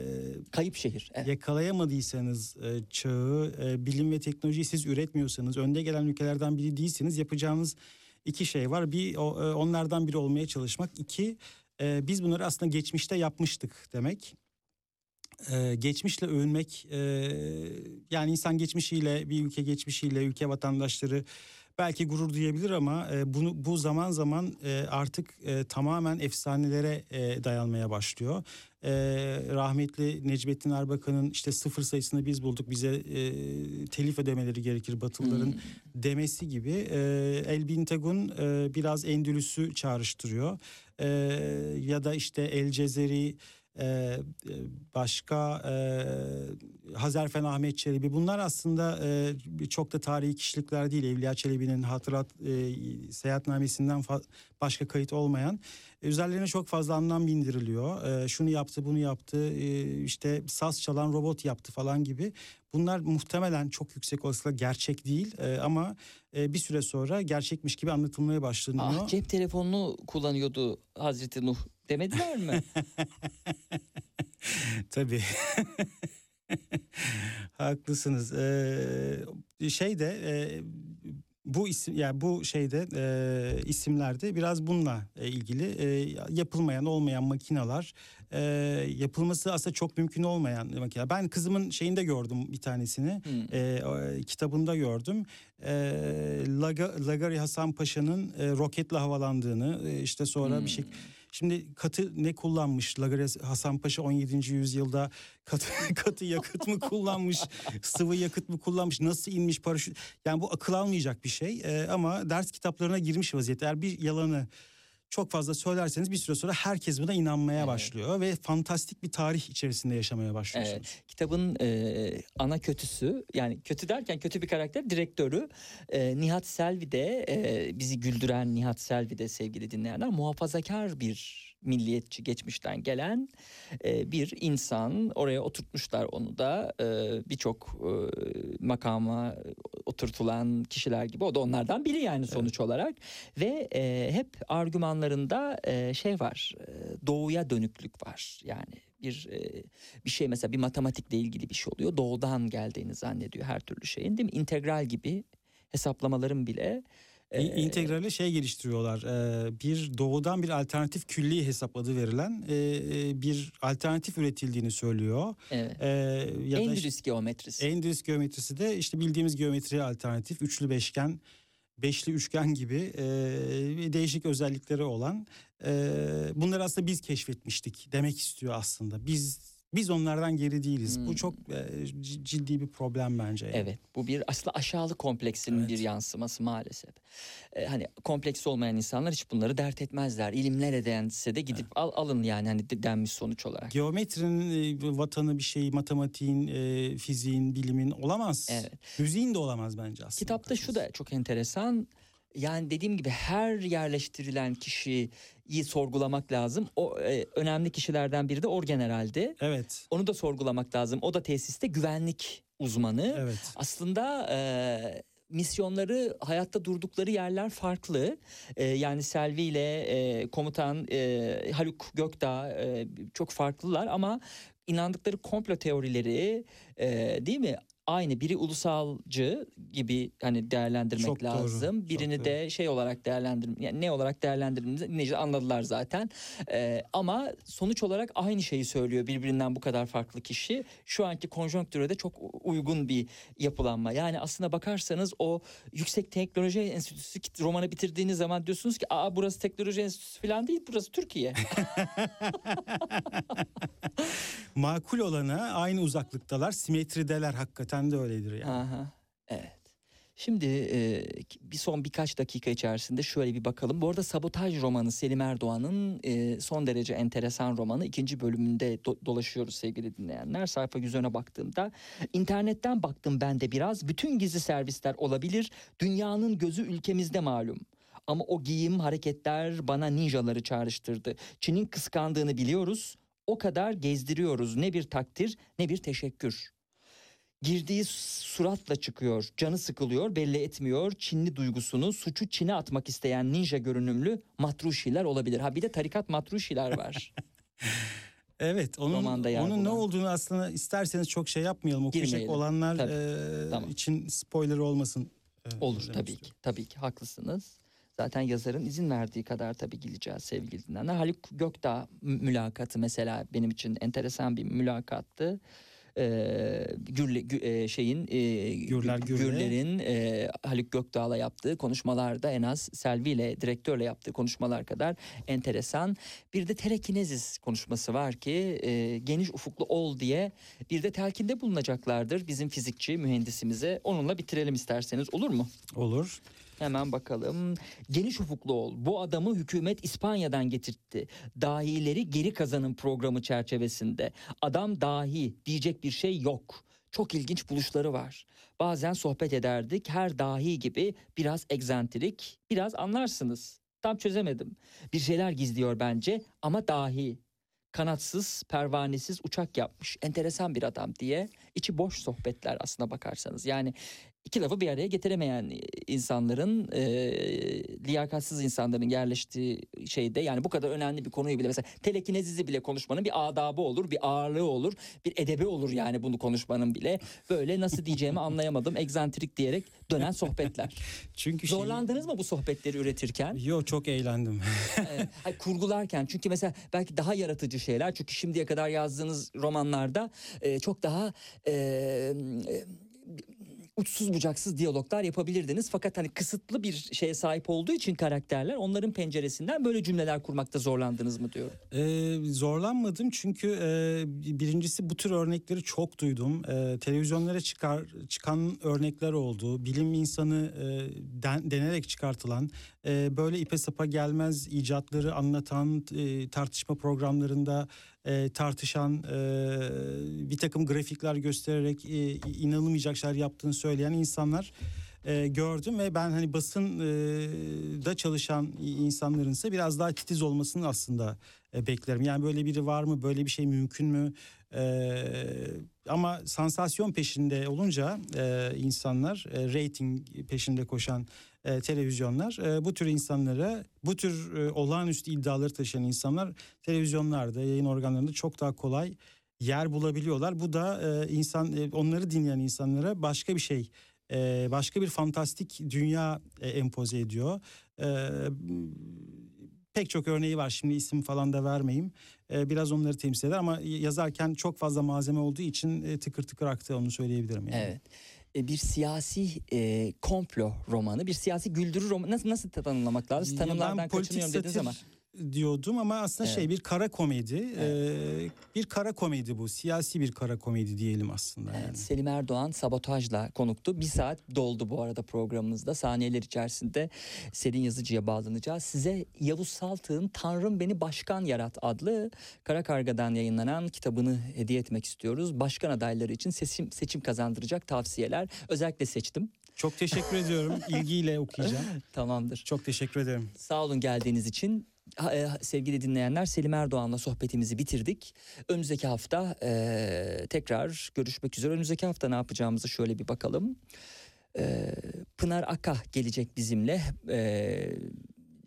Kayıp şehir. Evet.
yakalayamadıysanız e, çağı, e, bilim ve teknolojiyi siz üretmiyorsanız, önde gelen ülkelerden biri değilseniz yapacağınız iki şey var. Bir e, onlardan biri olmaya çalışmak. İki e, biz bunları aslında geçmişte yapmıştık demek. E, geçmişle övünmek e, yani insan geçmişiyle bir ülke geçmişiyle ülke vatandaşları belki gurur duyabilir ama e, bunu bu zaman zaman e, artık e, tamamen efsanelere e, dayanmaya başlıyor. E, rahmetli Necmettin Erbakan'ın işte sıfır sayısını biz bulduk bize e, telif ödemeleri gerekir Batılıların
Hmm.
demesi gibi e, Elbin Tagun e, biraz Endülüs'ü çağrıştırıyor. E, ya da işte El Cezeri e, e, başka e, Hazerfen Ahmet Çelebi bunlar aslında e, çok da tarihi kişilikler değil. Evliya Çelebi'nin hatırat e, seyahatnamesinden başka kayıt olmayan üzerlerine çok fazla anlam bindiriliyor. E, şunu yaptı bunu yaptı e, işte saz çalan robot yaptı falan gibi. Bunlar muhtemelen çok yüksek olasılıkla gerçek değil e, ama e, bir süre sonra gerçekmiş gibi anlatılmaya başlanıyor.
Ah cep telefonunu kullanıyordu Hazreti Nuh demediler mi?
Tabii. Haklısınız. Ee, şey de e, bu isim yani bu şeyde e, isimlerde biraz bununla e, ilgili e, yapılmayan olmayan makinalar e, yapılması aslında çok mümkün olmayan makine. Ben kızımın şeyinde gördüm bir tanesini.
Hmm.
E, kitabında gördüm. E, Laga, Lagari Hasan Paşa'nın e, roketle havalandığını e, işte sonra
Hmm.
bir şey Şimdi katı ne kullanmış? Lagare Hasan Paşa 17. yüzyılda katı, katı yakıt mı kullanmış? sıvı yakıt mı kullanmış? Nasıl inmiş paraşüt? Yani bu akıl almayacak bir şey. Ee, ama ders kitaplarına girmiş vaziyette. Eğer bir yalanı çok fazla söylerseniz bir süre sonra herkes buna inanmaya
Evet.
başlıyor ve fantastik bir tarih içerisinde yaşamaya başlıyorsunuz.
Evet. Kitabın e, ana kötüsü yani kötü derken kötü bir karakter direktörü e, Nihat Selvi de e, bizi güldüren Nihat Selvi de sevgili dinleyenler muhafazakar bir milliyetçi geçmişten gelen e, bir insan. Oraya oturtmuşlar onu da. E, birçok e, makama oturtulan kişiler gibi. O da onlardan biri yani sonuç olarak. Ve e, hep argümanlarında e, şey var e, doğuya dönüklük var. Yani bir e, bir şey mesela bir matematikle ilgili bir şey oluyor. Doğudan geldiğini zannediyor her türlü şeyin değil mi? İntegral gibi hesaplamaların bile e,
İntegrale şey geliştiriyorlar. Ee, bir doğudan bir alternatif külli hesap adı verilen e, e, bir alternatif üretildiğini söylüyor.
evet.
Ee, ya da işte-
geometrisi.
Endülüs geometrisi de işte bildiğimiz geometri alternatif. Üçlü beşgen, beşli üçgen gibi e, değişik özellikleri olan. E, bunları aslında biz keşfetmiştik demek istiyor aslında. Biz biz onlardan geri değiliz.
Hmm.
Bu çok e, ciddi bir problem bence. yani.
Evet bu bir aslında aşağılık kompleksinin
Evet.
bir yansıması maalesef. Ee, hani kompleks olmayan insanlar hiç bunları dert etmezler. İlimler edense de gidip al, alın yani hani de- denmiş sonuç olarak.
Geometrinin e, vatanı bir şey, matematiğin, e, fiziğin, bilimin olamaz.
Evet.
Müziğin de olamaz bence aslında.
Kitapta şu da çok enteresan. Yani dediğim gibi her yerleştirilen kişiyi sorgulamak lazım. O e, önemli kişilerden biri de orgeneraldi.
Evet.
Onu da sorgulamak lazım. O da tesiste güvenlik uzmanı.
Evet.
Aslında e, misyonları hayatta durdukları yerler farklı. E, yani Selvi ile e, komutan e, Haluk Gökdağ e, çok farklılar ama inandıkları komplo teorileri e, değil mi? Aynı biri ulusalcı gibi hani değerlendirmek
Çok doğru,
lazım.
çok
Birini
doğru.
de şey olarak değerlendir yani ne olarak değerlendirdiğimizi dinleyiciler anladılar zaten. E, ama sonuç olarak aynı şeyi söylüyor birbirinden bu kadar farklı kişi. Şu anki konjonktüre de çok uygun bir yapılanma. Yani aslına bakarsanız o Yüksek Teknoloji Enstitüsü romanı bitirdiğiniz zaman diyorsunuz ki aa burası teknoloji enstitüsü falan değil burası Türkiye.
Makul olana aynı uzaklıktalar, simetrideler hakikaten de öyledir yani.
Aha, evet. Şimdi e, bir son birkaç dakika içerisinde şöyle bir bakalım. Bu arada Sabotaj romanı Selim Erdoğan'ın e, son derece enteresan romanı. ikinci bölümünde do- dolaşıyoruz sevgili dinleyenler. Sayfa yüzüne baktığımda internetten baktım ben de biraz. Bütün gizli servisler olabilir. Dünyanın gözü ülkemizde malum. Ama o giyim, hareketler bana ninjaları çağrıştırdı. Çin'in kıskandığını biliyoruz. O kadar gezdiriyoruz. Ne bir takdir ne bir teşekkür. Girdiği suratla çıkıyor. Canı sıkılıyor, belli etmiyor. Çinli duygusunu suçu Çin'e atmak isteyen ninja görünümlü matruşiler olabilir. Ha bir de tarikat matruşiler var.
Evet onun,
Romanda
onun ne olduğunu aslında isterseniz çok şey yapmayalım. Okuyacak
Girmeyelim.
olanlar
Tabii.
e,
Tamam.
için spoiler olmasın. e,
Olur tabii
istiyorum.
ki. Tabii ki haklısınız. Zaten yazarın izin verdiği kadar tabii gideceğiz sevgili dinleyenler. Haluk Gökdağ mü- mülakatı mesela benim için enteresan bir mülakattı. Ee, Gürle, Gü- e, şeyin e,
Gürler Gürle.
Gürler'in e, Haluk Gökdağ'la yaptığı konuşmalarda en az Selvi ile direktörle yaptığı konuşmalar kadar enteresan. Bir de telekinezis konuşması var ki e, geniş ufuklu ol diye bir de telkinde bulunacaklardır bizim fizikçi mühendisimize. Onunla bitirelim isterseniz olur mu?
Olur.
Hemen bakalım. Geniş ufuklu ol. Bu adamı hükümet İspanya'dan getirtti. Dahileri geri kazanın programı çerçevesinde. Adam dahi diyecek bir şey yok. Çok ilginç buluşları var. Bazen sohbet ederdik. Her dahi gibi biraz egzantrik, biraz anlarsınız. Tam çözemedim. Bir şeyler gizliyor bence ama dahi. Kanatsız, pervanesiz uçak yapmış. Enteresan bir adam diye. içi boş sohbetler aslına bakarsanız. Yani iki lafı bir araya getiremeyen insanların e, liyakatsiz insanların yerleştiği şeyde yani bu kadar önemli bir konuyu bile mesela telekinezizi bile konuşmanın bir adabı olur bir ağırlığı olur bir edebi olur yani bunu konuşmanın bile böyle nasıl diyeceğimi anlayamadım egzantrik diyerek dönen sohbetler.
Çünkü şey-
Zorlandınız mı bu sohbetleri üretirken?
Yo çok eğlendim.
Ee, hayır, kurgularken çünkü mesela belki daha yaratıcı şeyler çünkü şimdiye kadar yazdığınız romanlarda e, çok daha e, e, uçsuz bucaksız diyaloglar yapabilirdiniz fakat hani kısıtlı bir şeye sahip olduğu için karakterler onların penceresinden böyle cümleler kurmakta zorlandınız mı diyorum.
Ee, zorlanmadım çünkü e, birincisi bu tür örnekleri çok duydum. E, televizyonlara çıkar çıkan örnekler oldu. Bilim insanı e, den- denerek çıkartılan e, böyle ipe sapa gelmez icatları anlatan e, tartışma programlarında e, tartışan e, bir takım grafikler göstererek e, inanılmayacak şeyler yaptığını söyleyen insanlar e, gördüm ve ben hani basın e, da çalışan insanların ise biraz daha titiz olmasını aslında e, beklerim. Yani böyle biri var mı? Böyle bir şey mümkün mü? E, ama sansasyon peşinde olunca e, insanlar, e, rating peşinde koşan e, televizyonlar e, bu tür insanlara, bu tür e, olağanüstü iddiaları taşıyan insanlar televizyonlarda, yayın organlarında çok daha kolay yer bulabiliyorlar. Bu da e, insan e, onları dinleyen insanlara başka bir şey, e, başka bir fantastik dünya e, empoze ediyor. E, pek çok örneği var. Şimdi isim falan da vermeyeyim. E, biraz onları temsil eder ama yazarken çok fazla malzeme olduğu için e, tıkır tıkır aktı onu söyleyebilirim. Yani.
Evet. E, Bir siyasi e, komplo romanı, bir siyasi güldürü romanı nasıl nasıl tanımlamak lazım? Tanımlardan kaçınıyorum
satır
ama.
Diyordum ama aslında şey
Evet.
bir kara komedi. e, bir kara komedi bu. Siyasi bir kara komedi diyelim aslında.
Evet,
yani.
Selim Erdoğan sabotajla konuktu. Bir saat doldu bu arada programımızda. Saniyeler içerisinde Selin Yazıcı'ya bağlanacağız. Size Yavuz Saltık'ın Tanrım Beni Başkan Yarat adlı Kara Karga'dan yayınlanan kitabını hediye etmek istiyoruz. Başkan adayları için seçim, seçim kazandıracak tavsiyeler. Özellikle seçtim.
Çok teşekkür ediyorum. İlgiyle okuyacağım.
Tamamdır.
Çok teşekkür ederim.
Sağ olun geldiğiniz için. E, sevgili dinleyenler Selim Erdoğan'la sohbetimizi bitirdik. Önümüzdeki hafta e, tekrar görüşmek üzere. Önümüzdeki hafta ne yapacağımızı şöyle bir bakalım. E, Pınar Aka gelecek bizimle. E,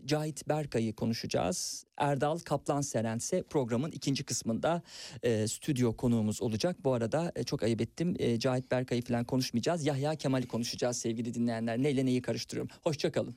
Cahit Berkay'ı konuşacağız. Erdal Kaplan Seren ise programın ikinci kısmında e, stüdyo konuğumuz olacak. Bu arada e, çok ayıp ettim. E, Cahit Berkay'ı falan konuşmayacağız. Yahya Kemal'i konuşacağız sevgili dinleyenler. Neyle neyi karıştırıyorum. Hoşçakalın.